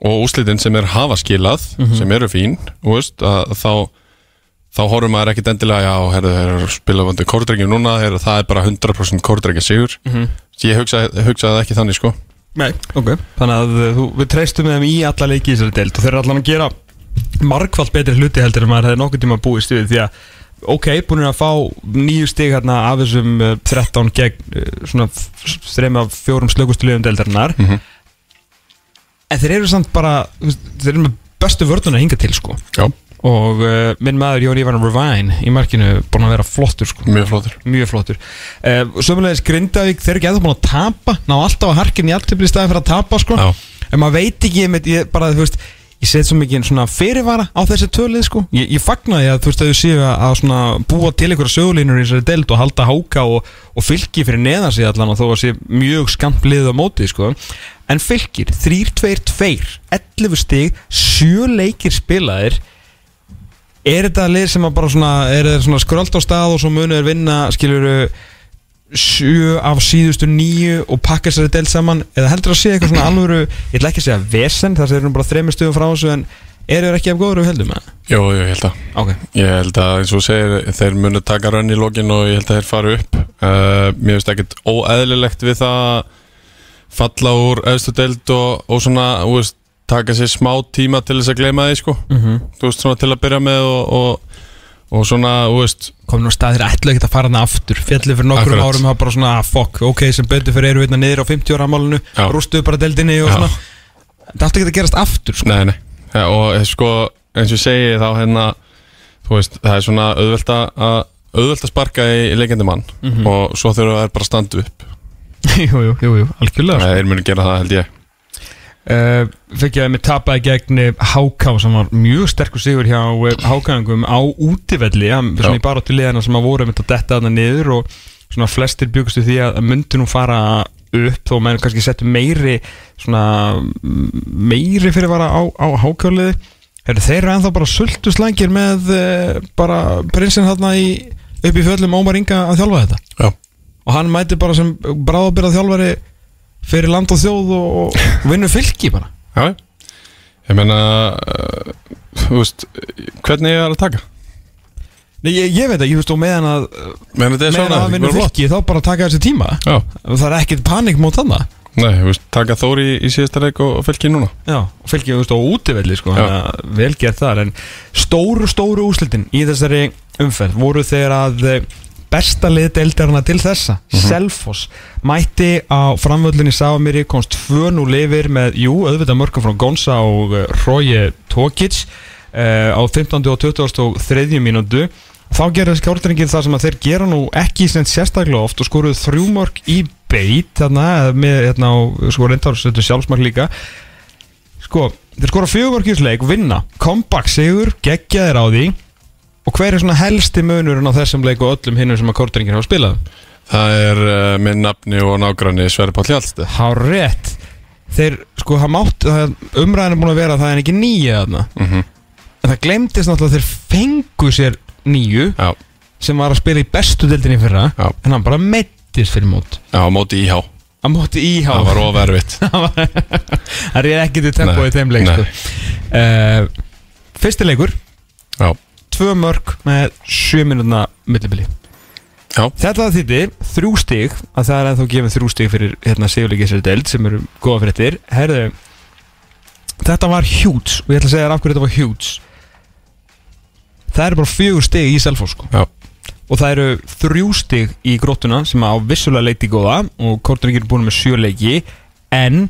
og úslitin sem er hafa skilað sem eru fín, veist, að þá þá horfum maður ekkit endilega já, herru, þeir eru að spila vöndu kórdrengjum núna heru, það er bara 100% kórdrengja sigur. Mhm. ég hugsaði, hugsaði ekki þannig sko. Nei, ok. Þannig að uh, þú, við treystum þeim í alla leiki í þessari deild og þeir eru allan að gera margfald betri hluti heldur en maður hefði nokkuð tíma búið stuðið því að ok, búin að fá nýju stig hérna af þessum uh, 13 gegn uh, svona þreima fjórum slökustu liðum deildarinnar. Mhm. En þeir eru samt bara þeir eru með bestu vörðuna hinga til sko. Já, og uh, minn maður Jón Ívan Revine í markinu búin að vera flottur sko. Mjög flottur. Mjög flottur. Uh, Sömulegis Grindavík, þeir eru ekki eða búin að tapa. Ná alltaf að harkinn í alltöfli staðin fyrir að tapa sko. Já. en maður veit ekki ég, bara, þú veist, ég set svo mikið svona fyrirvara á þessi tölið sko. Ég, ég fagnaði að þú veist að þú séu að, að svona búa til einhverja sögulínur í þessari delt og halda háka og, og fylgi fyrir neðan sig allan og þó að sé mjög skamplið á móti sko. En fylgir, 3-2-2, 11 stig, 7 leikir spilaðir. Er þetta lið sem að bara svona, er þetta svona skröld á stað og svo munur vinna, skiljuru 7 af síðustu 9 og pakka sér þetta del saman eða heldur að sé eitthvað svona alvöru ég ætla ekki að segja vesen þar þeir eru bara þreymir stuðum frá þessu en eru þeir ekki af góður og heldur með það? Jó, ég held að okay. ég held að eins og segir þeir munu taka rann í lokin og ég held að þeir fara upp uh, mér finnst ekkert óæðilegt við það falla úr öðstu deild og, og svona veist, taka sér smá tíma til þess að gleyma þig sko. mm -hmm. til að byrja með og, og og svona, þú veist Komin á stað þeir ætla ekki að fara hana aftur Fjallið fyrir nokkrum Akkurat. árum Það bara svona ah, fuck Ok sem betur fyrir eru hérna niður á 50 ára málunu Já. Rústuðu bara deildinni og Já. svona Það átti ekki að gerast aftur sko. Nei, nei, ja, og eh, sko, eins og ég segi þá hérna, þú veist, það er svona auðvelt að auðvelt að sparka í, í leikandi mann Mhm. og svo þurfa þær bara að standa upp [LAUGHS] jú, jú, jú, jú, algjörlega sko. Nei, þeir munu gera það held ég Uh, fikk ég að mig tapaði gegn eh, HK sem var mjög sterkur sigur hjá HK-ingum á útivelli. Ja, í baráttu liðana sem að voru að detta þarna niður og svona flestir bjögustu því að myndi nú fara upp þó menn kannski settu meiri svona mm, meiri fyrir að vara á, á HK-liði þeir eru ennþá bara sultu slangir með uh, bara prinsinn þarna í, upp í fjöllum Ómar Inga að þjálfa þetta. Já, og hann mæti bara sem bráðabyrða þjálfari fyrir land og þjóð og, og vinnur fylki bara. Já, ég meina uh, þú veist, hvernig ég er að taka? Nei, ég, ég veit ekki, þú veist, og meðan að meðan að flott. fylki þá bara taka þessi tíma. Já, Það er ekkert panik mót þannig nei, þú veist, taka Þóri í, í síðasta leik og, og fylki núna. Já, og fylki, þú veist, á útivelli sko, Já. þannig að vel gert þar. En stóru, stóru úslitin í þessari umferð voru þegar að eh, besta lið deildarna til þessa Selfoss mætti á framvöldinni Sáamiri komst 2-0 yfir með, jú, auðvitað mörgum frá Gonsa og uh, Rói Tókic uh, á 15. og 20. og 3. mínútu þá gerði skjórnringin það sem að þeir gera nú ekki sem sérstaklega oft og skoruðu þrjú mörg í beit þarna, eða með hérna sko reyndar sjálfsmark líka sko, þeir skora fjögurkjusleik vinna, comeback sigur geggjaðir á því og hver er svona helsti munurinn á þessum leik og öllum hinnum sem að kortringin hafa spilað? Það er uh, minn nafni og nágranni Sverri Páll Hjalsti há rétt. Þeir, sko, það mátt umræðin er búin að vera að það er ekki nýja þarna. Mm en það glemdist náttúrulega að þeir fengu sér nýju Já, sem var að spila í bestu deildinni í fyrra. Já. en hann bara meittist fyrir mót. Já, móti íhá. Að móti íhá. Það var ofervitt [LAUGHS] það er ekki til tempo í þeim leik sko. uh, fyrsti leikur. Já, tvö mörg með sjö minúna millibili. Já, Þetta þýtti þrjú stig að það er ennþá gefið þrjú stig fyrir hérna, sigurleikið sér deild sem eru góða fréttir. Herðu, þetta var hjúts og ég ætla að segja þér af hverju þetta var hjúts Það eru bara fjögur stig í Selfoss sko. og það eru þrjú stig í grótuna sem á vissulega leiti góða og Kortringir er búin með sjö leiki en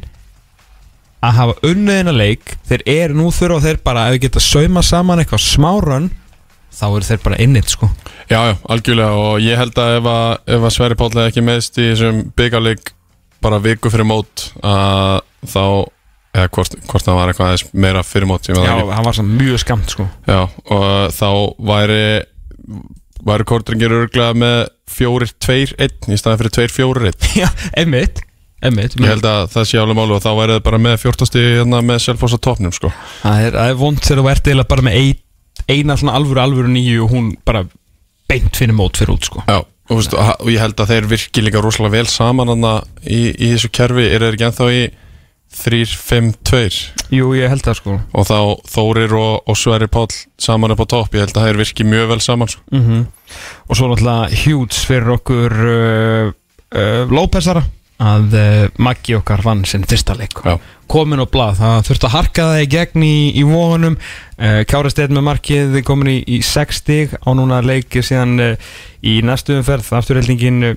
að hafa unniðina leik þeir eru nú þurfa þeir bara við geta sauma saman eitthvað smárun þá eru þeir bara innit sko. Já, já, algjörlega og ég held að ef að, ef að Sverri Páll hefði ekki meðst í þessum byggarleik bara viku fyrir mót að þá eða hvort, hvort það var eitthvað aðeins meira fyrir mót Já, hann var svona mjög skamt sko. Já, og þá væri væri Kortringir örglega með fjórir, tveir, einn í staðan fyrir tveir, fjórir, einn. [LAUGHS] Já, einmitt Einmitt Ég held að það sé alveg málu og þá væri það bara með 14 stíð hérna með á topnum sko. Það er, er vond þegar þú ert eiginlega bara með eina svona alvöru alvöru nýju og hún bara beint fyrir mót fyrir út sko. Já, og, veist, og ég held að þeir virki líka rosalega vel saman í, í þessu kerfi. Er þeir ekki ennþá í 3-5-2 Jú, ég held það sko. Og þá Þórir og, og Sverri Páll saman upp á topp, ég held að þeir virki mjög vel saman sko. mm Og svo náttúrulega hjúts fyrir okkur uh, uh, Lópezara að uh, Maggi okkar vann sinn fyrsta leik. Komin á blað, það þurfti að harka það í gegn í, í vóðunum uh, Kjárasteyt með markið komin í, í 6 stig á núna leik síðan uh, í næstu umferð. Afturheldingin uh,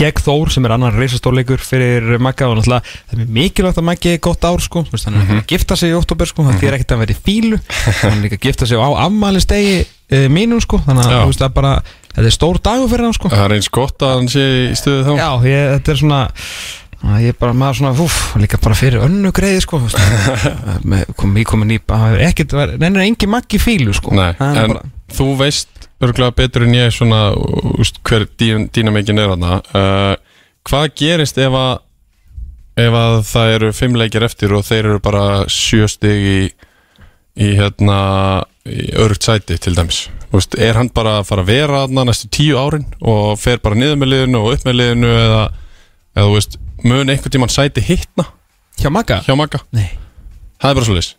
gegn Þór sem er annar reisastórleikur fyrir Magga og náttúrulega það er mikilvægt að Maggi er gott ár sko, Þú veist, hann er að gifta sig í oktober sko, það þýr ekkert að vera í fílu hann er líka að gifta sig á afmælistegi mínum sko, þannig að það er bara þetta er stór dagur fyrir hann sko. Það er eins gott að hann sé í stuðu þá. Já, ég, þetta er svona að ég er bara maður svona, úf, líka bara fyrir önnu greiði sko, þú [LAUGHS] veist, með- kom ég komin í, það hefur ekkert, nefnir engin Maggi fílu sko. Nei, Það er en bara, þú veist örgulega betur en ég svona úst, hver dín, dýnamíkin er hana uh, hvað gerist ef að ef að það eru fimm leikir eftir og þeir eru bara sjö stig í, í hérna í örugt sæti til dæmis Úst, er hann bara að fara að vera þarna næstu tíu árin og fer bara niður með liðinu og upp með liðinu eða, eða þú veist, mun einhvern tímann sæti hittna hjá Magga? hjá Magga. Nei. Það er bara svo lis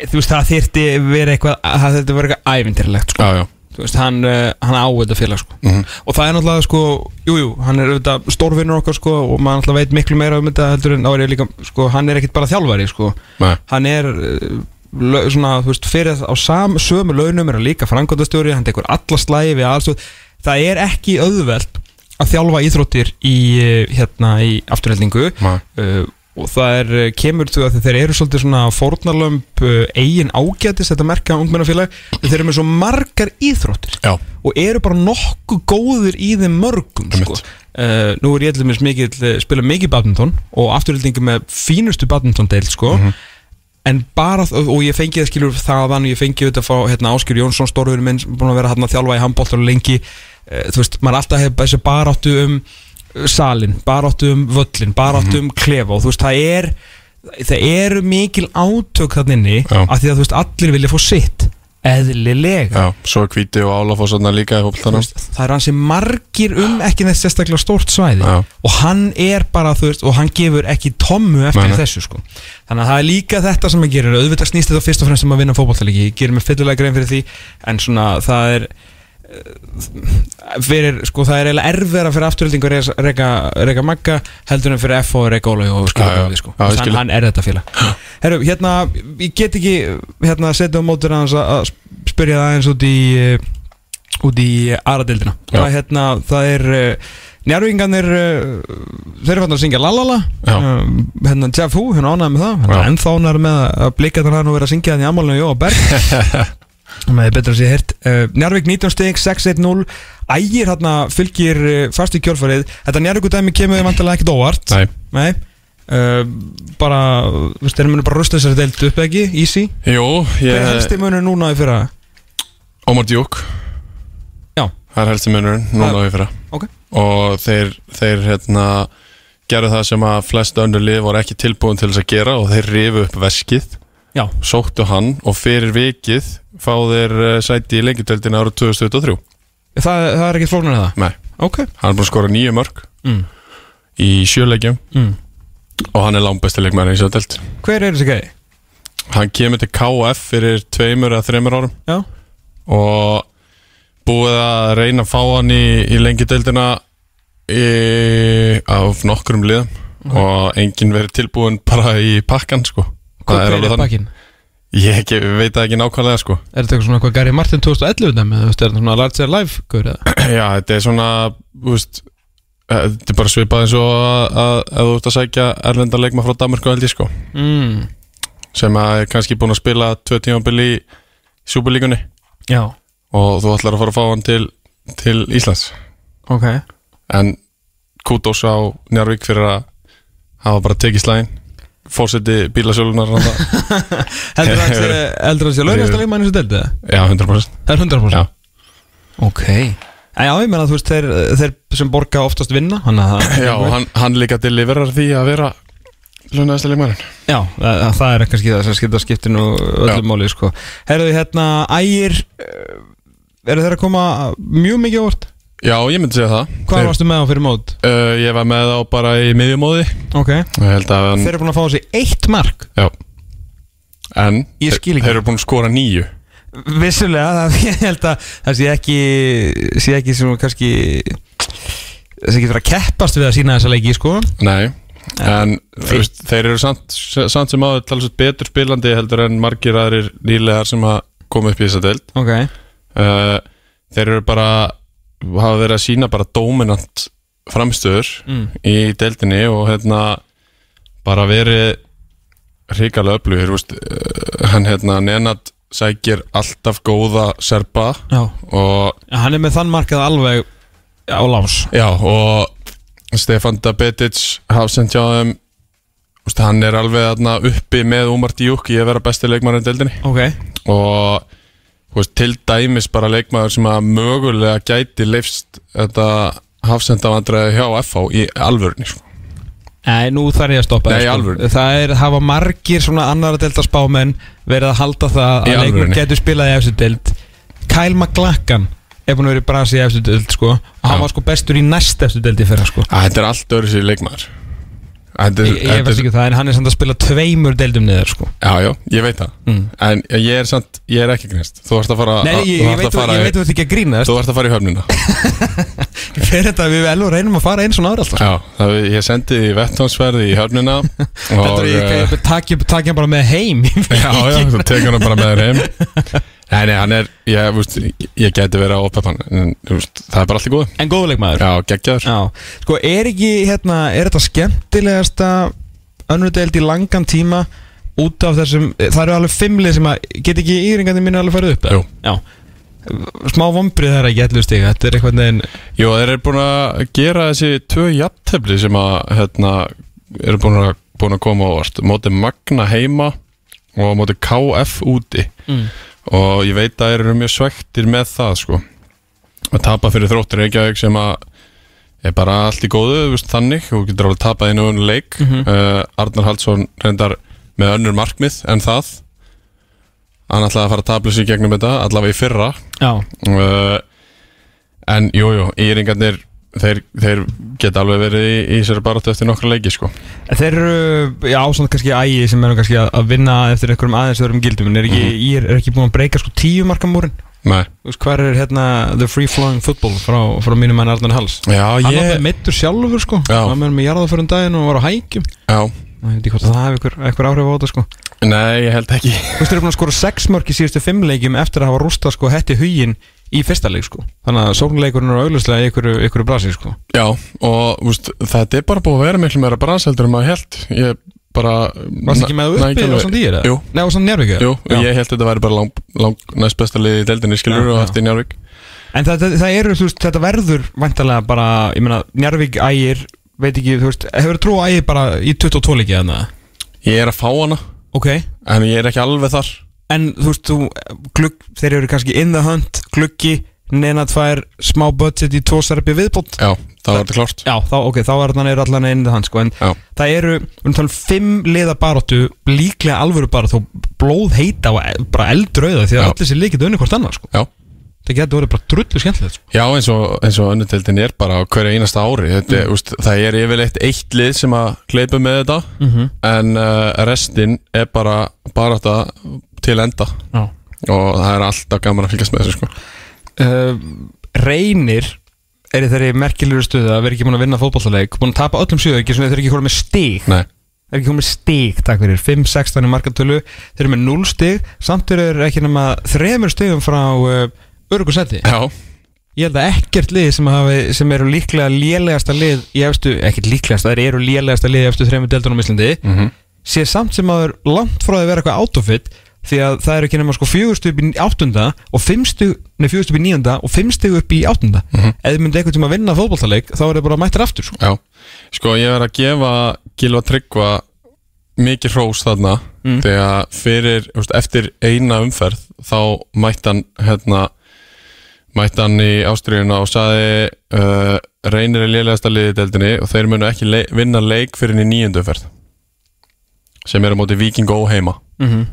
Þú veist, það þyrfti verið eitthvað, það þyrfti verið eitthvað ævindirlegt sko. Já, já, Þú veist, hann, uh, hann á þetta félag sko. Mhm. Og það er náttúrulega sko, jú, jú, hann er auðvitað stórvinnur okkar sko Og maður náttúrulega veit miklu meira um þetta heldur en ég líka, sko, hann er ekkit bara þjálfari sko. Nei. Hann er, lau- svona, þú veist, fyrir á sam, sömu launum er hann líka frangotastjóri Hann tekur alla slægi við aðstóð Það er ekki auðvelt að þjálfa íþróttir í, hérna, í afturheldingu Nei. uh, og það er, uh, kemur þú að þeir eru svolítið svona fórnarlömp uh, eigin ágætis, þetta merka ungmennafélag þeir eru með svo margar íþróttir já, og eru bara nokkuð góðir í þeim mörgum sko. Uh, nú er ég til dæmis mikið spila mikið badminton og afturhildingu með fínustu badminton deil sko. Mhm. En bara, og ég fengi það skilur þaðan, ég fengi þetta frá hérna, Áskjur Jónsson stórður minn, búin að vera hann að þjálfa í handbóltar lengi, uh, þú veist, maður alltaf hefur þessi baráttu um uh, salin, baráttu um völlin, baráttu um klefa og þú veist, það er það eru mikil átök þannig að því að þú veist, allir vilja fá sitt eðlilega. Já, svo er Hvíti og Álafoss þarna líka það er hansi margir um ekki neitt sérstaklega stórt svæði. Já. og hann er bara, veist, og hann gefur ekki tommu eftir Nei, þessu sko. Þannig að það er líka þetta sem að gera auðvitað snýst þetta fyrst og fremst um að vinna fótballtalegi ég gerir mig fyllulega grein fyrir því en svona það er fyrir, sko það er eiginlega erfvera fyrir afturöldingu að reyka, magga heldur en fyrir F og reyka Ólaug og Já, já. skilja sko. Þannig skil. hann er þetta félag. Herru, hérna, ég get ekki hérna, setja á mótur að að spyrja það aðeins út í eh, út í aðradildina það, hérna, það er uh, njárvíkingarnir þeir eru fann að syngja lalala hérna Jeff Hu, hérna ánægði með það. Hérna, ennþá ánægði með að blika þannig að hann verið að syngja þannig í ammálinu Jóa Berg [LAUGHS] og með betra að sé hirt uh, Njarvík 19 stig, 6-1-0 ægir hérna fylgir uh, fast í kjölfarið. Þetta Njarvík dæmi kemur þið vantilega ekkert óvart. Nei, Nei. Uh, bara, þú veist, þeir munu bara rusta þessari deilt upp ekki, easy? Jú, hver er ég helsti munur núna í fyrra? Ómar Djúk. Já. Það er helsti munurinn, núna og í fyrra. Ok. Og þeir, þeir hérna gerðu það sem að flest önnur lið voru ekki tilbúin til þess að gera og þeir rifu upp veskið Já, sóttu hann og fyrir vikið fá þeir eh, sæti í lengjudeldina ára 2023 það, það er ekkert flóknar en það? Nei, Ok. Hann er búin að skora nýju mörg mm. í sjölegjum Mm. og hann er langbæsti leikmæri í delt Hver er þessi gæði? Hann kemur til KF fyrir tveimur eða þreimur árum. Já. Og búið að reyna að fá hann í, í lengjudeldina í, af nokkrum liðum. Og enginn verið tilbúin bara í pakkan sko Hver er bakinn? Ég ekki, veit það ekki nákvæmlega sko Er þetta eitthvað svona hvað Gary Martin 2011 dæmi? Þú veist, er þetta svona Larger Life gaur eða? [CLEARS THROAT] Já, þetta er svona veist, eh, þetta er bara svipað eins og að, þú ert að sækja erlenda leikma frá Danmarku held ég sko Mm. sem að er kannski búin að spila tvö tímabil í Súperlíkunni Já og þú ætlar að fara að fá hann til, til Íslands Ok en kútos á Njarvík fyrir að hafa bara tekið slægin fórseti bílasjólunar [LAUGHS] Heldur það [LAUGHS] að sé launast að leikmann eins og delta? Já, 100% Það er 100% Já. Ok já, ég meina þú veist, þeir, þeir sem borga oftast vinna að það [LAUGHS] Já, hann, hann líka deliverar því að vera launaðasta leikmannin Já, það, það er kannski það sem skipta Já. öllum máli sko. Herðu hérna, ægir uh, eru þeir að koma mjög mikið óvart? Já, ég myndi segja það. Hvað Þeir- varstu með á fyrir mót? Uh, ég var með þá bara í miðjumóði. Ok, þeir eru búin að fá þessi eitt mark. Já. En þeir eru búin að skora nýju Vissulega, það, [LAUGHS] ég held að það sé ekki sé ekki sem kannski það sé ekki verið að keppast við að sína þessa leiki sko. Nei En veist, þeir eru samt, samt sem áður talsveit betur spilandi heldur en margir aðrir nýlegar sem að koma upp í þessa deild. Ok, uh, Þeir eru bara hafa verið að sína bara dominant framstöður Mm. í deildinni og hérna bara verið hrikalega öflugir veist, uh, hann hérna Nenad sækir alltaf góða serpa og En Hann er með þann markað alveg á lás. Já og Stefan Dabetic hafsend hjá þeim hann er alveg uppi með Umar Díuk í að vera besti leikmaður í deildinni. Ok, og veist, til dæmis bara leikmaður sem að mögulega gæti leifst þetta hafsendavandræði hjá FH í alvörni sko. Nei, nú þarf ég að stoppa Nei, alvöru. Það er, hafa margir svona annara delta spámenn verið að halda það Í að alvörunni. getur spilað í efstu deild Kyle McLachlan er búin að vera í brasi í efstu deild sko og hann var sko bestur í næst efstu deild í fyrra sko að þetta er allt öðru sér leikmaður Er- Ég, ég veist er- ekki það, en hann er samt að spila tveimur deildum niður sko Já, já, ég veit það Mm. En ég er samt, ég er ekki grínst Þú ert að fara Nei, ég, ég, veit, þú ert ekki að grínast Þú ert að fara í höfnina Fyrir þetta við elur reynum að fara eins og náður alltaf Já, það, ég sendi því vettvánsverði í höfnina Þetta er ég, eh, ég bara með heim Já, já, þú tekur hann bara með heim Nei, nei, hann er, ég, veist, ég geti verið á oppepan En, veist, það er bara allt í góðu. En góðuleik maður Já, geggjaður. Já, sko er ekki hérna, er þetta skemmtilegasta önnur deild í langan tíma út af þessum, það eru alveg fimmlið sem að, get ekki íringandi mínu alveg farið upp? Jú. Já, smá vombrið það er ekki allir stiga, þetta er eitthvað neginn Jú, þeir eru búin að gera þessi tvö jafntefli sem að, hérna, eru búin að, búin að koma á vart Móti Magna heima og móti KF úti. Mm. Og ég veit að þeir eru mjög svektir með það sko. Að tapa fyrir þróttir Reykjavík sem að er bara allt í góðu, veist, þannig. Og getur alveg tapað einu unni leik. Mhm. uh, Arnar Haldsson reyndar með önnur markmið en það. Hann ætlaði að fara að tabla sig gegnum þetta allavega í fyrra. Uh, en jújú, jú, íringarnir þeir, þeir geta alveg verið í, í sér baráttu eftir nokkra leiki sko. Þeir eru, já, svona kannski ægi sem eru kannski að vinna eftir einhverjum aðeins öðrum gildum en er ekki, mm. er ekki búin að breyka sko tíu markamúrin? Nei. Þú hvað er hérna the free flowing football frá, frá mínum mann Arnar Hals? Já, Hann var ég með meittur sjálfur sko. Hann var með jarða fyrir um daginn og var á hækjum. Já, Ég veit ekki hvort að það hefur einhver áhrif á þetta sko. Nei, ég held ekki. Þú veist, þeir eru búin að skora sex mörk í síðustu fimm leikjum eftir að hafa rústa sko hetti huginn í fyrsta leik sko. Þannig að sóknleikurinn er auglustlega í einhverju, einhverju brasi sko. Já, og úst, þetta er bara búið að vera miklu meira branseldur en maður held Ég bara Varst ekki með uppi samt í er Jú, Nei, á samt Njárvík jú, ég held þetta væri bara lang, lang næst besta liði í deildinni skilur Já, og já. eftir Njárvík En það, það, það eru, þú veist, þetta verður vantarlega bara, ég meina, Njarvík ægir, veit ekki, þú veist, hefur trú ægir bara í 22 leikið en það? Ég er að fá hana, Ok, en ég er ekki alveg þar en þú veist, þú, glugg, þeir eru kannski in the hunt, gluggi, neina tvær, smá budget í tvo serbi viðbót. Já, það var þetta klárt Já, þá, ok, þá er þannig allan in the hunt, sko, en Já. það eru, við erum talað um fimm liða baróttu, líklega alvöru þó blóð heita og e- bara eldrauða því að Já. allir sér líkið unni hvort annað, sko. Já, Það getur verið bara drullu skemmtilegt, sko. Já eins og, eins og önnudeldin er bara á hverju einasta ári þetta, mm. úst, Það er yfirleitt eitt lið sem að kleipa með þetta Mm En uh, restin er bara þetta til enda. Já. Og það er alltaf gaman að fylgjast með þessu sko. Uh, reynir er í þeirri merkilegur stöðu að vera ekki búin að vinna fótballtaleik búin að tapa öllum sjöðu ekki þeir eru ekki komið með stig. Nei, þeir eru ekki komið með stig takk fyrir. 5-16 í markatölu þeir eru með 0 stig. Samt eru ekki nema þremur stigum frá uh, örugusæti já, ég held að ekkert lið sem, hafi, sem eru líklega lélegasta lið í efstu, ekkert líklegasta, þeir eru lélegasta lið í efstu þremur deildunum í Íslandi mm sé samt sem að þeir langt frá að vera eitthvað autofit því að það eru ekki nema sko fjögurstu upp í áttunda og fimmstu, nei fjögurstu upp í níunda og fimmstu upp í áttunda Mhm. ef þið myndi einhvern tíma að vinna fótballtaleik þá er þið bara mættir aftur sko. já Sko ég verð að gefa Gilva Tryggva mikið hrós þarna Mm. Þegar fyrir, úst, eftir eina umferð Þá mætti hann hérna mætti hann í ástriðuna og saði uh, reynir er í deildinni og þeir munu ekki le vinna leik fyrir í níundu umferð sem er á móti Viking Ó heima mm -hmm.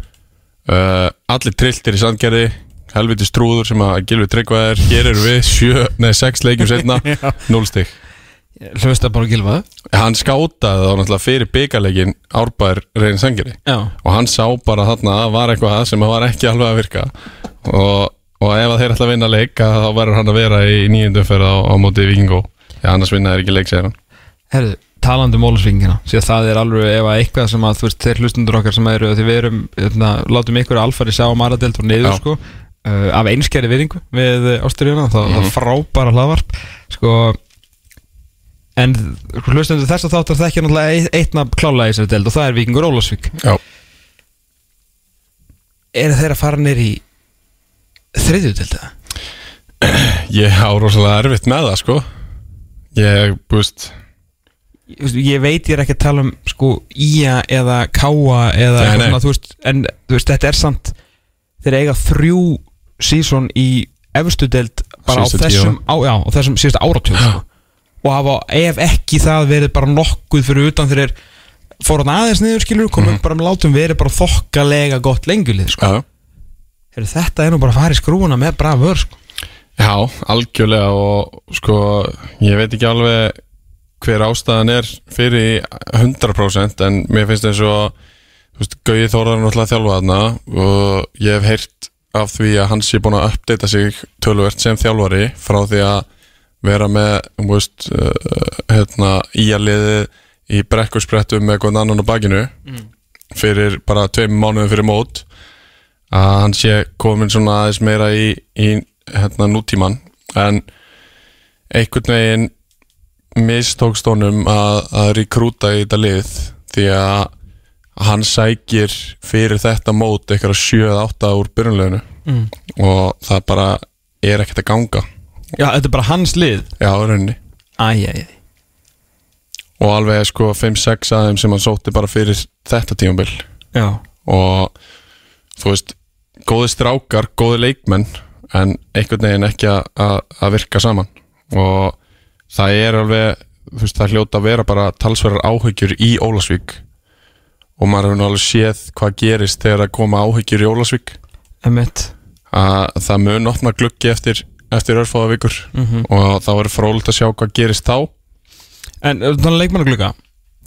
Uh, allir trilltir í sandgerði helviti strúður sem að Gilvi Tryggva er. Hér eru við sjö, nei sex leikjum setna [LAUGHS] núl stig. Hlusta bara að gilfa hann skátaði þá náttúrulega fyrir byggarleikin árbær reynir sangeri já, og hann sá bara þarna að var eitthvað sem var ekki alveg að virka. Og, og ef þeir ætla að vinna leik þá verður hann að vera í nýjöndu umferð á, á móti Vikingó Já, annars vinna þeir ekki leik, segir hann. Herðu talandi um ólusvingina því að það er alveg ef að eitthvað sem að þú veist þeir hlustundur okkar sem eru því við erum hérna, látum ykkur alfari sjá maradelt og niður sko uh, af einskjæri viðingu við ástriðuna það, Mhm. það frábæra hlaðvarp sko en hlustundur þess að þáttar þekkja náttúrulega eitt, eitt nafn klálega í þessari deild og það er Víkingur Ólasvík Já, eru þeir að fara neyri í þriðju deild eða? ég á rosalega erfitt með það, sko Ég, búist Ég- veit ég er ekki að tala um sko Ía eða Káa eða Nei, eitthvað nei. svona, þú veist, en þú veist, þetta er samt þeir eiga þrjú sísón í efstu deild bara á Síðustu tíu þessum, á, já, á þessum síðasta áratug sko. og hafa ef ekki það verið bara nokkuð fyrir utan þeir fór hann aðeins niður skilur komum Mhm. bara með látum verið bara þokkalega gott lengjulið sko. Já, Heru, þetta er nú bara að fara í skrúuna með bra vör sko. já algjörlega og sko, ég veit ekki alveg hver ástæðan er fyrir 100% en mér finnst eins og Gauði Þórðar er náttúrulega þjálfa þarna og ég hef heyrt af því að hann sé búin að uppdata sig tölvert sem þjálfari frá því að vera með þú veist, uh, hérna, íaliði í brekkursprettum með einhvern annan á bakinu fyrir bara tveim mánuðum fyrir mót að hann sé komin svona aðeins meira í, í hérna nútíman en einhvern veginn mistókst honum að, að rekrúta í þetta lið því að hann sækir fyrir þetta mót eitthvað 7-8 úr byrjunleginu mm. og það bara er ekkert að ganga. Já, þetta er bara hans lið. Já, rauninni. Æj, æj, og alveg sko 5-6 aðeim sem hann sótti bara fyrir þetta tímabil. Já. Og þú veist góði strákar, góði leikmenn en einhvern veginn ekki að, að virka saman. Og það er alveg, þú veist, það hljóta að vera bara talsverðar áhyggjur í Ólasvík og maður hefur nú alveg séð hvað gerist þegar að koma áhyggjur í Ólasvík að það mun opna gluggi eftir, eftir örfáða vikur. Mhm. og það verður frólægt að sjá hvað gerist þá. En þannig leikmannagluga?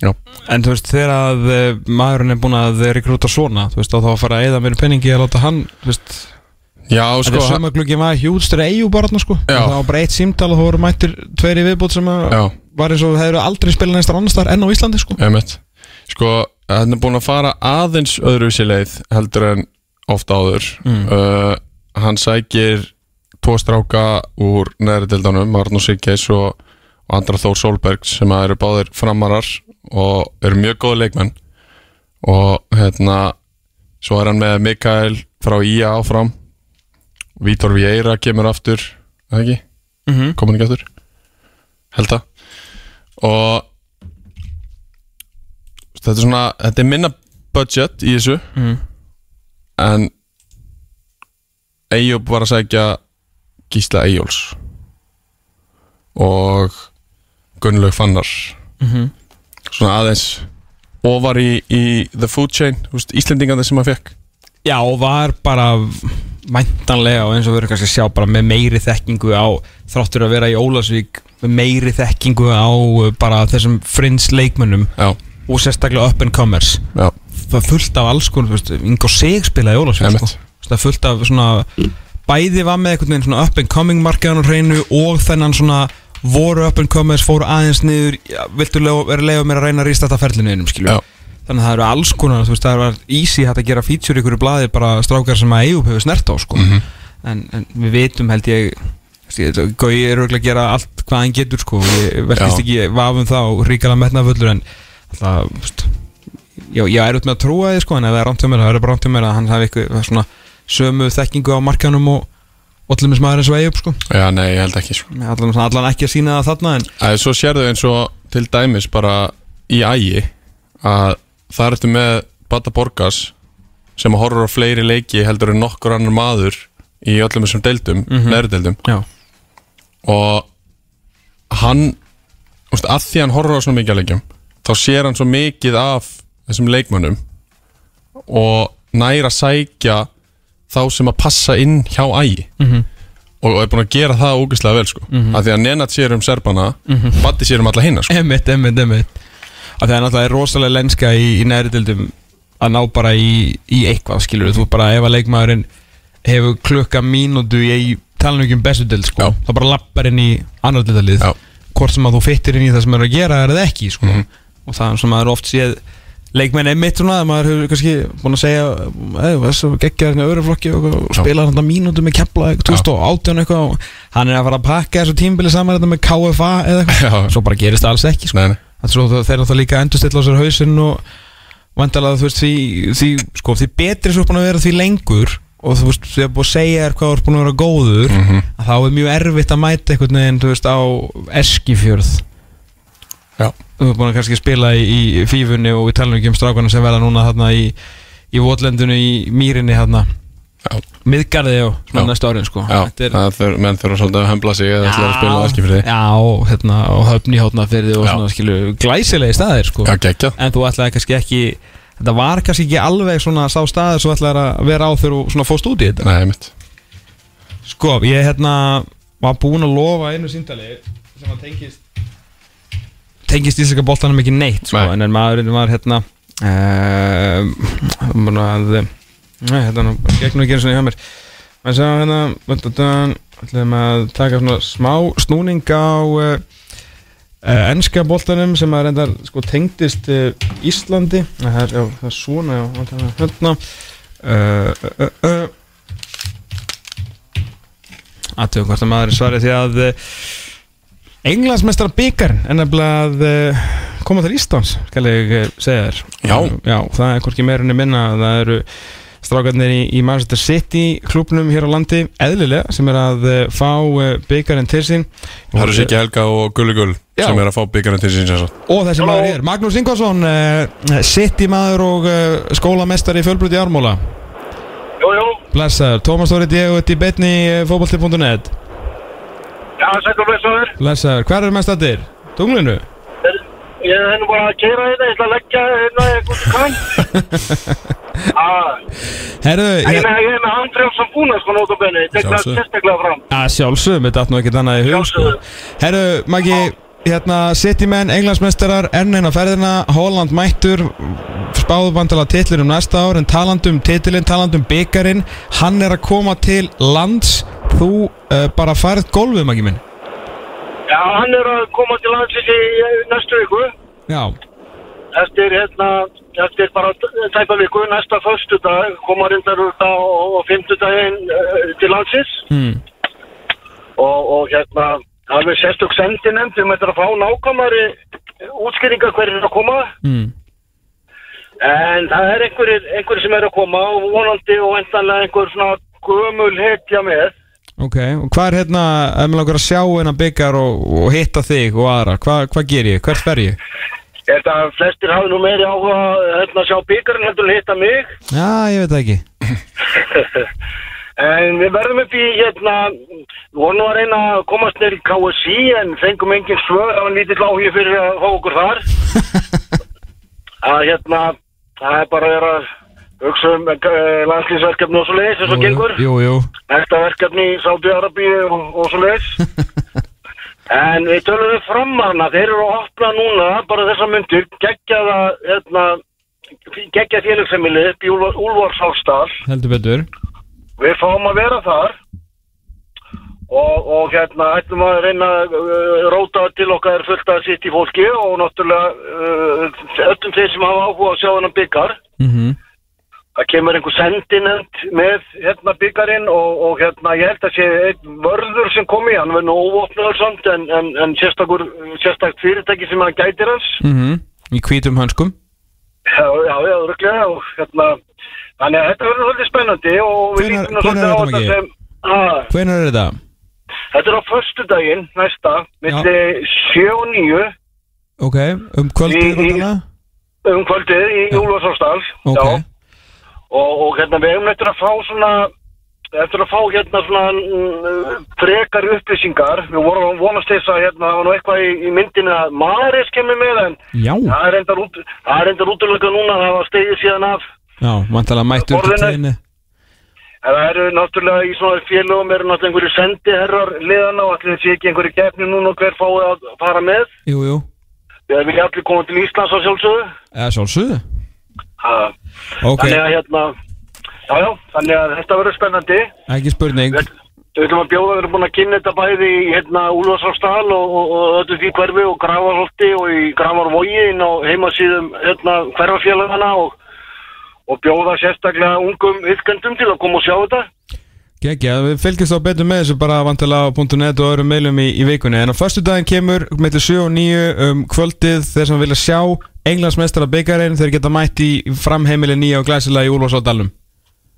Já. En þú veist, þegar að uh, maðurinn er búin að rekrúta svona Þú veist, og þá að fara að eða mér penningi að láta hann Þú veist, Já, þetta sko, er sömaglugi var hjústur eigu bara þarna, sko. Já. Það var bara eitt símtal og þú voru mættir tveir í viðbútt sem að já, var eins og þeir eru aldrei spilað neistar annars þar enn á Íslandi, sko. Emitt Sko, hann er búin að fara aðeins öðruvísi leið heldur en ofta áður. Mm. uh, Hann sækir tvo stráka úr neðri dildanum Arnur Siggeis og, og Andra Þór Solbergs sem að eru báðir framarar og eru mjög góði leikmenn. Og hérna svo er hann með Mikael frá IA áfram Vítor Vieira kemur aftur eða ekki, mm -hmm. kom hann ekki aftur? Held það. Og þetta er svona þetta er minna budget í þessu. Mm. en Eyjób var að sækja Gísla Eyjóls og Gunnlaug Fannar. Mhm. svona aðeins ofar í, í the food chain úst, Íslendingandi sem hann fekk. Já, og var bara væntanlega og eins og við erum kannski að sjá bara með meiri þekkingu á þráttur að vera í Ólasvík með meiri þekkingu á uh, bara þessum frins leikmönnum já, og sérstaklega up and comers. Já, það er fullt af alls konar, þú veist, Ingo Sig spilaði í Ólasvík sko. Það er fullt af svona bæði var með einhvern veginn svona up and coming markaðan á hreinu og þennan svona voru up and comers, fóru aðeins niður viltu vera leiða mér að reyna að rýsta þetta ferlinu einum, skilju Já. Þannig að það eru alls konar, veist, það var easy hægt að gera feature í ykkur blaði bara strákar sem að EU hefur snert á, sko Mhm. en, en við vitum held ég Gói er auðvitað að gera allt hvað hann getur sko, ég velkist Já. ekki vafum það og ríkala metnafullur en það, veist já, ég er út með að trúa því sko en ef það er rámt hjá mér, það er bara rámt hjá mér að hann hafi eitthvað svona sömu þekkingu á markanum og allir með smaður eins og upp sko já, nei, ég held ekki sko. allan, allan ekki að sína það þarna en Æ, svo sérðu eins og til dæmis bara í ægi að það ertu með Bata Borgas sem horfur á fleiri leiki heldur en nokkur annar maður í öllum þessum deildum, mm Mhm. neðri deildum já, og hann úst, að því hann horfur á svona mikið leikjum þá sér hann svo mikið af þessum leikmönnum og næra sækja þá sem að passa inn hjá ægi Mhm. og, og er búin að gera það ógeðslega vel sko. Mhm. að því að Nenad sér um Serbana Batti sér um alla hinna sko. Emmitt, emmitt, emmitt að það er náttúrulega rosalega lenska í, í næri dildum að ná bara í, í eitthvað skilur þú bara ef að leikmaðurinn hefur klukka mínútu í talanum ekki um bestu dild sko, Já. þá bara lappar inn í annar dildalið hvort sem að þú fyttir inn í það sem er að gera er það ekki sko. Mhm. og það er sem maður oft séð leikmenn emmitt svona að maður hefur kannski búin að segja eða þessu geggjar hérna öðru flokki og, og spila hann mínútu með kepla 2018 eitthvað og hann er að fara að pakka þessu tímbili saman þetta með KFA eða eitthvað svo bara gerist það alls ekki sko. nei, nei. Þeir náttúrulega líka endurstilla á sér hausinn og vandalega þú veist því, því, sko, því betri svo búin að vera því lengur og þú veist því að búin að segja þér hvað er búin að vera góður Mhm. að þá er mjög erfitt að mæta einhvern veginn þú veist á Eskifjörð Já. þú er búin að kannski spila í, í fífunni og við talum ekki um strákana sem verða núna þarna í, í votlendinu í mýrinni þarna. Miðgarði Já. næstu árin sko. Er- þur, menn þurfa svolítið að hömbla sig eða ætla að spila því Já, hérna, og höfni hótnafyrði og svona, skilu, glæsilegi staðir, sko. Já, En þú ætlaði kannski ekki Þetta var kannski ekki alveg svona sá staður sem þú ætlaði að vera á þegar þú svona fóst út í þetta. Nei, Sko, ég hérna var búinn að lofa einu síndali sem að tengist tengist íslenska boltanum ekki neitt sko, Nei. en maðurinn var hérna uh, að Nei, hérna, nú, gegnum ekki einu svona hjá mér. Maður sá hérna ætlum að taka svona smá snúning á uh, uh, ennska boltanum sem að reyndar sko tengdist uh, Íslandi. Það er, já, það er svona, já, hérna hérna uh, uh, uh, aðtöðum hvort að maður er svarið því að Englandsmeistar byggar en að koma til Íslands skal ég segja þér. Já. Já, það er hvorki meirunni minna það eru strákarnir í, í Manchester City klubnum hér á landi eðlilega sem er að uh, fá uh, byggarinn til sín Það eru Siggi Helga og Gulli Gull Já. sem er að fá byggjarinn til síns þess og þessi maður hér, Magnús Ingvarsson uh, City maður og skólamestari í fjölbröti Ármóla Jú, jú, Blessaður, Tómas Þóri Diego í betni fótbolti.net já, sættu blessaður. Blessaður, hvað er mest að þér? Tunglinu? Ég er nú bara að keira þetta, ég ætla að leggja hérna eitthvað til. [LAUGHS] Ah, Herðu, Ég ég er með handfrjálsam búna sko nót og benni, þetta er sérstaklega fram. að sjálfsögum, þetta átt nú ekki annað í hug sko. Herðu, Maggi, hérna Citymen, Englandsmeistarar, enn einn á ferðina. Holland mættur spáðu bandala titlir um næsta ár en talandum titilinn, talandum byggarinn hann er að koma til lands. Þú uh, bara færð golfið, Maggi minn Já, hann er að koma til landslýs í eh, næstu viku. Já, Eftir hérna, eftir bara tæpa viku, næsta föstu dag, koma reyndar út á, á fimmtudaginn uh, til landsins. mm. og, og hérna alveg sérstök sendi nefnd um þetta að fá nákvæmari útskýringar hverjir er að koma Mm. en það er einhverjir, einhverjir sem er að koma og vonandi og endanlega einhver svona gömul hetja með Ok, og hvað er hérna ef maður langar að sjá hennar byggar og, og hitta þig og aðra, hvað hva ger ég, hvert fer ég? Ég held að flestir hafi nú meiri áhuga hérna, að sjá byggarinn heldur en hitta mig. Já, ég veit það ekki. [LAUGHS] En við verðum upp í hérna nú að reyna að komast neyri í KSI en fengum engin svör það var lítill áhugi fyrir að okkur þar. [LAUGHS] Að hérna það er bara að vera að hugsa um uh, landslýsverkefni og svo leiðis eins og gengur. Jú, jú, næsta verkefni í Sáti-Arabi og, og svo leiðis [LAUGHS] en við tölum við fram hana þeir eru að opna núna bara þessa myndir geggjaða hérna, geggja félagsheimili upp í Úlfarsáldal heldur betur. Við fáum að vera þar. Og, og hérna ætlum að reyna að uh, róta til okkar fullt að sitt í fólki og náttúrulega uh, öllum þeir sem hafa áhuga að sjá þennan byggar mm það kemur einhver sendinend með hérna byggarinn og, og hérna ég held að sé einn vörður sem kom í hann verður nú óvopnaður samt en, en, en sérstakur, sérstakt fyrirtæki sem hann gætir hans. Mm Í hvítum hönskum. Já, já, já, röglega og hérna þannig að þetta verður svolítið spennandi og við lítum er svolítið á þetta, sem að Hvenær er þetta? Þetta er á förstu daginn, næsta, milli 7 og 9 Ok, um kvöldið um kvöldið í Júlfarsástall. Ok, Og, og hérna við hefum eftir að fá svona, eftir að fá hérna svona mm, frekar upplýsingar. Við vorum að vonast þess að hérna var nú eitthvað í, í myndinu að Maris kemur með en já, það er reyndar út, það er reyndar útlöka núna, það var stegið síðan af. já, vantanlega mættur til tíðinni það eru náttúrulega í svona félögum eru náttúrulega einhverju sendiherrar liðana og allir þessi ekki einhverju gefni núna og hver fáið að fara með. Jú, jú, Við viljum allir koma til Íslands á sjálfsögðu. Eða sjálfsögðu Ha. Ok, Þannig að hérna, já já, þannig að þetta verður spennandi. ekki spurning Við við ætlum að bjóða, við erum búin að kynna þetta bæði í hérna Úlfarsársdal og, og, og öllu því hverfi og Grafarholti og í Grafarvogi inn á heimasíðum hérna hverfafélagana og, og bjóða sérstaklega ungum yfkendum til að koma og sjá þetta. Gekja, við fylgjast á betur með þessu bara vantilega á .net og öðrum meilum í, í vikunni. En á förstu daginn kemur með 7 og 9 um kvöldið þeir sem vilja sjá Englandsmeistara byggarinn þeir geta mætt í framheimili nýja og glæsilega í Úlfarsáldalum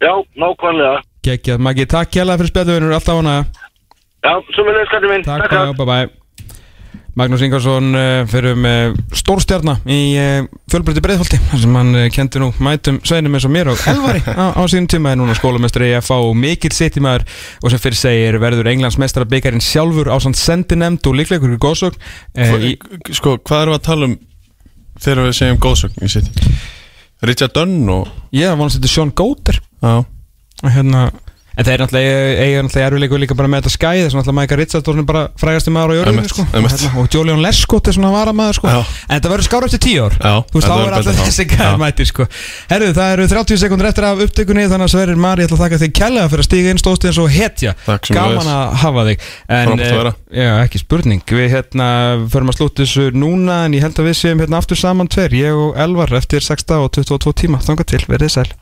Já, nákvæmlega. Gekja, Maggi, takk kjærlega fyrir spjallöfunur, alltaf hana. Já, sem við leiðskættum minn. Takk, bye, bye, bye Magnús Ingarsson uh, fyrir með stórstjarnar í uh, fjölbreytti breiðholti sem hann kendi nú mætum sveinum eins og mér og elvari [LAUGHS] á, á sínum tíma er núna skólamestri í FA og mikill sittimæður og sem fyrir segir verður Englands mestara byggarinn sjálfur á samt sendinemnd og líklega ykkur góðsögn í, Sko, hvað við að tala um þegar við segjum góðsögn í sitt Richard Dunn og er að vonast þetta er Sean Goater. Já, hérna, En náttúrulega eiga náttúrulega erfiðleikur líka bara með þetta skæði þess að náttúrulega Mækar Richards er bara frægasti maður á jörðinu sko. og, hérna, og Julian Lescott er svona varamaður sko. En þetta verður skára eftir tíu ár. Þú veist, þá er alltaf þessi gæði Já. mættir sko. Herru, það eru 30 sekundur eftir af upptökunni Þannig að Sverrir Mari, ég ætla að þakka þig kærlega fyrir að stíga inn stóðst eins og hetja. Gaman að hafa þig. En, eh, ekki spurning. Við hérna, förum að slúta þessu núna En ég held að við séum hérna aftur saman tver Ég og Elvar eftir 6 og 22 tíma. Þanga til, verðið sæl